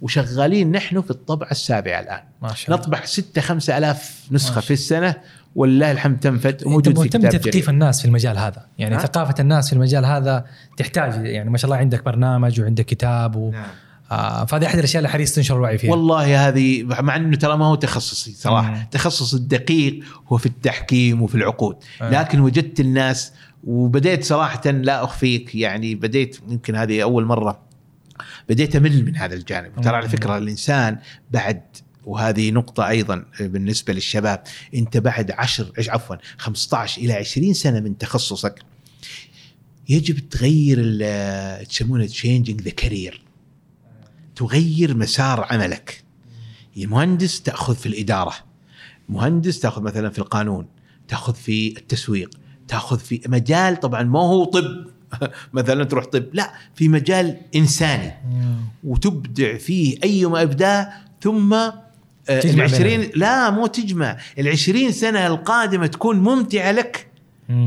A: وشغالين نحن في الطبعة السابعة الآن.
B: ما شاء الله.
A: نطبع 6 5000 نسخة
B: ما
A: في السنة ولله الحمد تنفذ وموجود في
B: بتثقيف
A: جريء.
B: الناس في المجال هذا يعني
A: ها؟
B: ثقافة الناس في المجال هذا تحتاج يعني ما شاء الله عندك برنامج وعندك كتاب و...
A: نعم.
B: آه فهذه أحد الأشياء اللي حريص تنشر الوعي فيها
A: والله هذه مع إنه ترى ما هو تخصصي صراحة
B: مم.
A: تخصص الدقيق هو في التحكيم وفي العقود
B: آه.
A: لكن وجدت الناس وبديت صراحة لا أخفيك يعني بديت يمكن هذه أول مرة بديت أمل من هذا الجانب ترى على
B: مم.
A: فكرة الإنسان بعد وهذه نقطة أيضا بالنسبة للشباب. أنت بعد 10 عفوا 15 إلى 20 سنة من تخصصك يجب تغير تسمونه changing the career تغير مسار عملك. مهندس تأخذ في الإدارة مهندس تأخذ مثلا في القانون تأخذ في التسويق تأخذ في مجال طبعا ما هو طب. مثلا تروح طب لا في مجال إنساني. وتبدع فيه أيما ابداع ثم
B: تجمع
A: العشرين لا مو تجمع. العشرين سنة القادمة تكون ممتعة لك.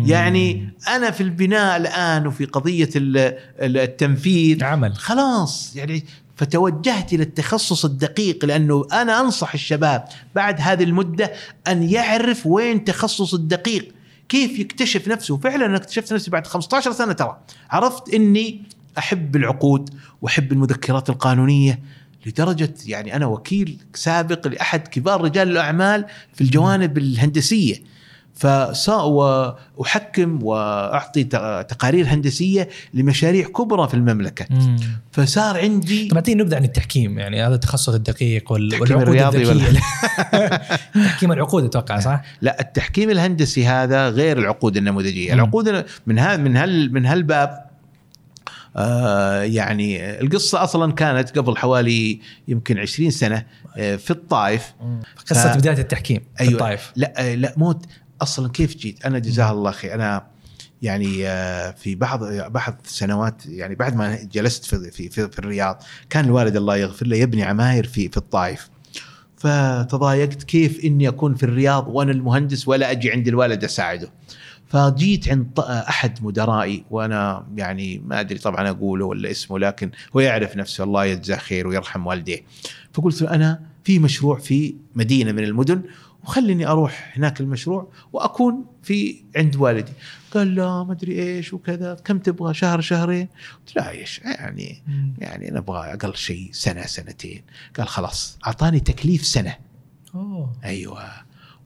A: يعني أنا في البناء الآن وفي قضية ال- ال- التنفيذ
B: عمل
A: خلاص. يعني فتوجهت إلى التخصص الدقيق لأنه أنا أنصح الشباب بعد هذه المدة أن يعرف وين تخصص الدقيق. كيف يكتشف نفسه. فعلا أنا اكتشفت نفسي بعد 15 سنة ترى. عرفت إني أحب العقود وأحب المذكرات القانونية. لدرجة يعني أنا وكيل سابق لأحد كبار رجال الأعمال في الجوانب الهندسية. فأحكم وأعطي ت- تقارير هندسية لمشاريع كبرى في المملكة. فصار عندي
B: طب اعطيني نبذه عن التحكيم يعني هذا التخصص الدقيق وال-
A: التحكيم
B: والعقود
A: الرياضي
B: الذكية. تحكيم العقود أتوقع صح؟
A: لا التحكيم الهندسي هذا غير العقود النموذجية،
B: مم.
A: العقود من هذا من هال من هالباب يعني القصة أصلا كانت قبل حوالي يمكن 20 سنة آه في الطائف.
B: قصة
A: ف-
B: بداية التحكيم في
A: أيوة.
B: الطائف.
A: لا آه لا موت أصلا كيف جيت؟ أنا جزاه الله خير. أنا يعني آه، في بعض بعض سنوات يعني بعد ما جلست في في في, في الرياض كان الوالد الله يغفر له يبني عماير في في الطائف. فتضايقت كيف إني أكون في الرياض وأنا المهندس ولا أجي عند الوالد أساعده. فجيت عند أحد مدرائي وأنا يعني ما أدري طبعا أقوله ولا اسمه لكن هو يعرف نفسه الله يجزاه خير ويرحم والديه. فقلت له أنا في مشروع في مدينة من المدن وخليني أروح هناك المشروع وأكون في عند والدي. قال لا ما أدري إيش وكذا كم تبغى؟ شهر شهرين؟ قلت لا إيش؟ يعني يعني نبغى أقل شيء سنة سنتين. قال خلاص أعطاني تكليف سنة.
B: أوه.
A: أيوه.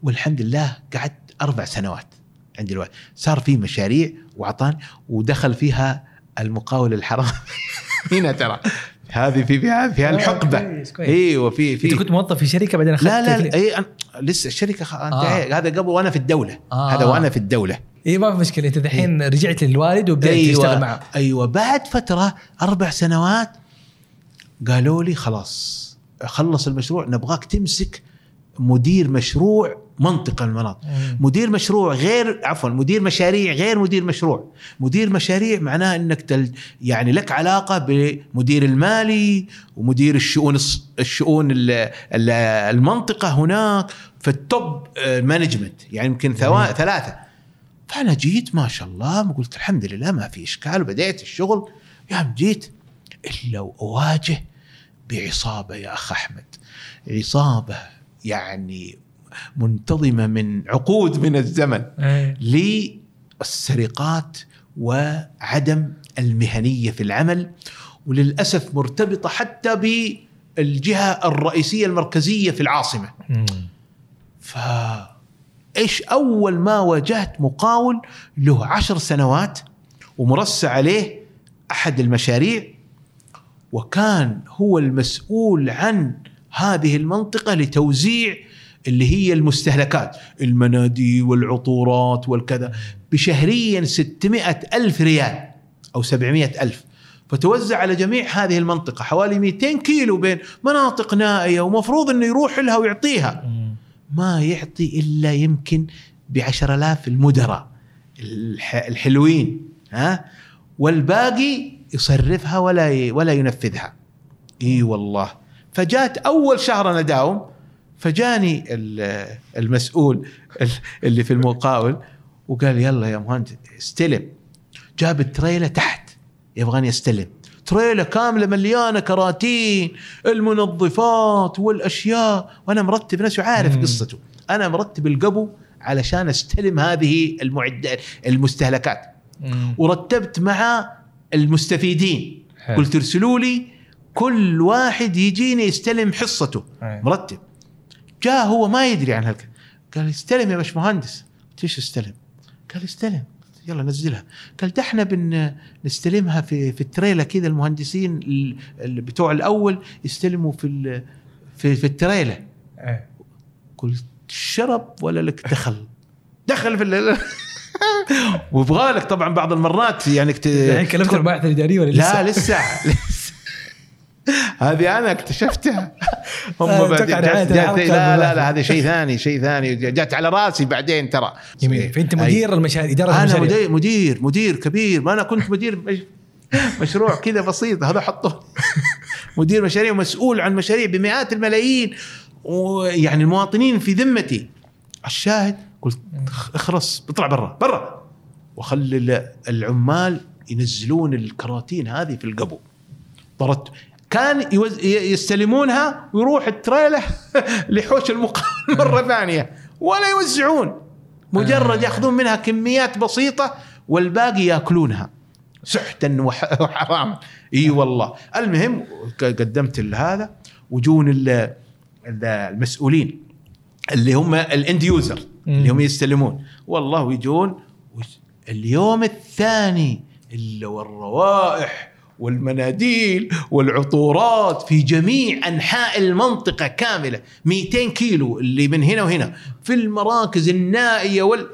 A: والحمد لله قعدت أربع سنوات. عند الوالد صار في مشاريع واعطاني ودخل فيها المقاول الحرام. هنا ترى. هذه في فيها فيها
B: آه، الحقبة.
A: أيوه في.
B: أنت
A: في
B: كنت موظف في شركة بعدين أخذت
A: لا لا, اي أنا لسه الشركة خ...
B: آه.
A: آه. هذا قبل وأنا في الدولة.
B: آه.
A: هذا وأنا في الدولة.
B: اي ما في مشكلة. أنت الحين رجعت للوالد وبدأت تشتغل معه.
A: أيوه. بعد فترة أربع سنوات قالوا لي خلاص خلص المشروع نبغاك تمسك مدير مشروع منطقة من المناطق. مدير مشروع غير عفوا مدير مشاريع غير مدير مشروع. مدير مشاريع معناه إنك تل يعني لك علاقة بمدير المالي ومدير الشؤون الشؤون ال- ال- المنطقة هناك في ال top آه، management يعني يمكن ثلاثة. فأنا جيت ما شاء الله قلت الحمد لله ما في إشكال وبديت الشغل. يا جيت إلا وأواجه بعصابة يا أخ أحمد. عصابة يعني منتظمة من عقود من الزمن
B: إيه.
A: للسرقات وعدم المهنية في العمل وللأسف مرتبطة حتى بالجهة الرئيسية المركزية في
B: العاصمة.
A: ف إيش أول ما واجهت مقاول له عشر سنوات ومرسى عليه أحد المشاريع وكان هو المسؤول عن هذه المنطقة لتوزيع اللي هي المستهلكات المناديل والعطورات والكذا. بشهريا 600 ألف ريال أو 700 ألف. فتوزع على جميع هذه المنطقة حوالي 200 كيلو بين مناطق نائية ومفروض أنه يروح لها ويعطيها. ما يعطي إلا يمكن بعشر آلاف المدراء الح- الحلوين ها؟ والباقي يصرفها ولا ولا ينفذها. إي والله. فجات أول شهر أنا داوم فجاني ال- المسؤول ال- اللي في المقاول وقال يلا يا مهندس استلم جاب التريلة تحت يبغاني استلم تريلة كاملة مليانة كراتين المنظفات والأشياء وأنا مرتب نفسي وعارف. قصته أنا مرتب القبو علشان استلم هذه المعدات المستهلكات
B: مم.
A: ورتبت مع المستفيدين
B: حلو.
A: قلت ارسلوا لي كل واحد يجيني يستلم حصته
B: أي.
A: مرتب جاء هو ما يدري عن هالك قال استلم يا باشمهندس قلت إيش استلم؟ قال استلم يلا نزلها قال ده إحنا بن نستلمها في في التريلا كذا المهندسين ال- ال- بتوع الأول يستلموا في ال- في في التريلا
B: إيه.
A: قلت شرب ولا لك دخل دخل في ال- ويبغى لك طبعا بعض المرات يعني كت...
B: الحين كلمت الباحث الاداري ولا
A: لا
B: لسه؟
A: لسه لسه. هذه أنا اكتشفتها. هم بعدين جات جات لا لا. لا هذا شيء ثاني شيء ثاني. جات على راسي بعدين ترى.
B: جميل.
A: فأنت.
B: مدير المشاريع إدارة
A: أنا
B: المشاريع.
A: مدير مدير مدير كبير. ما أنا كنت مدير مش- مشروع كذا بسيط. هذا حطه مدير مشاريع ومسؤول عن مشاريع بمئات الملايين. ويعني المواطنين في ذمتي. الشاهد قلت اخ- اخرس اطلع برا برا. وخلي ال- العمال ينزلون الكراتين هذه في القبو. طردت. كان يوز... يستلمونها ويروح التريله لحوش المقاول مره ثانية ولا يوزعون. مجرد
B: آه.
A: ياخذون منها كميات بسيطة والباقي يأكلونها. سحتا وح- وحراما إي والله. المهم قدمت هذا وجون ال- ال- المسؤولين اللي هم الإند يوزر اللي هم يستلمون. والله ويجون وش- اليوم الثاني إلا والروائح والمناديل والعطورات في جميع أنحاء المنطقة كاملة. 200 كيلو اللي من هنا وهنا. في المراكز النائية وال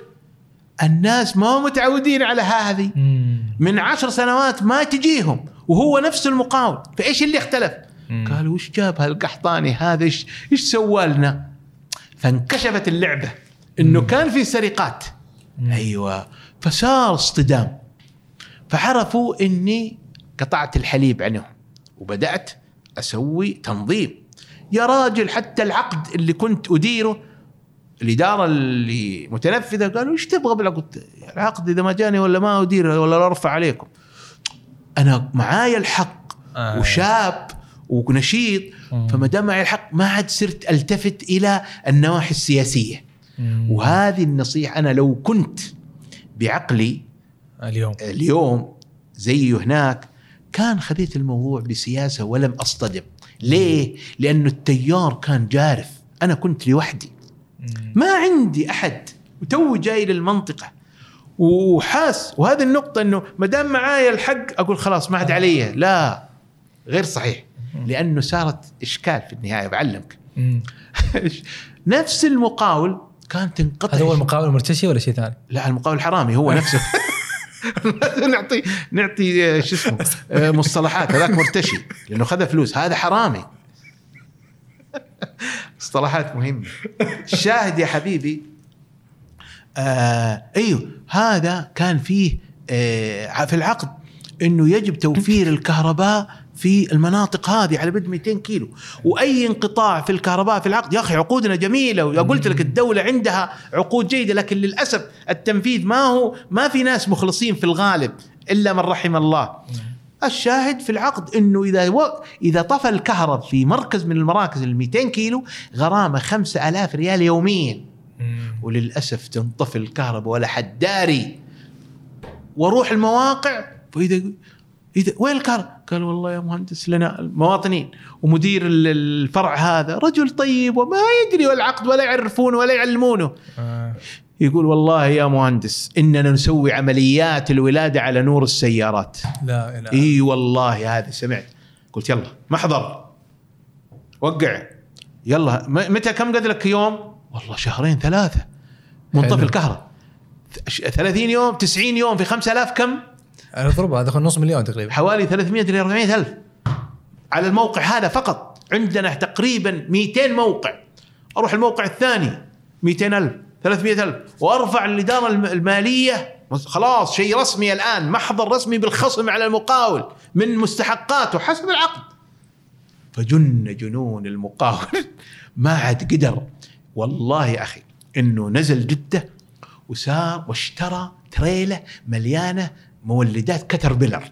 A: الناس ما هم متعودين على هذه. من عشر سنوات ما تجيهم. وهو نفس المقاول فإيش اللي اختلف. قالوا وش جاب هالقحطاني هذا؟ إيش إيش سوى لنا؟ فانكشفت اللعبة. إنه كان في سرقات. أيوه. فصار اصطدام. فعرفوا إني قطعت الحليب عنهم وبدأت أسوي تنظيم يا راجل حتى العقد اللي كنت أديره الإدارة اللي متنفذة قالوا إيش تبغى بالعقد؟ العقد إذا ما جاني ولا ما اديره ولا أرفع عليكم. أنا معايا الحق
B: آه.
A: وشاب ونشيط. فما دام معي الحق ما عاد صرت ألتفت إلى النواحي السياسية
B: مم.
A: وهذه النصيحة أنا لو كنت بعقلي
B: اليوم
A: اليوم زيه هناك كان خذيت الموضوع بسياسة ولم أصطدم. ليه؟ لأنه التيار كان جارف. أنا كنت لوحدي. ما عندي أحد. وتو جاي للمنطقة. وحاس. وهذه النقطة إنه ما دام معايا الحق أقول خلاص ما عاد علي. لا. غير صحيح. لأنه صارت إشكال في النهاية. بعلمك. نفس المقاول كان تنقطع.
B: هذا هو المقاول المرتشي ولا شيء ثاني؟
A: لا المقاول الحرامي هو نفسه. نعطي نعطي آه، شو اسمه آه، مصطلحات. هذاك مرتشي لأنه خذ فلوس. هذا حرامي. مصطلحات مهمة. الشاهد يا حبيبي آه أيوه هذا كان فيه آه في العقد إنه يجب توفير الكهرباء في المناطق هذه على بد 200 كيلو وأي انقطاع في الكهرباء في العقد يا أخي عقودنا جميلة وقلت لك الدولة عندها عقود جيدة لكن للأسف التنفيذ ما هو ما في ناس مخلصين في الغالب إلا من رحم الله الشاهد في العقد إنه إذا و... إذا طفى الكهرب في مركز من المراكز ال 200 كيلو غرامة 5000 ريال يوميا. وللأسف تنطفي الكهرباء ولا حد داري وأروح المواقع واذا إذا وين الكهرباء؟ قال والله يا مهندس لنا المواطنين ومدير ال- الفرع هذا رجل طيب وما يدري والعقد ولا يعرفونه ولا يعلمونه.
B: آه.
A: يقول والله يا مهندس إننا نسوي عمليات الولادة على نور السيارات.
B: لا لا
A: إي والله هذا سمعت. قلت يلا محضر وقع. يلا متى كم قد لك يوم؟ والله شهرين ثلاثة. منطفي. الكهرباء. ث- 30 يوم 90 يوم في 5000 كم؟
B: اضربها دخل نص مليون تقريبا.
A: حوالي 300 ل 400 ألف. على الموقع هذا فقط. عندنا تقريبا 200 موقع. أروح الموقع الثاني 200 ألف 300 ألف. وأرفع الإدارة الم- المالية. خلاص شيء رسمي الآن. محضر رسمي بالخصم على المقاول من مستحقاته حسب العقد. فجن جنون المقاول. ما عاد قدر. والله يا أخي إنه نزل جدة وسار واشترى تريلة مليانة مولدات كتر بلر.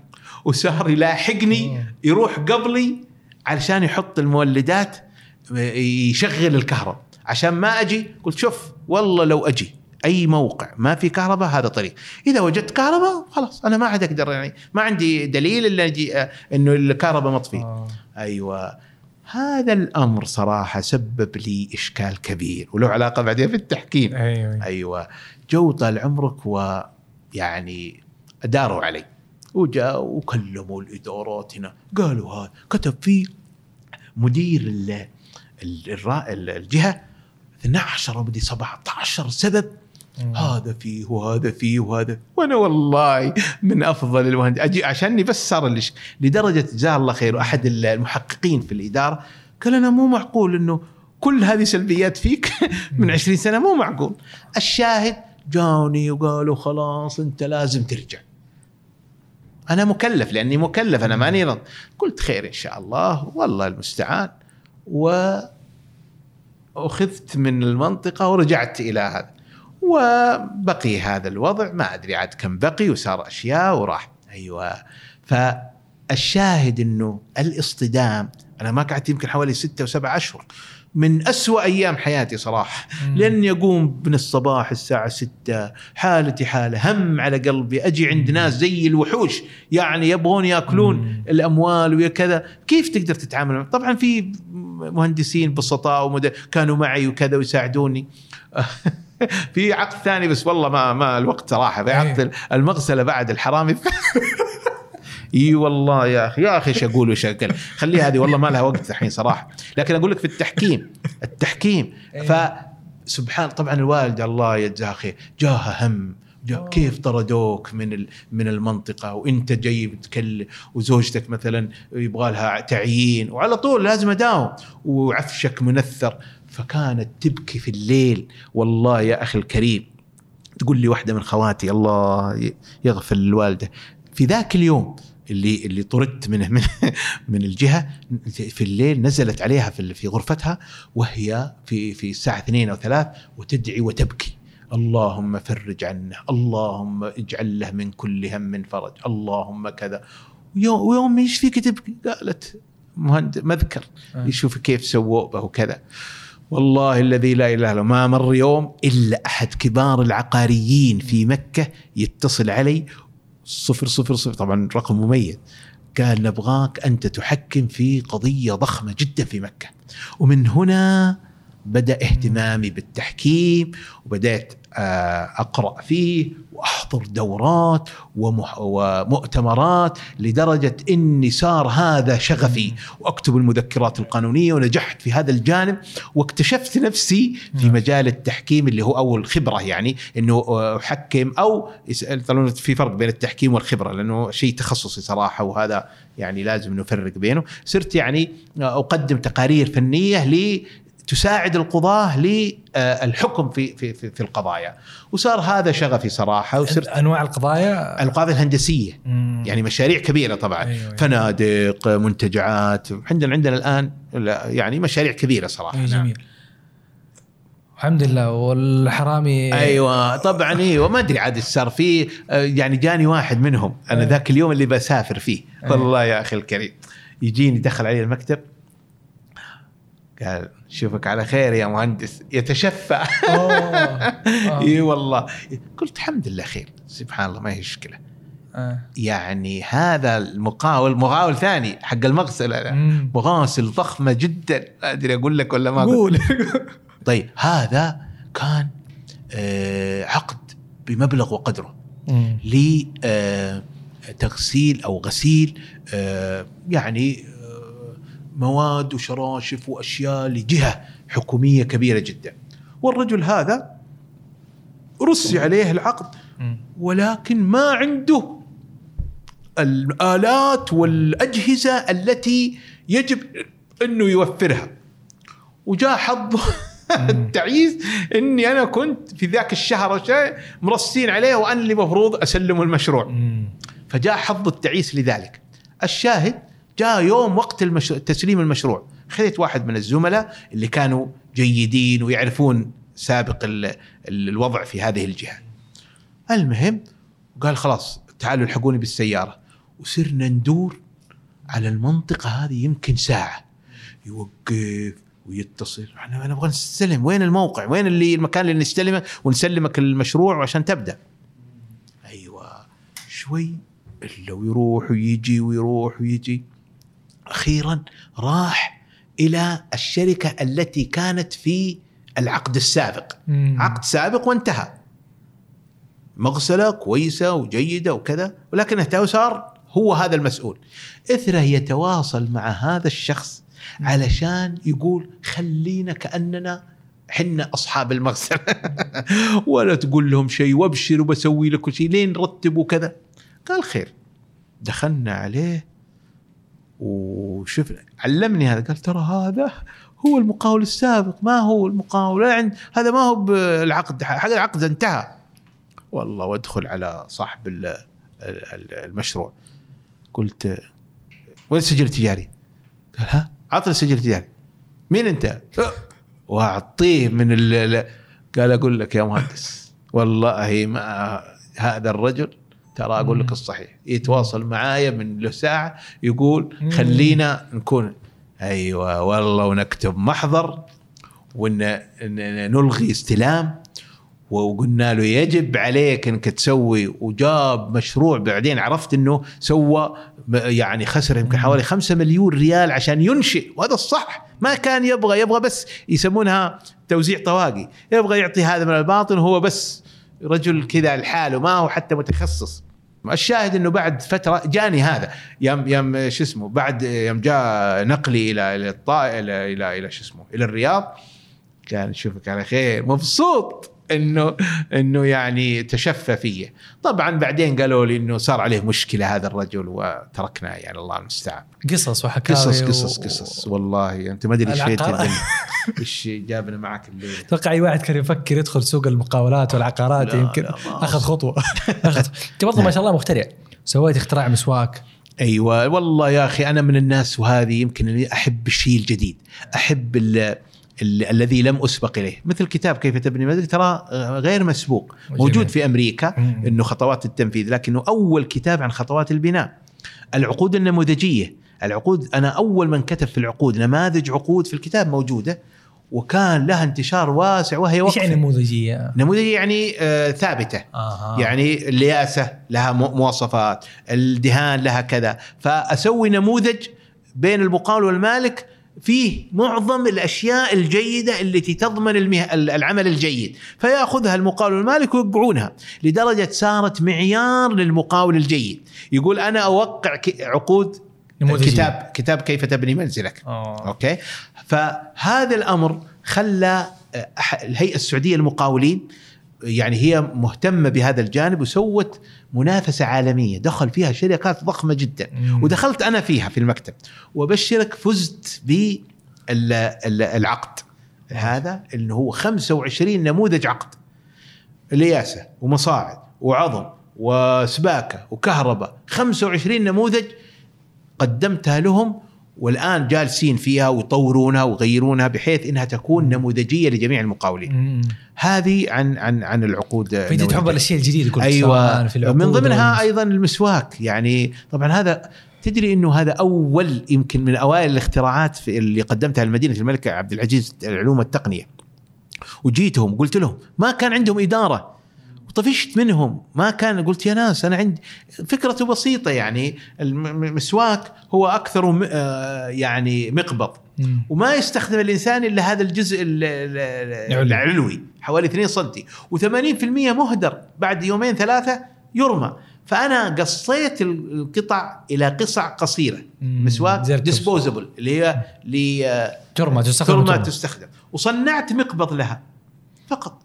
A: وصار يلاحقني يروح قبلي علشان يحط المولدات يشغل الكهرباء عشان ما أجي قلت شوف والله لو أجي أي موقع ما في كهرباء هذا طريق. إذا وجدت كهرباء خلاص أنا ما عاد أقدر يعني ما عندي دليل إلا أجي آه، إنه الكهرباء مطفي
B: آه.
A: أيوه. هذا الأمر صراحة سبب لي إشكال كبير وله علاقة بعدين في التحكيم.
B: أيوه.
A: أيوه. جو طال عمرك ويعني داروا علي. وجاء وكلموا الادارات هنا قالوا هذا كتب فيه مدير ال الجهة 12 أو بدي 17 سبب هذا فيه وهذا فيه وهذا. وأنا والله من أفضل المهندس أجي عشاني بس صار لش لدرجة جزاه الله خير واحد المحققين في الإدارة. قال أنا مو معقول إنه كل هذه سلبيات فيك من 20 سنة مو معقول. الشاهد جاوني وقالوا خلاص أنت لازم ترجع. أنا مكلف لأني مكلف أنا ماني رض قلت خير إن شاء الله والله المستعان. و اخذت من المنطقة ورجعت إلى هذا. وبقي هذا الوضع ما أدري عاد كم بقي وصار أشياء وراح. أيوه. فالشاهد إنه الاصطدام أنا ما قعدت يمكن حوالي ستة وسبعة أشهر. من أسوأ أيام حياتي صراحة. لأني أقوم من الصباح الساعة ستة حالتي حالة هم على قلبي أجي عند ناس زي الوحوش يعني يبغون يأكلون الأموال وكذا كيف تقدر تتعامل طبعا في مهندسين بسطاء ومد... كانوا معي وكذا ويساعدوني. في عقد ثاني بس والله ما ما الوقت صراحة في عقد إيه. المغسلة بعد الحرامي. إي والله يا أخي يا أخي إيش أقول وإيش أقول؟ خليها هذه والله ما لها وقت الحين صراحة. لكن أقول لك في التحكيم التحكيم. إيه. ف سبحان طبعا الوالده الله يجزاها خير جاها هم جا كيف طردوك من من المنطقة؟ وإنت جاي بتكلم وزوجتك مثلا يبغى لها تعيين وعلى طول لازم أداوم وعفشك منثر. فكانت تبكي في الليل. والله يا أخي الكريم تقول لي واحدة من خواتي الله يغفر للوالده في ذاك اليوم اللي اللي طردت منه من من الجهة في الليل نزلت عليها في في غرفتها وهي في في الساعة اثنين أو ثلاث وتدعي وتبكي. اللهم فرج عنه اللهم اجعل له من كل هم فرج اللهم كذا. ويوم إيش فيك تبكي؟ قالت مهند مذكر آه. يشوف كيف سووا به وكذا. والله الذي لا إله إلا ما مر يوم إلا أحد كبار العقاريين في مكة يتصل علي صفر صفر صفر. طبعا رقم مميز. قال نبغاك أنت تحكم في قضية ضخمة جدا في مكة. ومن هنا بدأ اهتمامي بالتحكيم وبدأت آه، أقرأ فيه وأحضر دورات ومؤتمرات لدرجة إني صار هذا شغفي. وأكتب المذكرات القانونية ونجحت في هذا الجانب واكتشفت نفسي في. مجال التحكيم اللي هو أول خبرة يعني إنه أحكم أو في فرق بين التحكيم والخبرة لأنه شيء تخصصي صراحة وهذا يعني لازم نفرق بينه. صرت يعني أقدم تقارير فنية تساعد القضاة للحكم في في في, في القضايا. وصار هذا شغفي صراحة وصرت
B: أنواع القضايا؟
A: القضايا الهندسية. مم. يعني مشاريع كبيرة طبعا. أيوة أيوة. فنادق منتجعات عندنا عندنا الآن يعني مشاريع كبيرة صراحة. أيوة
B: جميل. نعم. الحمد لله والحرامي
A: أيوه طبعا أيوه. ما أدري عاد صار في يعني جاني واحد منهم. أنا أيوة. ذاك اليوم اللي بسافر فيه. أيوة. والله يا أخي الكريم. يجيني دخل علي المكتب. قال شوفك على خير يا مهندس يتشفع إي والله. قلت الحمد لله خير سبحان الله ما هي مشكلة. آه. يعني هذا المقاول مقاول ثاني حق المغسله مغاسل ضخمة جدا. ما أدري أقول لك ولا ما
B: أقول
A: طيب هذا كان آه عقد بمبلغ وقدره لتغسيل آه أو غسيل آه يعني مواد وشراشف وأشياء لجهة حكومية كبيرة جدا. والرجل هذا رسي عليه العقد ولكن ما عنده الآلات والأجهزة التي يجب إنه يوفرها. وجاء حظه التعيس إني أنا كنت في ذاك الشهر شيء مرسين عليه وأنا اللي المفروض أسلم المشروع. فجاء حظ التعيس لذلك. الشاهد جاء يوم وقت المشروع تسليم المشروع. خذيت واحد من الزملاء اللي كانوا جيدين ويعرفون سابق ال الوضع في هذه الجهة. المهم قال خلاص تعالوا الحقوني بالسيارة. وصرنا ندور على المنطقة هذه يمكن ساعة. يوقف ويتصل. إحنا نبغى نستلم. وين الموقع؟ وين اللي المكان اللي نستلمه؟ ونسلمك المشروع عشان تبدأ. أيوه. شوي الا ويروح ويجي ويروح ويجي. أخيرا راح إلى الشركة التي كانت في العقد السابق. مم. عقد سابق وانتهى. مغسلة كويسة وجيدة وكذا ولكنه تو صار هو هذا المسؤول. إثره يتواصل مع هذا الشخص علشان يقول خلينا كأننا حنا أصحاب المغسلة. ولا تقول لهم شيء وأبشر وبسوي لك شيء لين نرتب وكذا قال خير. دخلنا عليه وشفنا علمني هذا قال ترى هذا هو المقاول السابق ما هو المقاول عند هذا ما هو بالعقد حق العقد انتهى. والله وادخل على صاحب ال- ال- المشروع. قلت وين السجل التجاري؟ قال ها عطني السجل التجاري مين أنت؟ وأعطيه من ال ال- قال أقول لك يا مهندس والله ما هذا الرجل ترى أقول لك الصحيح. يتواصل معايا من له ساعة يقول. خلينا نكون أيوه والله ونكتب محضر وان إن- إن نلغي استلام وقلنا له يجب عليك إنك تسوي وجاب مشروع بعدين عرفت إنه سوى يعني خسر يمكن حوالي 5 مليون ريال عشان ينشئ. وهذا الصح. ما كان يبغى يبغى بس يسمونها توزيع طواقي. يبغى يعطي هذا من الباطن وهو بس رجل كذا لحاله ما هو حتى متخصص. الشاهد إنه بعد فترة جاني هذا. يوم يوم شو اسمه بعد يوم جاء نقلي إلى إلى إلى إلى, إلى شو اسمه إلى الرياض. كان نشوفك على خير مبسوط. إنه إنه يعني تشفى فيه. طبعا بعدين قالوا لي إنه صار عليه مشكلة هذا الرجل وتركناه يعني الله المستعان.
B: قصص وحكاوي
A: قصص
B: و-
A: قصص قصص. والله أنت ما أدري
B: إيش
A: إيش جابنا معك الليل
B: أتوقع أي واحد كان يفكر يدخل سوق المقاولات والعقارات يمكن أخذ خطوة. أخذ أنت برضه ما شاء الله مخترع. سويت اختراع مسواك.
A: أيوه والله يا أخي أنا من الناس وهذه يمكن أحب الشيء الجديد. أحب ال الذي لم أسبق إليه مثل كتاب كيف تبني منزل ترى غير مسبوق
B: جميل.
A: موجود في
B: أمريكا.
A: إنه خطوات التنفيذ لكنه أول كتاب عن خطوات البناء العقود النموذجية العقود أنا أول من كتب في العقود نماذج عقود في الكتاب موجودة وكان لها انتشار واسع وهي
B: إيش
A: وقفة
B: يعني نموذجية؟
A: نموذجية يعني آه ثابتة
B: آه.
A: يعني الياسة لها مو- مواصفات الدهان لها كذا فأسوي نموذج بين المقاول والمالك فيه معظم الأشياء الجيدة التي تضمن المه... العمل الجيد فيأخذها المقاول والمالك ويوقعونها لدرجة صارت معيار للمقاول الجيد يقول أنا أوقع ك- عقود
B: نموذجية.
A: كتاب كتاب كيف تبني منزلك
B: آه.
A: أوكي فهذا الأمر خلى آه، الهيئة السعودية للمقاولين يعني هي مهتمة بهذا الجانب وسوت منافسة عالمية. دخل فيها شركات ضخمة جدا.
B: مم.
A: ودخلت أنا فيها في المكتب. وأبشرك فزت بالعقد هذا اللي هو 25 نموذج عقد. الياسة ومصاعد وعظم وسباكة وكهرباء. 25 نموذج قدمتها لهم والآن جالسين فيها ويطورونها ويغيرونها بحيث إنها تكون نموذجية لجميع المقاولين.
B: مم.
A: هذه عن عن عن العقود
B: فانت. تحب الأشياء الجديدة كلها أيوه في العقود
A: من ضمنها
B: والمس-
A: أيضا المسواك يعني طبعا هذا تدري إنه هذا أول يمكن من أوائل الاختراعات في اللي قدمتها لمدينه الملك عبد العزيز العلوم والتقنية وجيتهم قلت لهم ما كان عندهم إدارة وطفشت منهم ما كان قلت يا ناس أنا عندي فكرته بسيطة يعني الم- المسواك هو أكثر آه، يعني مقبض. وما يستخدم الإنسان إلا هذا الجزء ال- ال-
B: العلوي.
A: حوالي 2 سم و80% مهدر بعد يومين ثلاثة يرمى فأنا قصيت القطع إلى قطع
B: قصيرة.
A: مسواك. ديسبوزبل اللي هي ل
B: ترمى تستخدم ترمى.
A: تستخدم وصنعت مقبض لها فقط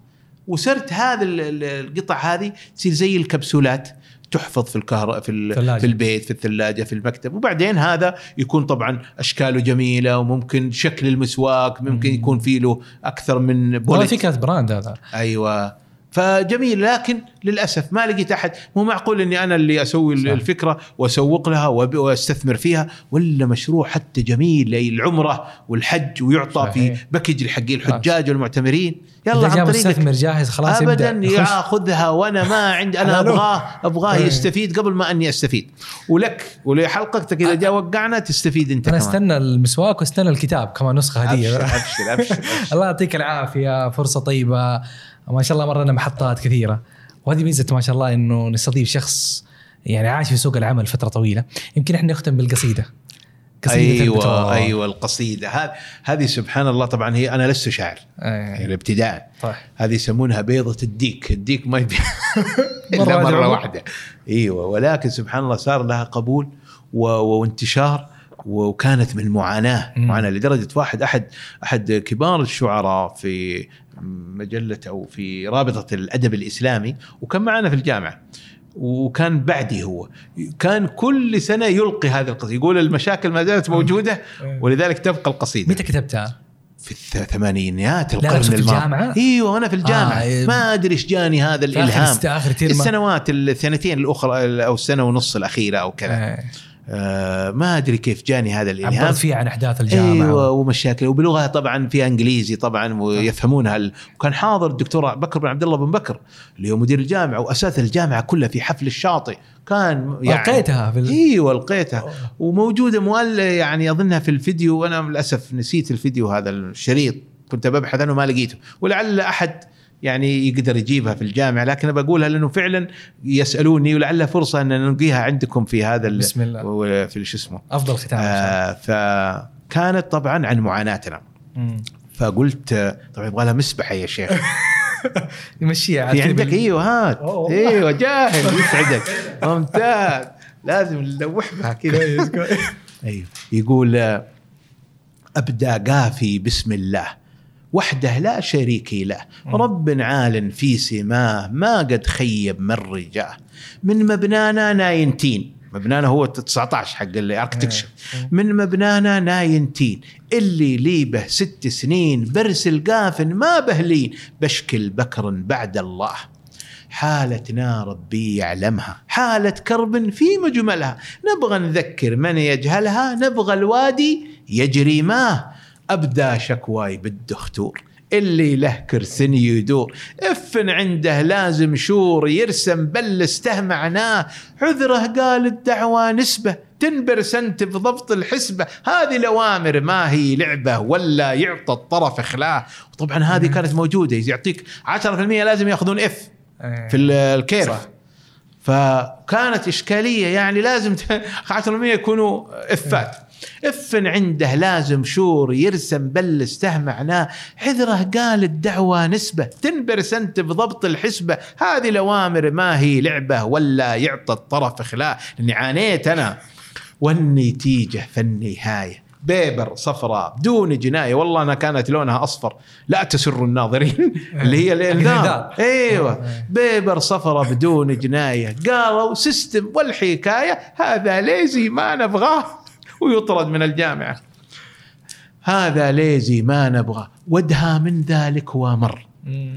A: وصرت هذا ال- ال- القطع هذه تصير زي الكبسولات تحفظ في الكهرباء في. في البيت في الثلاجة في المكتب وبعدين هذا يكون طبعا أشكاله جميلة وممكن شكل المسواك ممكن
B: مم.
A: يكون فيه له أكثر من
B: والله
A: بولت
B: فكره brand هذا
A: أيوه فجميل لكن للأسف ما لقيت أحد مو معقول إني أنا اللي أسوي
B: صح.
A: الفكرة وأسوق لها وأستثمر فيها ولا مشروع حتى جميل للعمره والحج ويعطى
B: صحيح.
A: في باكج حق الحجاج والمعتمرين يلا عن طريقك
B: مستثمر جاهز خلاص
A: ابدا. ياخذها وأنا ما عندي
B: أنا.
A: ابغاه أبغاه
B: إيه.
A: يستفيد قبل ما أني أستفيد ولك ولحلقتك إذا جاء وقعنا تستفيد أنت
B: أنا
A: كمان
B: استنى المسواك واستنى الكتاب كمان نسخة هدية
A: ابشر أبشر أبشر, أبشر.
B: الله يعطيك العافية فرصة طيبة ما شاء الله مرنا محطات كثيرة. وهذه ميزة ما شاء الله إنه نستضيف شخص يعني عاش في سوق العمل فترة طويلة. يمكن إحنا نختم بالقصيدة. قصيدة البترول.
A: أيوه أيوه القصيده هذه سبحان الله طبعا هي أنا لست شاعر. يعني
B: إيه.
A: ابتداء
B: طيب.
A: هذه يسمونها بيضة الديك. الديك ما يبي
B: واحدة.
A: مرة واحدة. أيوه ولكن سبحان الله صار لها قبول و... وانتشار. وكانت من معاناه. معاناة لدرجة واحد أحد أحد كبار الشعراء في مجلة أو في رابطة الأدب الإسلامي وكان معنا في الجامعة. وكان بعدي هو. كان كل سنة يلقي هذه القصيده يقول المشاكل ما زالت موجودة ولذلك تبقى القصيدة.
B: متى كتبتها؟
A: في الثمانينات
B: لا،
A: القرن
B: في
A: الماضي.
B: الجامعة؟
A: إيوه وأنا في الجامعة.
B: آه،
A: ما أدري إيش جاني هذا
B: في
A: الإلهام.
B: است- آخر
A: السنوات السنتين الأخرى أو السنة ونص الأخيرة أو كذا.
B: آه.
A: آه ما أدري كيف جاني هذا الإلهام.
B: عبرت فيها عن أحداث الجامعة.
A: أيوه ومشاكل وبلغة طبعا في إنجليزي طبعا ويفهمونها ال- وكان حاضر الدكتور بكر بن عبد الله بن بكر اللي هو مدير الجامعة واساتذه الجامعة كلها في حفل الشاطئ. كان يعني
B: لقيتها في ال...
A: إيوه لقيتها وموجودة مؤل يعني أظنها في الفيديو وأنا للأسف نسيت الفيديو هذا الشريط كنت ببحث عنه ما لقيته. ولعل أحد يعني يقدر يجيبها في الجامعة لكن بقولها لأنه فعلا يسألوني ولعل فرصة أن نلقيها عندكم في هذا
B: بسم الله.
A: في شو اسمه؟
B: أفضل ختام
A: آه فكانت طبعا عن معاناتنا.
B: مم.
A: فقلت طبعا يبغى لها مسبحة يا شيخ.
B: يمشيها
A: في عندك؟
B: بال-
A: إيوه هات. إيوه جاهز يسعدك. ممتاز. لازم نلوح بها كذا أيوه. يقول أبدأ قافي بسم الله. وحده لا شريك له. رب عال في سماه ما قد خيب من رجاه. من مبنانا ناينتين. مبنانا هو 19 حق الاركتكشر. من مبنانا ناينتين. اللي لي به ست سنين برسل قافن ما بهلين بشكل بكر بعد الله. حالتنا ربي يعلمها. حالة كرب في مجملها. نبغى نذكر من يجهلها نبغى الوادي يجري ماه. أبدى شكواي بالدختور اللي له كرسن يدور. إفن عنده لازم شور يرسم بل استهمعناه. عذره قال الدعوة نسبة تنبر سنت بضبط الحسبة. هذه الأوامر ما هي لعبة ولا يعطى الطرف إخلاه طبعا هذه كانت موجودة يعطيك 10% لازم يأخذون إف
B: آه.
A: في ال- الكيرف.
B: صح.
A: فكانت إشكالية يعني لازم ت- 10% يكونوا إفات. اف عنده لازم شور يرسم بل استهمعناه. عذره قال الدعوة نسبة. تنبر سنت بضبط الحسبة. هذه الأوامر ما هي لعبة ولا يعطى الطرف اخلاء لاني عانيت أنا. والنتيجه في النهايه بيبر صفراء بدون جناية. والله أنا كانت لونها أصفر. لا تسر الناظرين. اللي هي
B: الإنذار.
A: أيوه. بيبر صفرة بدون جناية. قالوا سيستم والحكاية هذا ليزي ما نبغاه. ويطرد من الجامعة هذا ليزي ما نبغاه ودها من ذلك ومر.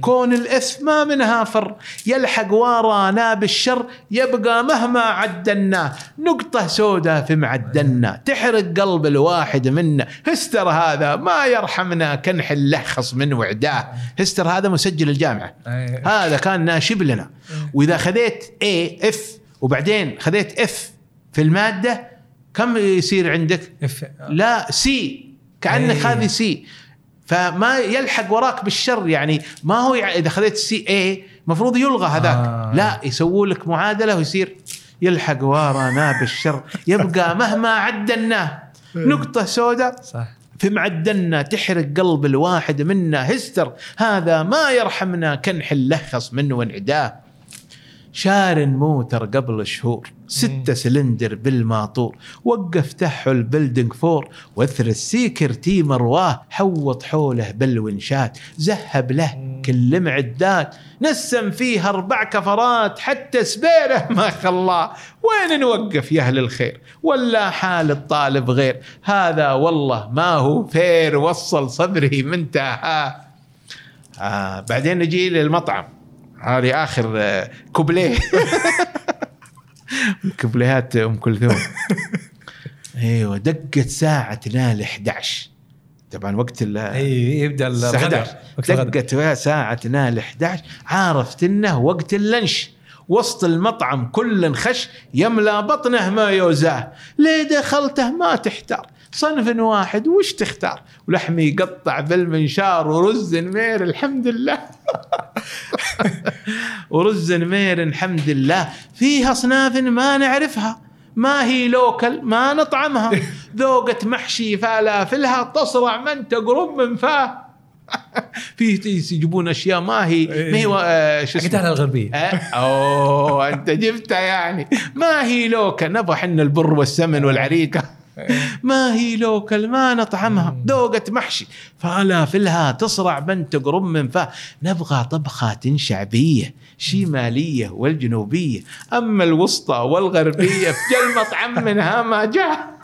A: كون الإثم ما منها فر. يلحق ورانا بالشر يبقى مهما عدلناه نقطة سوداء في معدلنا تحرق قلب الواحد منا. هستر هذا. ما يرحمنا كنحل لخص من وعداه. هستر هذا مسجل الجامعة. هذا كان ناشب لنا. وإذا خذيت A اف وبعدين خذيت اف في المادة كم يصير عندك؟
B: اف
A: لا سي كأنك
B: إيه.
A: هذه سي فما يلحق وراك بالشر يعني ما هو يع... إذا خذيت سي اي المفروض يلغى هذاك.
B: آه.
A: لا يسووا لك معادلة ويصير يلحق ورانا بالشر. يبقى مهما عدلناه نقطة سوداء.
B: صح.
A: في معدلنا تحرق قلب الواحد منا هستر. هذا ما يرحمنا كنحل لخص منه وانعداه. شار موتر قبل شهور ستة سلندر بالماطور وقف تحه البلدنج فور واثر السيكر تي مرواه حوط حوله بالونشات زهب له كل معدات نسم فيها أربع كفرات حتى سبيره ما خلاه. وين نوقف يا أهل الخير؟ ولا حال الطالب غير. هذا والله ما هو فير وصل صدري منتهى آه بعدين نجي للمطعم. هذه آخر آه، كوبليه. كوبليهات أم كلثوم. أيوه دقت ساعة تنال 11 طبعا وقت ال
B: أي
A: يبدأ
B: الغداء
A: 11
B: وقت الغداء.
A: دقت ساعة تنال 11 عرفت إنه وقت اللنش وسط المطعم كل خش يملا بطنه ما يوزاه. ليه دخلته ما تحتار؟ صنف واحد وش تختار؟ ولحم يقطع بالمنشار ورز نمير الحمد لله. ورز نمير الحمد لله. فيها أصناف ما نعرفها. ما هي لوكل ما نطعمها. ذوقة محشي فلافلها تصرع من تقرب من فاه في يجيبون أشياء ما هي ما هي آه، شو اسمه؟
B: الغربية.
A: آه، أوه أنت جبتها يعني. ما هي لوكا نبغى حنا البر والسمن والعريكه ما هي لوكل ما نطعمها؟ ذوقت محشي. فلها تصرع بنت تقرب من فاه نبغى طبخات شعبية شمالية والجنوبية. أما الوسطى والغربية في المطعم منها ما جاء.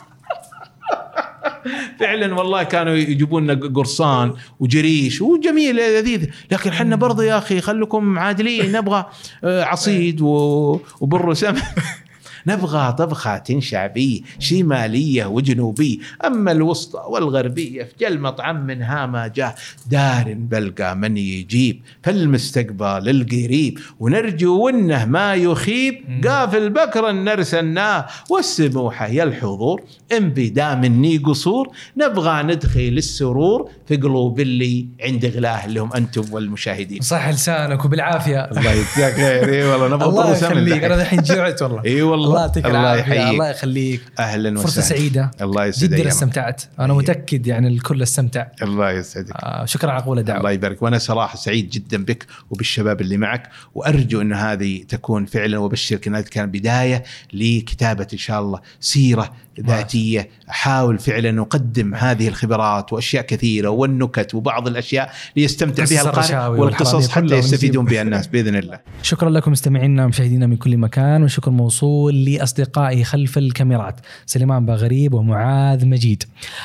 A: فعلا والله كانوا يجيبون لنا قرصان وجريش وجميل لذيذ. لكن حنا برضه يا أخي خلكم عادلين نبغى آه، عصيد وبر وسمن نبغى طبخة شعبية شمالية وجنوبية. أما الوسطى والغربية في جل مطعم منها ما جاء دار بلقى من يجيب. فالمستقبل القريب ونرجو إنه ما يخيب. قافل بكرا نرسلناه والسموحة يا الحضور. إن بدا مني قصور نبغى ندخل السرور في قلوب اللي عند غلاه اللي هم أنتم والمشاهدين.
B: صح لسانك وبالعافية.
A: الله يجزاك خير. اي والله نبغى
B: الله يخليك. أنا الحين جوعت والله.
A: اي والله.
B: الله يعطيك العافيه الله يخليك.
A: أهلا وسهلا.
B: فرصه سعيدة.
A: الله يسعدك
B: جدا استمتعت. أنا أيه. متأكد يعني الكل استمتع.
A: الله يسعدك.
B: آه شكرا على قبول الدعوة.
A: الله يبارك. وأنا صراحة سعيد جدا بك وبالشباب اللي معك. وأرجو إن هذه تكون فعلا وبشرك إن هذه كانت بداية لكتابة إن شاء الله سيرة ذاتية أحاول فعلا أقدم هذه الخبرات وأشياء كثيرة والنكت وبعض الأشياء ليستمتع بها القارئ والقصص حتى يستفيدون بها الناس بإذن الله.
B: شكرا لكم مستمعينا ومشاهدينا من كل مكان وشكر موصول لأصدقائي خلف الكاميرات سليمان باغريب ومعاذ مجيد.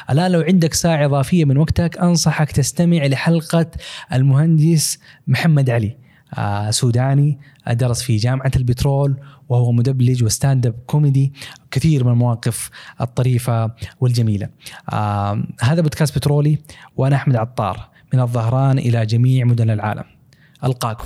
B: الان لو عندك ساعة إضافية من وقتك أنصحك تستمع لحلقة المهندس محمد علي آه سوداني درس في جامعة البترول وهو مدبلج و stand up comedy كثير من المواقف الطريفة والجميلة. آه هذا بودكاست بترولي وأنا أحمد عطار. من الظهران إلى جميع مدن العالم. ألقاكم.